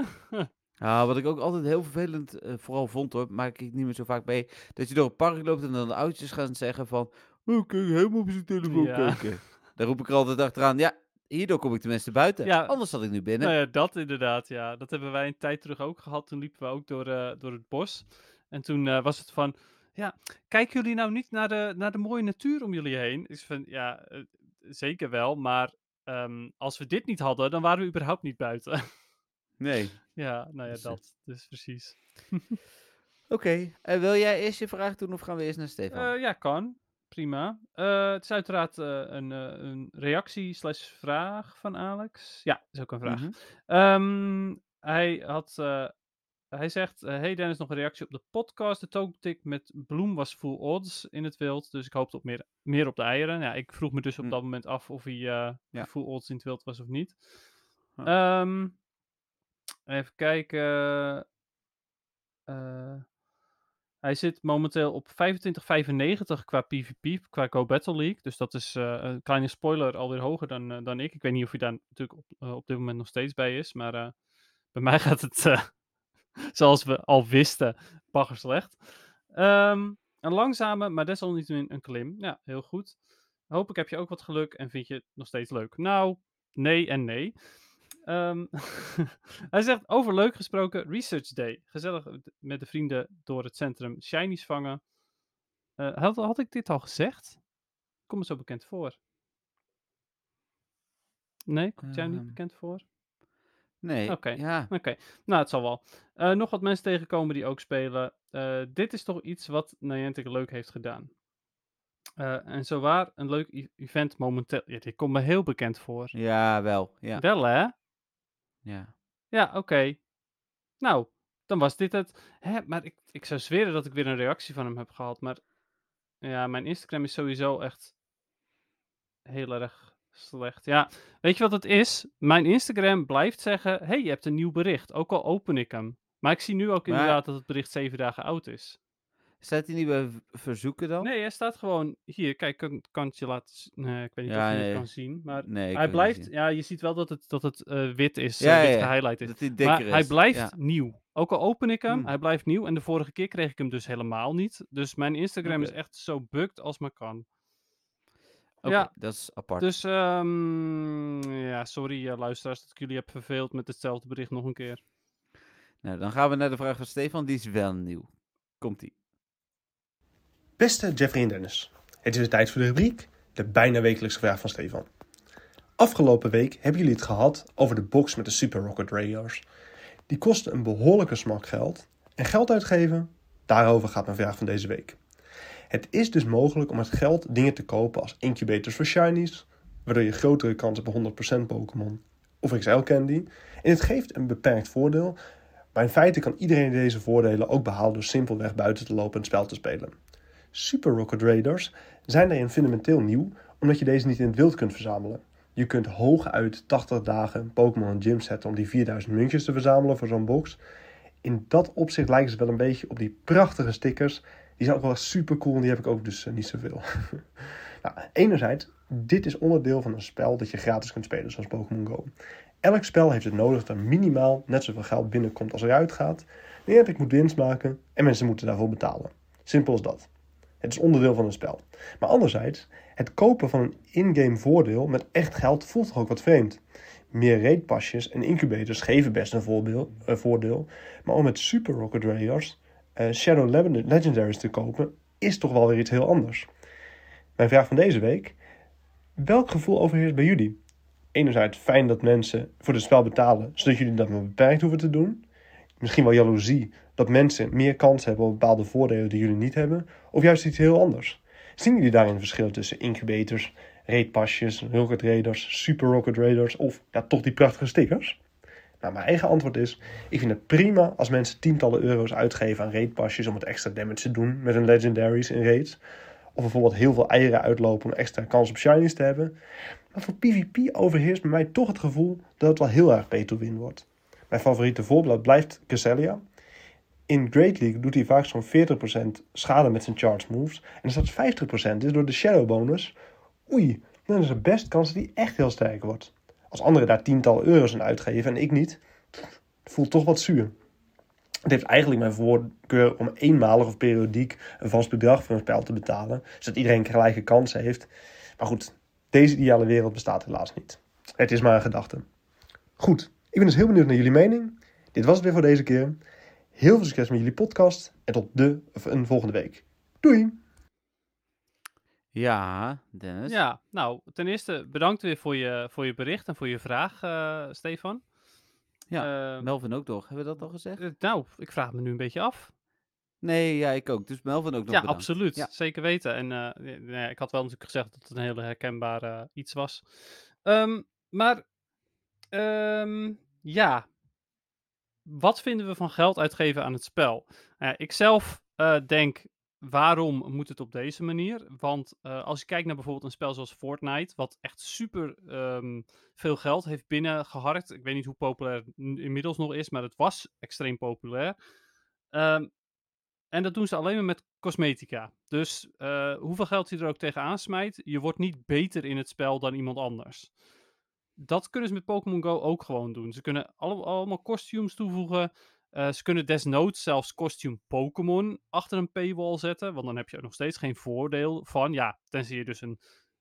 Ja, wat ik ook altijd heel vervelend eh, vooral vond hoor, maak ik niet meer zo vaak mee, dat je door het park loopt en dan de oudjes gaan zeggen van, oh, kijk, helemaal op zijn telefoon Ja. kijken. Daar roep ik er altijd achteraan, ja, hierdoor kom ik tenminste buiten. Ja. Anders zat ik nu binnen. Nou ja, dat inderdaad, ja. Dat hebben wij een tijd terug ook gehad. Toen liepen we ook door, eh, door het bos. En toen eh, was het van, ja, kijken jullie nou niet naar de, naar de mooie natuur om jullie heen? Ik van, ja, eh, zeker wel, maar ehm, als we dit niet hadden, dan waren we überhaupt niet buiten. Nee. ja, nou ja, Dus, eh, dat. Dus precies. Oké, en wil jij eerst je vraag doen of gaan we eerst naar Stefan? Eh, ja, kan. Prima. Eh, het is uiteraard eh, een, eh, een reactie slash vraag van Alex. Ja, is ook een vraag. Mhm. Ehm, hij had... hij zegt, eh, hey Dennis, nog een reactie op de podcast. De tokentik met Bloem was full odds in het wild, dus ik hoopte op meer, meer op de eieren. Ja, ik vroeg me dus op Hm. dat moment af of hij eh, Ja. full odds in het wild was of niet. Ja. Ehm, even kijken. Eh, hij zit momenteel op 25,95 qua PvP, qua Go Battle League. Dus dat is een kleine spoiler alweer hoger dan, dan ik. Ik weet niet of hij daar natuurlijk op, op dit moment nog steeds bij is. Maar bij mij gaat het, zoals we al wisten, bagger slecht. Ehm, een langzame, maar desalniettemin een klim. Ja, heel goed. Hopelijk heb je ook wat geluk en vind je het nog steeds leuk. Nou, nee en nee. Ehm, hij zegt, over leuk gesproken, Research Day. Gezellig met de vrienden door het centrum shinies vangen. Eh, had, had ik dit al gezegd? Kom me zo bekend voor. Nee, komt jij niet Ehm, bekend voor? Nee, Oké. ja. Oké, nou het zal wel. Eh, nog wat mensen tegenkomen die ook spelen. Eh, dit is toch iets wat Niantic leuk heeft gedaan. Eh, en zowaar een leuk e- event momenteel. Ja, dit komt me heel bekend voor. Ja, wel. Ja. Wel hè? ja. Ja, oké. Nou, dan was dit het. Hè, maar ik, ik zou zweren dat ik weer een reactie van hem heb gehad. Maar ja, mijn Instagram is sowieso echt heel erg slecht. Ja, weet je wat het is? Mijn Instagram blijft zeggen: hey, je hebt een nieuw bericht. Ook al open ik hem. Maar ik zie nu ook Maar- inderdaad dat het bericht zeven dagen oud is. Staat hij niet bij v- verzoeken dan? Nee, hij staat gewoon hier. Kijk, kan, kan het je laten. z- Nee, ik weet niet Ja, of je nee. het kan zien. Maar Nee, ik hij kan het niet blijft. zien. Ja, je ziet wel dat het, dat het eh, wit is. Ja, eh, ja, wit ja. gehighlight is. Dat hij dikker Maar hij is. blijft Ja. nieuw. Ook al open ik hem, Hmm. hij blijft nieuw. En de vorige keer kreeg ik hem dus helemaal niet. Dus mijn Instagram is echt zo bugged als maar kan. Oké, ja. dat is apart. Dus ehm, ja, sorry eh, luisteraars dat ik jullie heb verveeld met hetzelfde bericht nog een keer. Nou, dan gaan we naar de vraag van Stefan. Die is wel nieuw. Komt-ie. Beste Jeffrey en Dennis, het is weer tijd voor de rubriek, de bijna wekelijkse vraag van Stefan. Afgelopen week hebben jullie het gehad over de box met de Super Rocket Radars. Die kosten een behoorlijke smak geld. En geld uitgeven, daarover gaat mijn vraag van deze week. Het is dus mogelijk om met geld dingen te kopen als incubators voor shinies, waardoor je grotere kans hebt op 100% Pokémon of XL Candy. En het geeft een beperkt voordeel, maar in feite kan iedereen deze voordelen ook behalen door simpelweg buiten te lopen en het spel te spelen. Super Rocket Raiders zijn daarin fundamenteel nieuw, omdat je deze niet in het wild kunt verzamelen. Je kunt hooguit 80 dagen Pokémon Gym zetten om die 4000 muntjes te verzamelen voor zo'n box. in dat opzicht lijken ze wel een beetje op die prachtige stickers. Die zijn ook wel super cool en die heb ik ook dus eh, niet zoveel. nou, enerzijds, dit is onderdeel van een spel dat je gratis kunt spelen, zoals Pokémon Go. Elk spel heeft het nodig dat er minimaal net zoveel geld binnenkomt als eruit gaat. ik moet winst maken en mensen moeten daarvoor betalen. Simpel als dat. Het is onderdeel van een spel. Maar anderzijds, het kopen van een in-game voordeel met echt geld voelt toch ook wat vreemd. Meer raidpasjes en incubators geven best een, voorbeeld, een voordeel. Maar om met Super Rocket Raiders Shadow Legendaries te kopen, is toch wel weer iets heel anders. Mijn vraag van deze week: welk gevoel overheerst bij jullie? Enerzijds fijn dat mensen voor het spel betalen, zodat jullie dat maar beperkt hoeven te doen. Misschien wel jaloezie dat mensen meer kans hebben op bepaalde voordelen die jullie niet hebben, of juist iets heel anders. Zien jullie daarin verschil tussen incubators, raidpasjes, rocket raiders, super rocket raiders of ja, toch die prachtige stickers? Nou, mijn eigen antwoord is: ik vind het prima als mensen tientallen euro's uitgeven aan raidpasjes om het extra damage te doen met hun legendaries in raids. Of bijvoorbeeld heel veel eieren uitlopen om extra kans op shinies te hebben. Maar voor PvP overheerst bij mij toch het gevoel dat het wel heel erg pay to win wordt. Mijn favoriete voorbeeld blijft Cresselia. In Great League doet hij vaak zo'n 40% schade met zijn charge moves. En als dat 50% is door de shadow bonus, oei, dan is er best kans dat hij echt heel sterk wordt. Als anderen daar tientallen euro's aan uitgeven en ik niet, voelt toch wat zuur. Het heeft eigenlijk mijn voorkeur om eenmalig of periodiek een vast bedrag voor een spel te betalen, zodat iedereen gelijke kansen heeft. Maar goed, deze ideale wereld bestaat helaas niet. Het is maar een gedachte. Goed, ik ben dus heel benieuwd naar jullie mening. Dit was het weer voor deze keer. Heel veel succes met jullie podcast en tot de een volgende week. Doei! Ja, Dennis. Ja, nou, ten eerste bedankt weer voor je, voor je bericht en voor je vraag, uh, Stefan. Ja, uh, Melvin ook toch? Hebben we dat al gezegd? Uh, nou, ik vraag me nu een beetje af. Nee, ja, ik ook. Dus Melvin ook nog Ja, bedankt. absoluut. Ja. Zeker weten. En nee, ik had wel natuurlijk gezegd dat het een hele herkenbare iets was. Um, maar, um, ja, wat vinden we van geld uitgeven aan het spel? Ik zelf denk, waarom moet het op deze manier? Want uh, als je kijkt naar bijvoorbeeld een spel zoals Fortnite, wat echt super um, veel geld heeft binnengeharkt. Ik weet niet hoe populair het inmiddels nog is, maar het was extreem populair. Um, en dat doen ze alleen maar met cosmetica. Dus hoeveel geld je er ook tegenaan smijt, je wordt niet beter in het spel dan iemand anders dat kunnen ze met Pokémon Go ook gewoon doen. Ze kunnen alle, allemaal costumes toevoegen. Uh, ze kunnen desnoods zelfs costume Pokémon achter een paywall zetten. Want dan heb je er nog steeds geen voordeel van. Ja, tenzij je dus een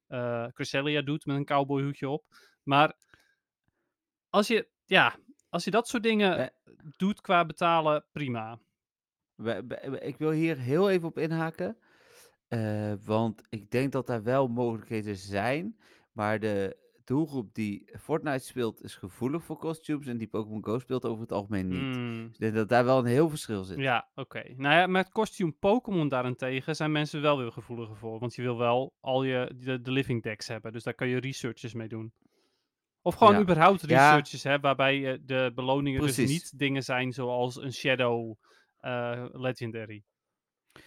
uh, Cresselia doet met een cowboyhoedje op. Maar als je, ja, als je dat soort dingen doet qua betalen, prima. Ik wil hier heel even op inhaken. want ik denk dat daar wel mogelijkheden zijn. Maar de, doelgroep die Fortnite speelt is gevoelig voor costumes en die Pokémon Go speelt over het algemeen niet. Mm. Dus ik denk dat daar wel een heel verschil zit. Ja, oké. Okay. Nou ja, met costume Pokémon daarentegen zijn mensen wel weer gevoeliger voor. Want je wil wel al je de, de living decks hebben. Dus daar kan je researches mee doen. Of gewoon Ja. überhaupt Ja. researches, hè, waarbij eh, de beloningen dus niet dingen zijn zoals een Shadow eh, Legendary.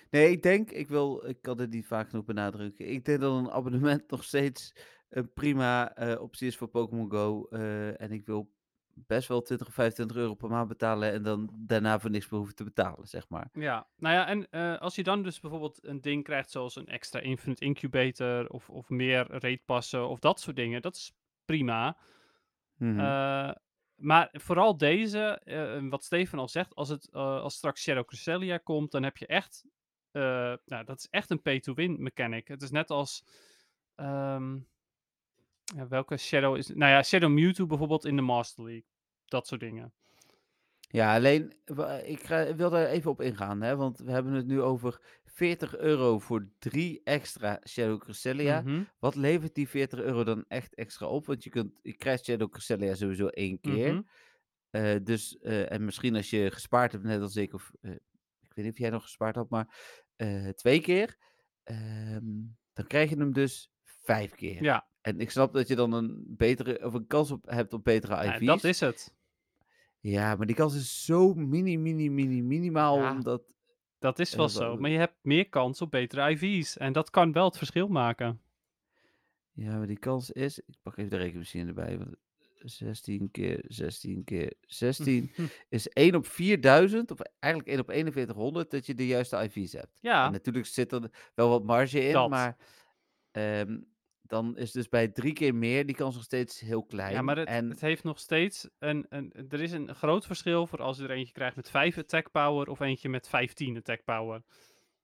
Nee, ik denk, ik wil, ik kan het niet vaak genoeg benadrukken. Ik denk dat een abonnement nog steeds een prima eh, optie is voor Pokémon Go. eh, en ik wil best wel 20 of 25 euro per maand betalen en dan daarna voor niks meer hoeven te betalen, zeg maar. Ja, nou ja, en eh, als je dan dus bijvoorbeeld een ding krijgt zoals een extra Infinite Incubator of, of meer raidpassen of dat soort dingen, dat is prima. Mhm. Eh, maar vooral deze, eh, wat Steven al zegt, als, het, eh, als straks Shadow Cresselia komt, dan heb je echt, eh, nou, dat is echt een pay-to-win mechanic. Het is net als, ehm, ja, welke Shadow is, nou ja, Shadow Mewtwo bijvoorbeeld in de Master League. Dat soort dingen. Ja, alleen, ik ga- wil daar even op ingaan, hè, want we hebben het nu over 40 euro voor drie extra Shadow Cresselia. Mhm, Wat levert die 40 euro dan echt extra op? Want je, kunt, je krijgt Shadow Cresselia sowieso één keer. mhm. Eh, dus, eh, en misschien als je gespaard hebt, net als ik, of eh, ik weet niet of jij nog gespaard had, maar twee keer, ehm, dan krijg je hem dus vijf keer. Ja, En ik snap dat je dan een betere, of een kans op hebt op betere IV's. dat is het. Ja, maar die kans is zo mini, mini, mini, minimaal, Ja. omdat... Dat is wel zo. Maar je hebt meer kans op betere IV's. En dat kan wel het verschil maken. Ja, maar die kans is... Ik pak even de rekenmachine erbij. Want 16 keer 16 keer 16 is 1 op 4000, of eigenlijk 1 op 4100, dat je de juiste IV's hebt. En Ja, natuurlijk zit er wel wat marge in, Dat. maar ehm, dan is dus bij drie keer meer die kans nog steeds heel klein. ja maar het, en het heeft nog steeds een, een... Er is een groot verschil voor als je er eentje krijgt met 5 attack power of eentje met 15 attack power.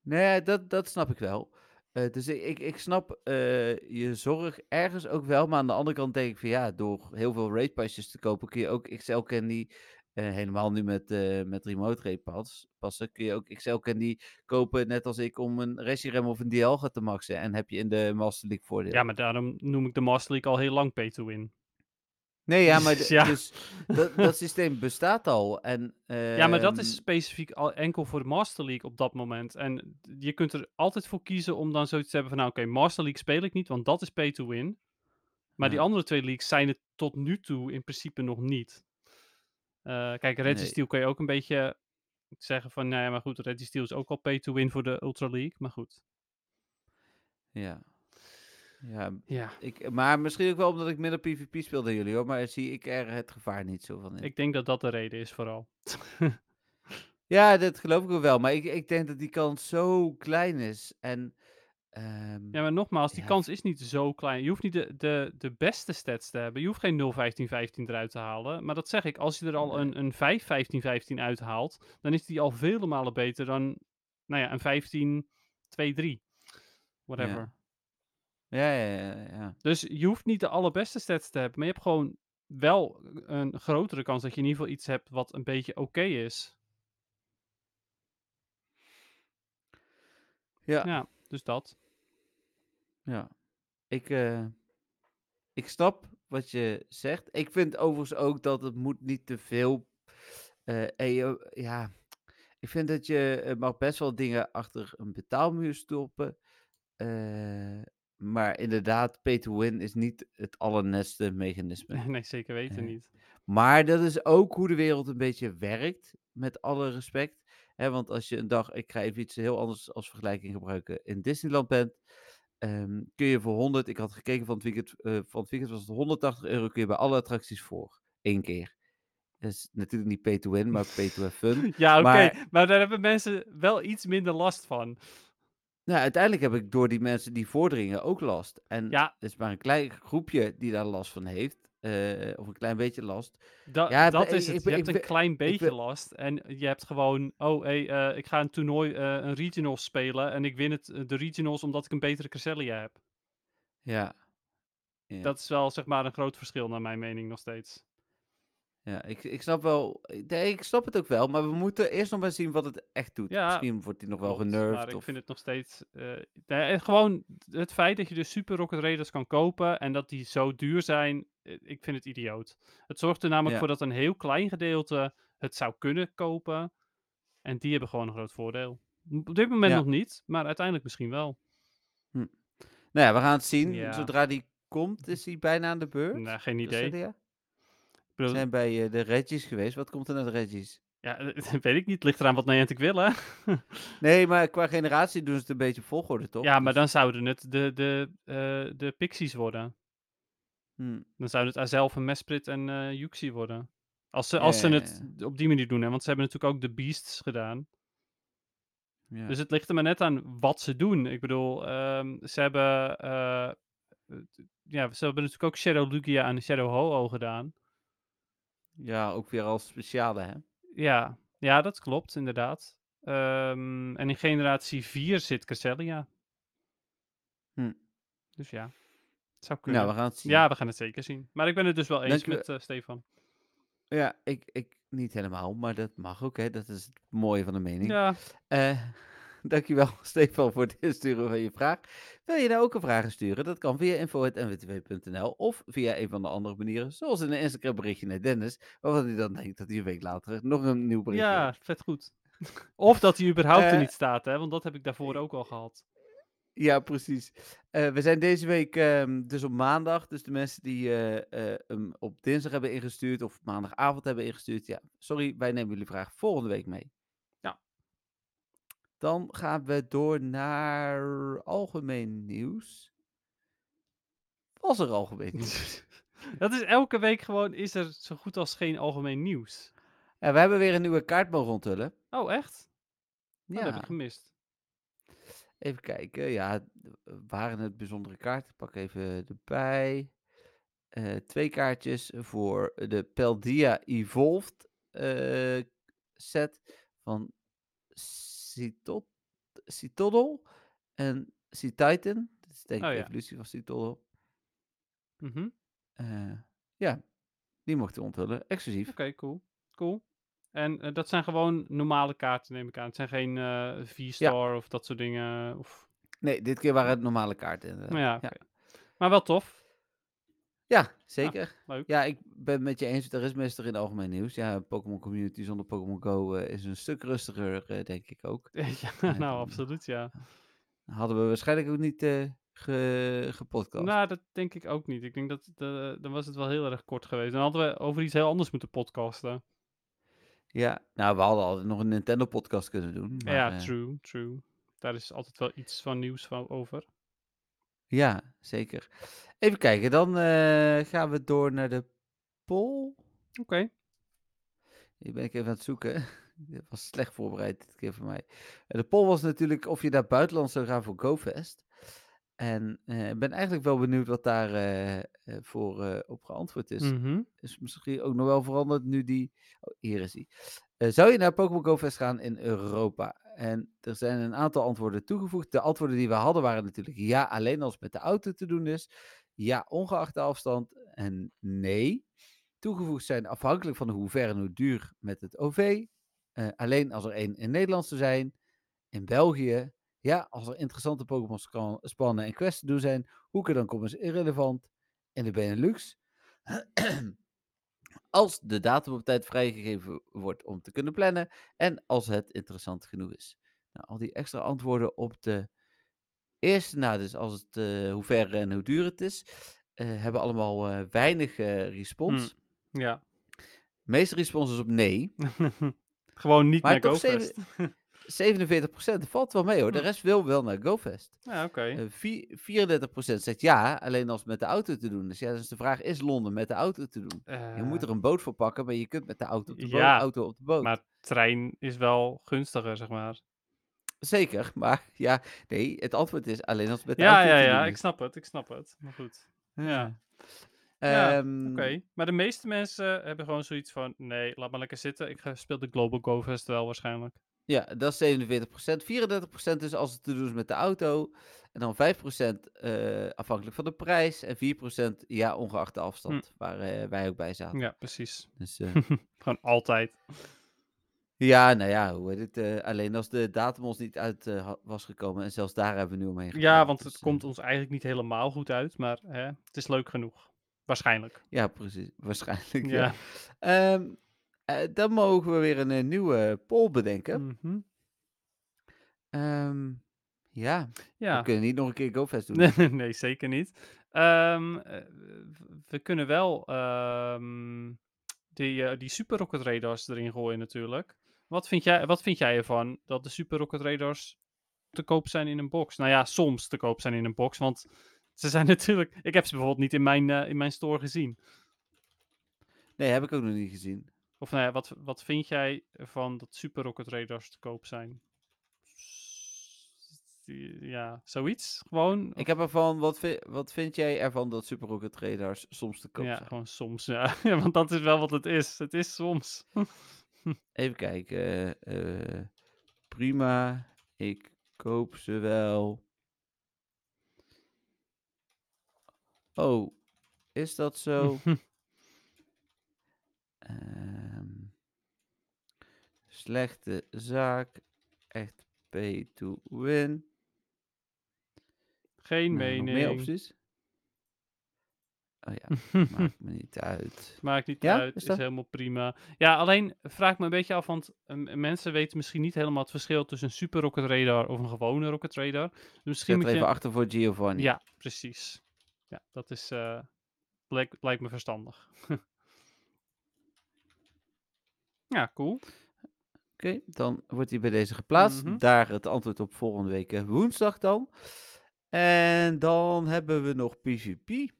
Nee, dat, dat snap ik wel. Eh, dus ik, ik, ik snap eh, je zorg ergens ook wel. Maar aan de andere kant denk ik van ja, door heel veel raid pasjes te kopen kun je ook XL Candy, eh, helemaal nu met, eh, met remote raid pass, passen, kun je ook XL Candy kopen, net als ik, om een Resirem of een Dialga te maxen. En heb je in de Master League voordeel. Ja, maar daarom noem ik de Master League al heel lang pay to win. Nee, ja, maar Dus ja. dus dat, dat systeem bestaat al. En, Ja, maar dat ehm, is specifiek al enkel voor de Master League op dat moment. En je kunt er altijd voor kiezen om dan zoiets te hebben van... Nou, oké, Master League speel ik niet, want dat is pay to win. Maar die andere twee leagues zijn het tot nu toe in principe nog niet. Eh, kijk, Reggie Nee. Steel kun je ook een beetje zeggen van... Nee, maar goed, Reggie Steel is ook al pay to win voor de Ultra League. Maar goed, Ja. Ja, ja. ik, maar misschien ook wel omdat ik minder PvP speel dan jullie hoor. Maar zie ik er het gevaar niet zo van in. Ik denk dat dat de reden is vooral. Ja, dat geloof ik wel. Maar ik, ik denk dat die kans zo klein is. En ehm, Ja, maar nogmaals, die Ja. kans is niet zo klein. Je hoeft niet de, de, de beste stats te hebben. Je hoeft geen 0, 15, 15 eruit te halen. Maar dat zeg ik, als je er al een, een 5, 15, 15 uithaalt, dan is die al vele malen beter dan, nou ja, een 15, 2, 3. Whatever. Ja, ja, ja, ja, ja. Dus je hoeft niet de allerbeste stats te hebben, maar je hebt gewoon wel een grotere kans dat je in ieder geval iets hebt wat een beetje oké is. Ja, Ja, dus dat. Ja. Ik, eh, ik snap wat je zegt. Ik vind overigens ook dat het moet niet te veel. eh, en je- ja, ik vind dat je eh, mag best wel dingen achter een betaalmuur stoppen. eh, maar inderdaad, pay to win is niet het allernetste mechanisme. Nee, zeker weten Eh, niet. Maar dat is ook hoe de wereld een beetje werkt, met alle respect. Hè, want als je een dag, ik ga even iets heel anders als vergelijking gebruiken, in Disneyland bent, ehm, kun je voor 100, ik had gekeken van het weekend, eh, van het weekend was het 180 euro, kun je bij alle attracties voor. Eén keer. Dat is natuurlijk niet pay to win, maar pay to have fun. Ja, oké, maar- maar daar hebben mensen wel iets minder last van. Nou, uiteindelijk heb ik door die mensen die voordringen ook last. En Ja. het is maar een klein groepje die daar last van heeft. Eh, of een klein beetje last. Da Ja, dat is het. ik- Je hebt ik een klein beetje be- last. En je hebt gewoon, oh, hey, eh, ik ga een toernooi, eh, een regionals spelen. En ik win het, de regionals omdat ik een betere Cresselia heb. Ja. Ja. Dat is wel, zeg maar, een groot verschil naar mijn mening nog steeds. Ja, ik, ik snap wel. Nee, ik snap het ook wel. Maar we moeten eerst nog maar zien wat het echt doet. Ja, Misschien wordt hij nog wel genervd. Maar ik of... vind het nog steeds... eh, nee, gewoon het feit dat je dus Super Rocket Raiders kan kopen en dat die zo duur zijn, eh, ik vind het idioot. Het zorgt er namelijk Ja. voor dat een heel klein gedeelte het zou kunnen kopen. En die hebben gewoon een groot voordeel. Op dit moment Ja. nog niet, maar uiteindelijk misschien wel. Nou ja, we gaan het zien. Zodra die komt, is hij bijna aan de beurt. Nou, geen idee. zei hij, ja? Ik We zijn bij eh, de Reggies geweest. Wat komt er naar de Reggies? ja, weet ik niet. Het ligt eraan wat Niantic wil, hè? Nee, maar qua generatie doen ze het een beetje op volgorde, toch? ja, maar Dus- dan zouden het de, de, eh, de Pixies worden. Hm, Dan zouden het Azelf, Mesprit en eh Yuxi worden. Als ze, Ja, als ze ja, het op die manier doen, hè? want ze hebben natuurlijk ook de Beasts gedaan. ja. Dus het ligt er maar net aan wat ze doen. Ik bedoel, ehm, ze hebben. eh, eh, ja, ze hebben natuurlijk ook Shadow Lugia en Shadow Ho-Oh gedaan. Ja, ook weer als speciale, hè? Ja, ja dat klopt, inderdaad. Ehm, en in generatie 4 zit Cresselia. Hm. Dus ja, het zou kunnen. Nou, we gaan het zien. ja, we gaan het zeker zien. Maar ik ben het dus wel eens Dank met eh, Stefan. Ja, ik, ik niet helemaal, maar dat mag ook, hè? Dat is het mooie van de mening. Ja, Eh, dankjewel, Stefan, voor het insturen van je vraag. Wil je nou ook een vraag sturen? Dat kan via info.nwtw.nl of via een van de andere manieren, zoals in een Instagram berichtje naar Dennis, waarvan hij dan denkt dat hij een week later nog een nieuw berichtje ja heeft. vet goed. of dat hij überhaupt er Eh, niet staat, hè? want dat heb ik daarvoor ook al gehad. Ja, precies. Eh, we zijn deze week ehm, dus op maandag, dus de mensen die eh, hem op dinsdag hebben ingestuurd of maandagavond hebben ingestuurd, ja, sorry, wij nemen jullie vraag volgende week mee. Ja. Dan gaan we door naar algemeen nieuws. Was er algemeen nieuws? Dat is elke week gewoon, is er zo goed als geen algemeen nieuws. Ja, we hebben weer een nieuwe kaart mogen onthullen. Oh, echt? Oh, dat heb Ja, ik gemist. even kijken. Ja, waren het bijzondere kaarten? Ik pak even erbij. Eh, twee kaartjes voor de Peldia Evolved eh, set van Citodel en Cititan. Dat is denk ik Oh de evolutie van Citodel. Mhm. Eh, ja, die mochten we onthullen. Exclusief. Oké, cool. Cool. En eh, dat zijn gewoon normale kaarten, neem ik aan. Het zijn geen eh V-Star of dat soort dingen. Of... Nee, dit keer waren het normale kaarten. Nou ja, ja. Maar wel tof. Ja, zeker. Leuk. Ja, ik ben het met je eens. Er is meestal in het algemeen nieuws. Ja, Pokémon Community zonder Pokémon Go eh, is een stuk rustiger, eh, denk ik ook. ja, nou, absoluut, ja. Hadden we waarschijnlijk ook niet eh ge, gepodcast. Nou, dat denk ik ook niet. Ik denk dat de, dan was het wel heel erg kort geweest. Dan hadden we over iets heel anders moeten podcasten. Ja, nou, we hadden altijd nog een Nintendo-podcast kunnen doen. Maar, ja, eh, true, true. Daar is altijd wel iets van nieuws van over. Ja, zeker. Even kijken, dan eh, gaan we door naar de poll. Oké. Hier ben ik even aan het zoeken. Dit was slecht voorbereid dit keer voor mij. Eh, De poll was natuurlijk of je naar buitenland zou gaan voor GoFest. En eh, ik ben eigenlijk wel benieuwd wat daar eh, eh, voor op geantwoord is. Mhm. Is misschien ook nog wel veranderd nu die... Oh, hier is die. Zou je naar Pokémon Go Fest gaan in Europa? En er zijn een aantal antwoorden toegevoegd. De antwoorden die we hadden waren natuurlijk ja, alleen als het met de auto te doen is. Ja, ongeacht de afstand. En nee. Toegevoegd zijn afhankelijk van hoe ver en hoe duur met het OV. Alleen als er één in Nederland zou zijn. In België. Ja, als er interessante Pokémon spannen en quests te doen zijn. Hoeken dan komen is irrelevant. In de Benelux. als de datum op tijd vrijgegeven wordt om te kunnen plannen en als het interessant genoeg is. Nou, al die extra antwoorden op de eerste, nou, dus als het, eh, hoe ver en hoe duur het is, eh, hebben allemaal eh, weinig eh, respons. Ja. De meeste respons is op nee. Gewoon niet Maar naar GoFest. 47% valt wel mee hoor. De Hm. rest wil wel naar GoFest. ja, oké. Eh, vi- 34% zegt ja, alleen als het met de auto te doen is. Ja, dus de vraag is Londen met de auto te doen. Je moet Eh, er een boot voor pakken, maar je kunt met de auto op de, boot, ja, auto op de boot. Maar trein is wel gunstiger, zeg maar. Zeker, maar ja, nee, het antwoord is alleen als het met de Ja, auto ja, te doen ja, is. ik snap het, ik snap het. Maar goed. Ja. Ja. Ja, Ehm, Oké, maar de meeste mensen hebben gewoon zoiets van: nee, laat maar lekker zitten. Ik speel de Global Go Fest wel waarschijnlijk. Ja, dat is 47%. 34% is als het te doen is met de auto. En dan 5% eh, afhankelijk van de prijs. En 4% ja, ongeacht de afstand, waar eh, wij ook bij zaten. Ja, precies. Dus eh, Gewoon altijd. ja, nou ja, hoe heet het? alleen als de datum ons niet uit was gekomen. En zelfs daar hebben we nu omheen Ja, gepraat, want dus, het komt ons eigenlijk niet helemaal goed uit, maar hè, het is leuk genoeg. Waarschijnlijk. Ja, precies. Waarschijnlijk, ja. Ja. Ehm, eh, dan mogen we weer een, eh, nieuwe poll bedenken. Mhm. Ehm, ja, Ja. we kunnen niet nog een keer GoFest doen. Nee, nee, zeker niet. Ehm, eh, we kunnen wel ehm, die, die Super Rocket Radars erin gooien natuurlijk. Wat vind, jij, wat vind jij ervan dat de Super Rocket Radars te koop zijn in een box? Nou ja, soms te koop zijn in een box, want ze zijn natuurlijk... Ik heb ze bijvoorbeeld niet in mijn, in mijn store gezien. Nee, heb ik ook nog niet gezien. Of nou ja, wat, wat vind jij ervan dat Super Rocket Radars te koop zijn? Ja, zoiets. Gewoon. Ik heb ervan, wat, vi- wat vind jij ervan dat Super Rocket Radars soms te koop Ja, zijn? gewoon soms. Ja. ja, want dat is wel wat het is. Het is soms. Even kijken. eh, eh, prima, ik koop ze wel. Oh, is dat zo? Ehm, slechte zaak. Echt pay to win. Geen Nou, mening. meer opties? Oh ja, maakt me niet uit. Maakt niet Ja, uit, is helemaal prima. Ja, alleen vraag me een beetje af, want eh, m- mensen weten misschien niet helemaal het verschil tussen een super rocket radar of een gewone rocket radar. Dus misschien Zet moet even je... achter voor Giovanni. Ja, precies. Ja, dat is, eh, lijkt, lijkt me verstandig. ja, cool. Oké, dan wordt hij bij deze geplaatst. Mhm. Daar het antwoord op volgende week eh, woensdag dan. En dan hebben we nog PvP.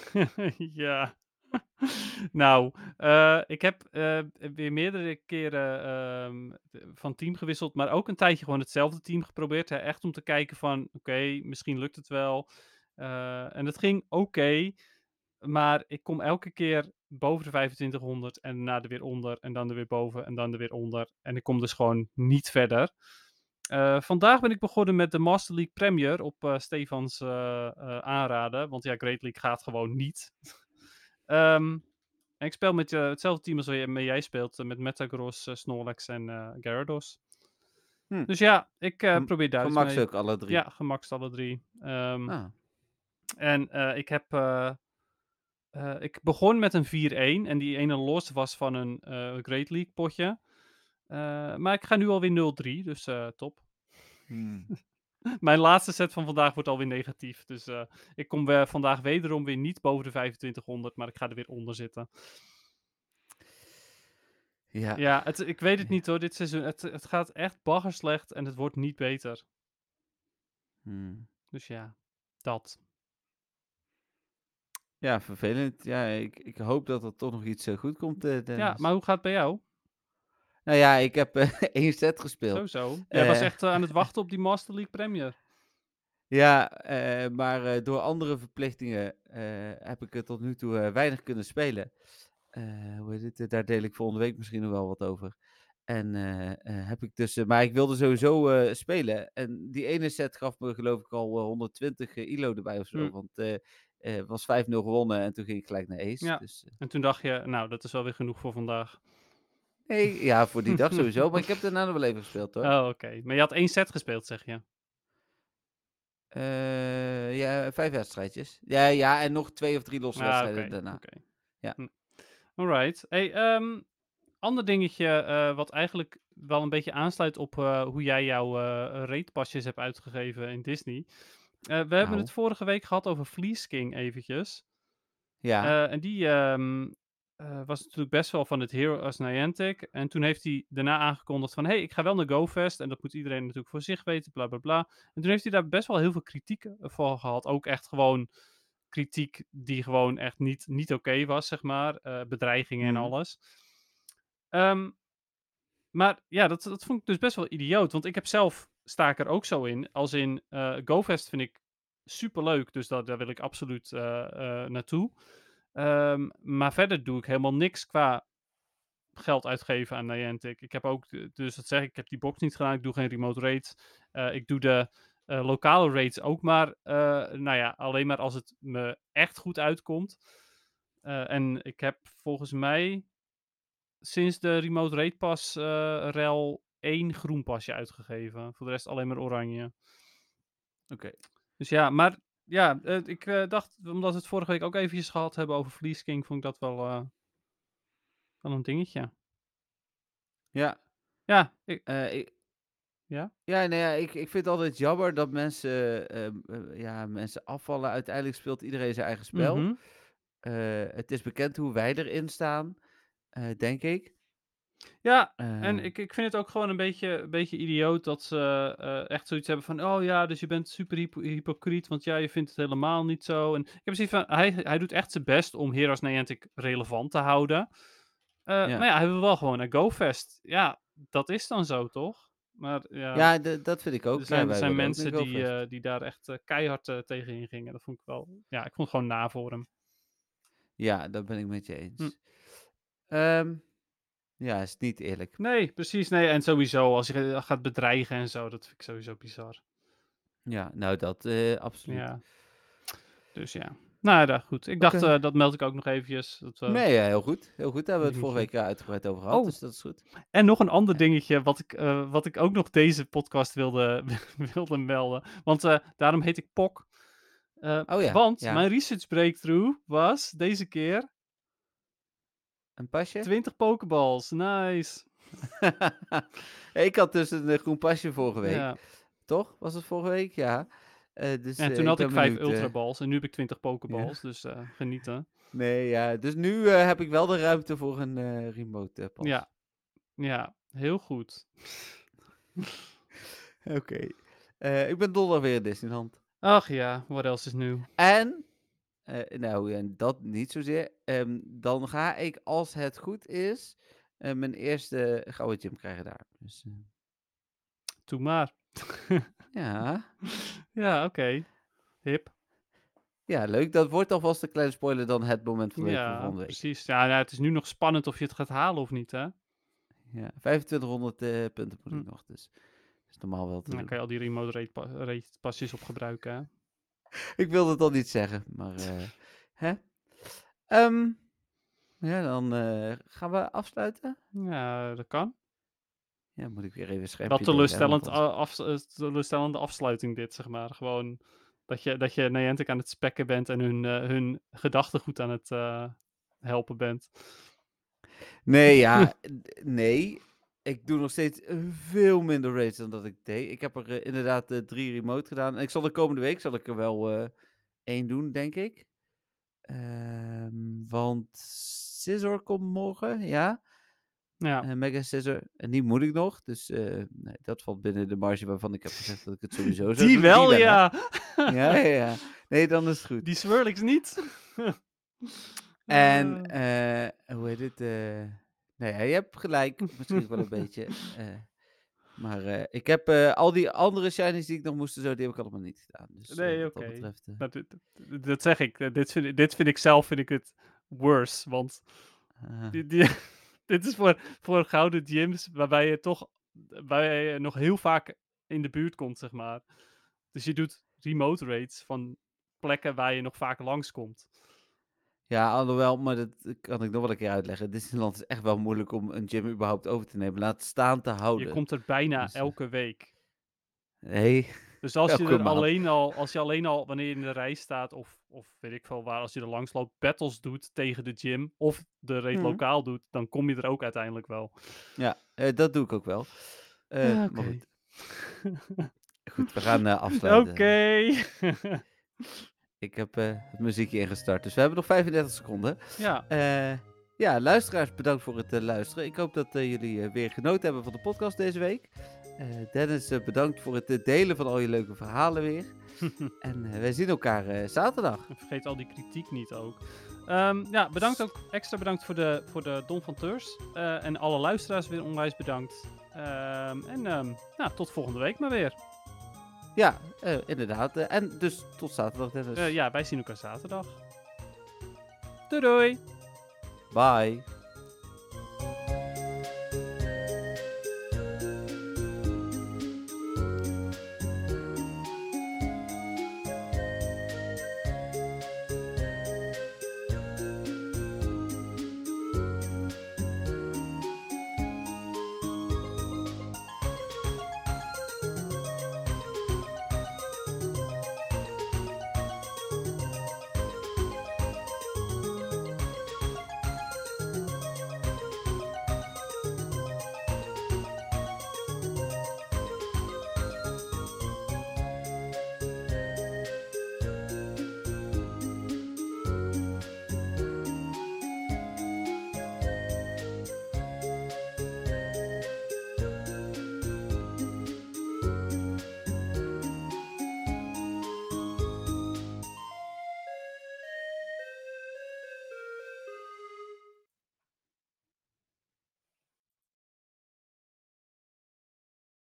ja. nou, eh, ik heb eh, weer meerdere keren ehm, van team gewisseld, maar ook een tijdje gewoon hetzelfde team geprobeerd. Hè, echt om te kijken van, oké, misschien lukt het wel. En het ging oké, maar ik kom elke keer boven de 2500 en daarna er weer onder en dan er weer boven en dan er weer onder. En ik kom dus gewoon niet verder. Eh, vandaag ben ik begonnen met de Master League Premier op eh, Stefans eh, aanraden. Want ja, Great League gaat gewoon niet. Ehm, en ik speel met hetzelfde team als waarmee jij speelt. met Metagross, Snorlax en Gyarados. Hm. Dus ja, ik probeer Van Duits Max mee. ook alle drie. Ja, gemaxt alle drie. Ehm, Ah, En ik heb... eh, ik begon met een 4-1 en die ene los was van een eh, Great League potje. Eh, maar ik ga nu alweer 0-3, dus eh, top. hmm. Mijn laatste set van vandaag wordt alweer negatief. Dus eh, ik kom weer vandaag wederom weer niet boven de 2500, maar ik ga er weer onder zitten. Ja. Ja, het, ik weet het niet hoor, dit seizoen. Het, het gaat echt baggerslecht en het wordt niet beter. Hmm. Dus ja, dat. Ja, vervelend. Ja, ik, ik hoop dat er toch nog iets eh, goed komt. eh, Ja, Dennis. maar hoe gaat het bij jou? Nou ja, ik heb eh, één set gespeeld. Zo zo. Jij was Eh. echt eh, aan het wachten op die Master League Premier. Ja, eh, maar eh, door andere verplichtingen eh, heb ik er tot nu toe eh, weinig kunnen spelen. Eh, hoe heet het? Eh, Daar deel ik volgende week misschien nog wel wat over. En eh, eh, heb ik dus, eh, maar ik wilde sowieso eh, spelen. En die ene set gaf me geloof ik al eh, 120 ilo erbij of zo. Mm. Want eh, het was 5-0 gewonnen en toen ging ik gelijk naar Ace. Ja. Dus, eh, En toen dacht je, nou, dat is wel weer genoeg voor vandaag. nee, ja, voor die dag sowieso. Maar ik heb daarna nog wel even gespeeld hoor. Oh, oké. Maar je had één set gespeeld, zeg je. Eh, ja, vijf wedstrijdjes. Ja, ja, en nog twee of drie losse Ah, wedstrijden daarna. oké. Ja. Hm. Alright. Hey, ehm, ander dingetje wat eigenlijk wel een beetje aansluit op hoe jij jouw eh raidpasjes hebt uitgegeven in Disney. Eh, we hebben Nou. het vorige week gehad over Fleece King eventjes. Ja, Eh, en die ehm, eh, was natuurlijk best wel van het Hero als Niantic. En toen heeft hij daarna aangekondigd van... hey, ik ga wel naar GoFest. En dat moet iedereen natuurlijk voor zich weten, bla bla bla. En toen heeft hij daar best wel heel veel kritiek voor gehad. Ook echt gewoon kritiek die gewoon echt niet, niet oké was, zeg maar. Bedreigingen Mhm. en alles. Ehm, maar ja, dat, dat vond ik dus best wel idioot. Want ik heb zelf, sta ik er ook zo in. Als in, eh GoFest vind ik superleuk. Dus dat, daar wil ik absoluut eh, eh, naartoe. Ehm, maar verder doe ik helemaal niks qua geld uitgeven aan Niantic. Ik heb ook, dus dat zeg ik, ik heb die box niet gedaan. Ik doe geen remote raids. Ik doe de lokale raids ook maar, nou ja, alleen maar als het me echt goed uitkomt. En ik heb volgens mij sinds de remote raid pas rel één groen pasje uitgegeven. Voor de rest alleen maar oranje. oké. Dus ja, maar ja, ik eh, dacht, omdat we het vorige week ook eventjes gehad hebben over Fleece King, vond ik dat wel, eh, wel een dingetje. Ja, Ja, ik, eh, ik, Ja? Ja, nou ja, ik, ik vind het altijd jammer dat mensen, ehm, eh, ja, mensen afvallen. Uiteindelijk speelt iedereen zijn eigen spel. mhm. Het is bekend hoe wij erin staan, denk ik. Ja en Eh, ik, ik vind het ook gewoon een beetje, een beetje idioot dat ze eh, echt zoiets hebben van, oh ja, dus je bent super hypo- hypocriet, want ja, je vindt het helemaal niet zo. En ik heb zoiets van, hij, hij doet echt zijn best om Heroes Niantic relevant te houden. Eh, Ja. Maar ja, hij wil wel gewoon naar GoFest. Ja, dat is dan zo, toch? Maar ja, ja, d- dat vind ik ook. er zijn, er wij zijn willen ook mensen die, eh, die daar echt eh, keihard eh, tegen in gingen. Dat vond ik wel, ja, ik vond het gewoon na voor hem. Ja, dat ben ik met je eens. Hm. Ehm, ja, is niet eerlijk. Nee, precies. Nee, en sowieso, als je gaat bedreigen en zo, dat vind ik sowieso bizar. Ja, nou dat eh, absoluut. Ja. Dus ja. Nou ja, goed. Ik dacht, eh, dat meld ik ook nog eventjes. Dat, Nee, ja, heel goed. Heel goed. Daar hebben we het vorige week eh, uitgebreid over gehad, Oh. dus dat is goed. En nog een ander dingetje wat ik, wat ik ook nog deze podcast wilde, wilde melden. Want daarom heet ik POK. Oh ja, want ja. mijn research breakthrough was deze keer Een pasje? 20 pokeballs. Nice. ik had dus een eh, groen pasje vorige week. Ja. Toch? Was het vorige week? Ja. Eh, dus, En eh, toen had ik vijf benieuwd, eh, ultraballs en nu heb ik 20 pokeballs. Dus genieten. Nee, ja. Dus nu heb ik wel de ruimte voor een remote pas. Ja. Ja, heel goed. Oké. Ik ben donderdag weer in Disneyland. Ach ja, what else is nieuw? En Eh, nou, en dat niet zozeer. Ehm, dan ga ik, als het goed is, eh, mijn eerste gouden gym krijgen daar. Dus eh, Doe maar. ja. ja, oké. Hip. ja, leuk. Dat wordt alvast een kleine spoiler dan het moment van de week van Ja, volgende week. precies. Ja, nou, het is nu nog spannend of je het gaat halen of niet, hè? Ja, 2500 eh, punten moet ik Hm. nog, dus is normaal wel te Dan doen. kan je al die remote rate, pa- rate pasjes op gebruiken, hè? Ik wilde het al niet zeggen, maar eh, hè? Ehm, ja, dan eh, gaan we afsluiten. Ja, dat kan. Ja, moet ik weer even scherp. Wat teleurstellend, af, eh, teleurstellende afsluiting dit, zeg maar. Gewoon dat je, dat je Niantic aan het spekken bent en hun, eh, hun gedachtegoed aan het helpen bent. Nee, ja, nee. Ik doe nog steeds eh, veel minder raids dan dat ik deed. Ik heb er eh, inderdaad eh, drie remote gedaan. En ik zal de komende week zal ik er wel eh, één doen, denk ik. Ehm, want Scissor komt morgen, ja. Ja, Mega Scissor. En die moet ik nog. Dus nee, dat valt binnen de marge waarvan ik heb gezegd dat ik het sowieso zou die doen. wel, hè? ja. ja, ja, ja. Nee, dan is het goed. Die Swirlix niet. En, hoe heet het? Ja, je hebt gelijk, misschien wel een beetje. eh, maar eh, ik heb eh, al die andere shinies die ik nog moest en zo, die heb ik allemaal niet gedaan. Dus eh, Nee, wat dat oké. betreft, eh, nou, dit- dit- dat zeg ik. Eh, Dit vind, ik- dit vind ik zelf vind ik het worse. Want die, die, dit is voor, voor gouden gyms waarbij je toch waarbij je nog heel vaak in de buurt komt, zeg maar. Dus je doet remote rates van plekken waar je nog vaak langskomt. Ja, alhoewel, maar dat kan ik nog wel een keer uitleggen. Disneyland is echt wel moeilijk om een gym überhaupt over te nemen. Laat staan te houden. Je komt er bijna Dus, eh, elke week. Nee, Dus als je er alleen al, als je alleen al wanneer je in de rij staat, of, of weet ik veel waar, als je er langs loopt, battles doet tegen de gym, of de raid Mhm. lokaal doet, dan kom je er ook uiteindelijk wel. ja, eh, dat doe ik ook wel. Eh, Ja, maar oké. goed. goed, we gaan eh, Oké. afsluiten. Ik heb eh, het muziekje ingestart, dus we hebben nog 35 seconden. ja, Eh, ja, luisteraars, bedankt voor het eh, luisteren. Ik hoop dat jullie weer genoten hebben van de podcast deze week. Dennis, bedankt voor het delen van al je leuke verhalen weer. en wij zien elkaar zaterdag. En vergeet al die kritiek niet ook. Ehm, ja, bedankt ook, extra bedankt voor de, voor de Don van Teurs. En alle luisteraars weer onwijs bedankt. Ehm, en ehm, ja, tot volgende week maar weer. Ja, eh, inderdaad. eh, en dus tot zaterdag, Dennis. Eh, ja, wij zien elkaar zaterdag. Doei doei! Bye.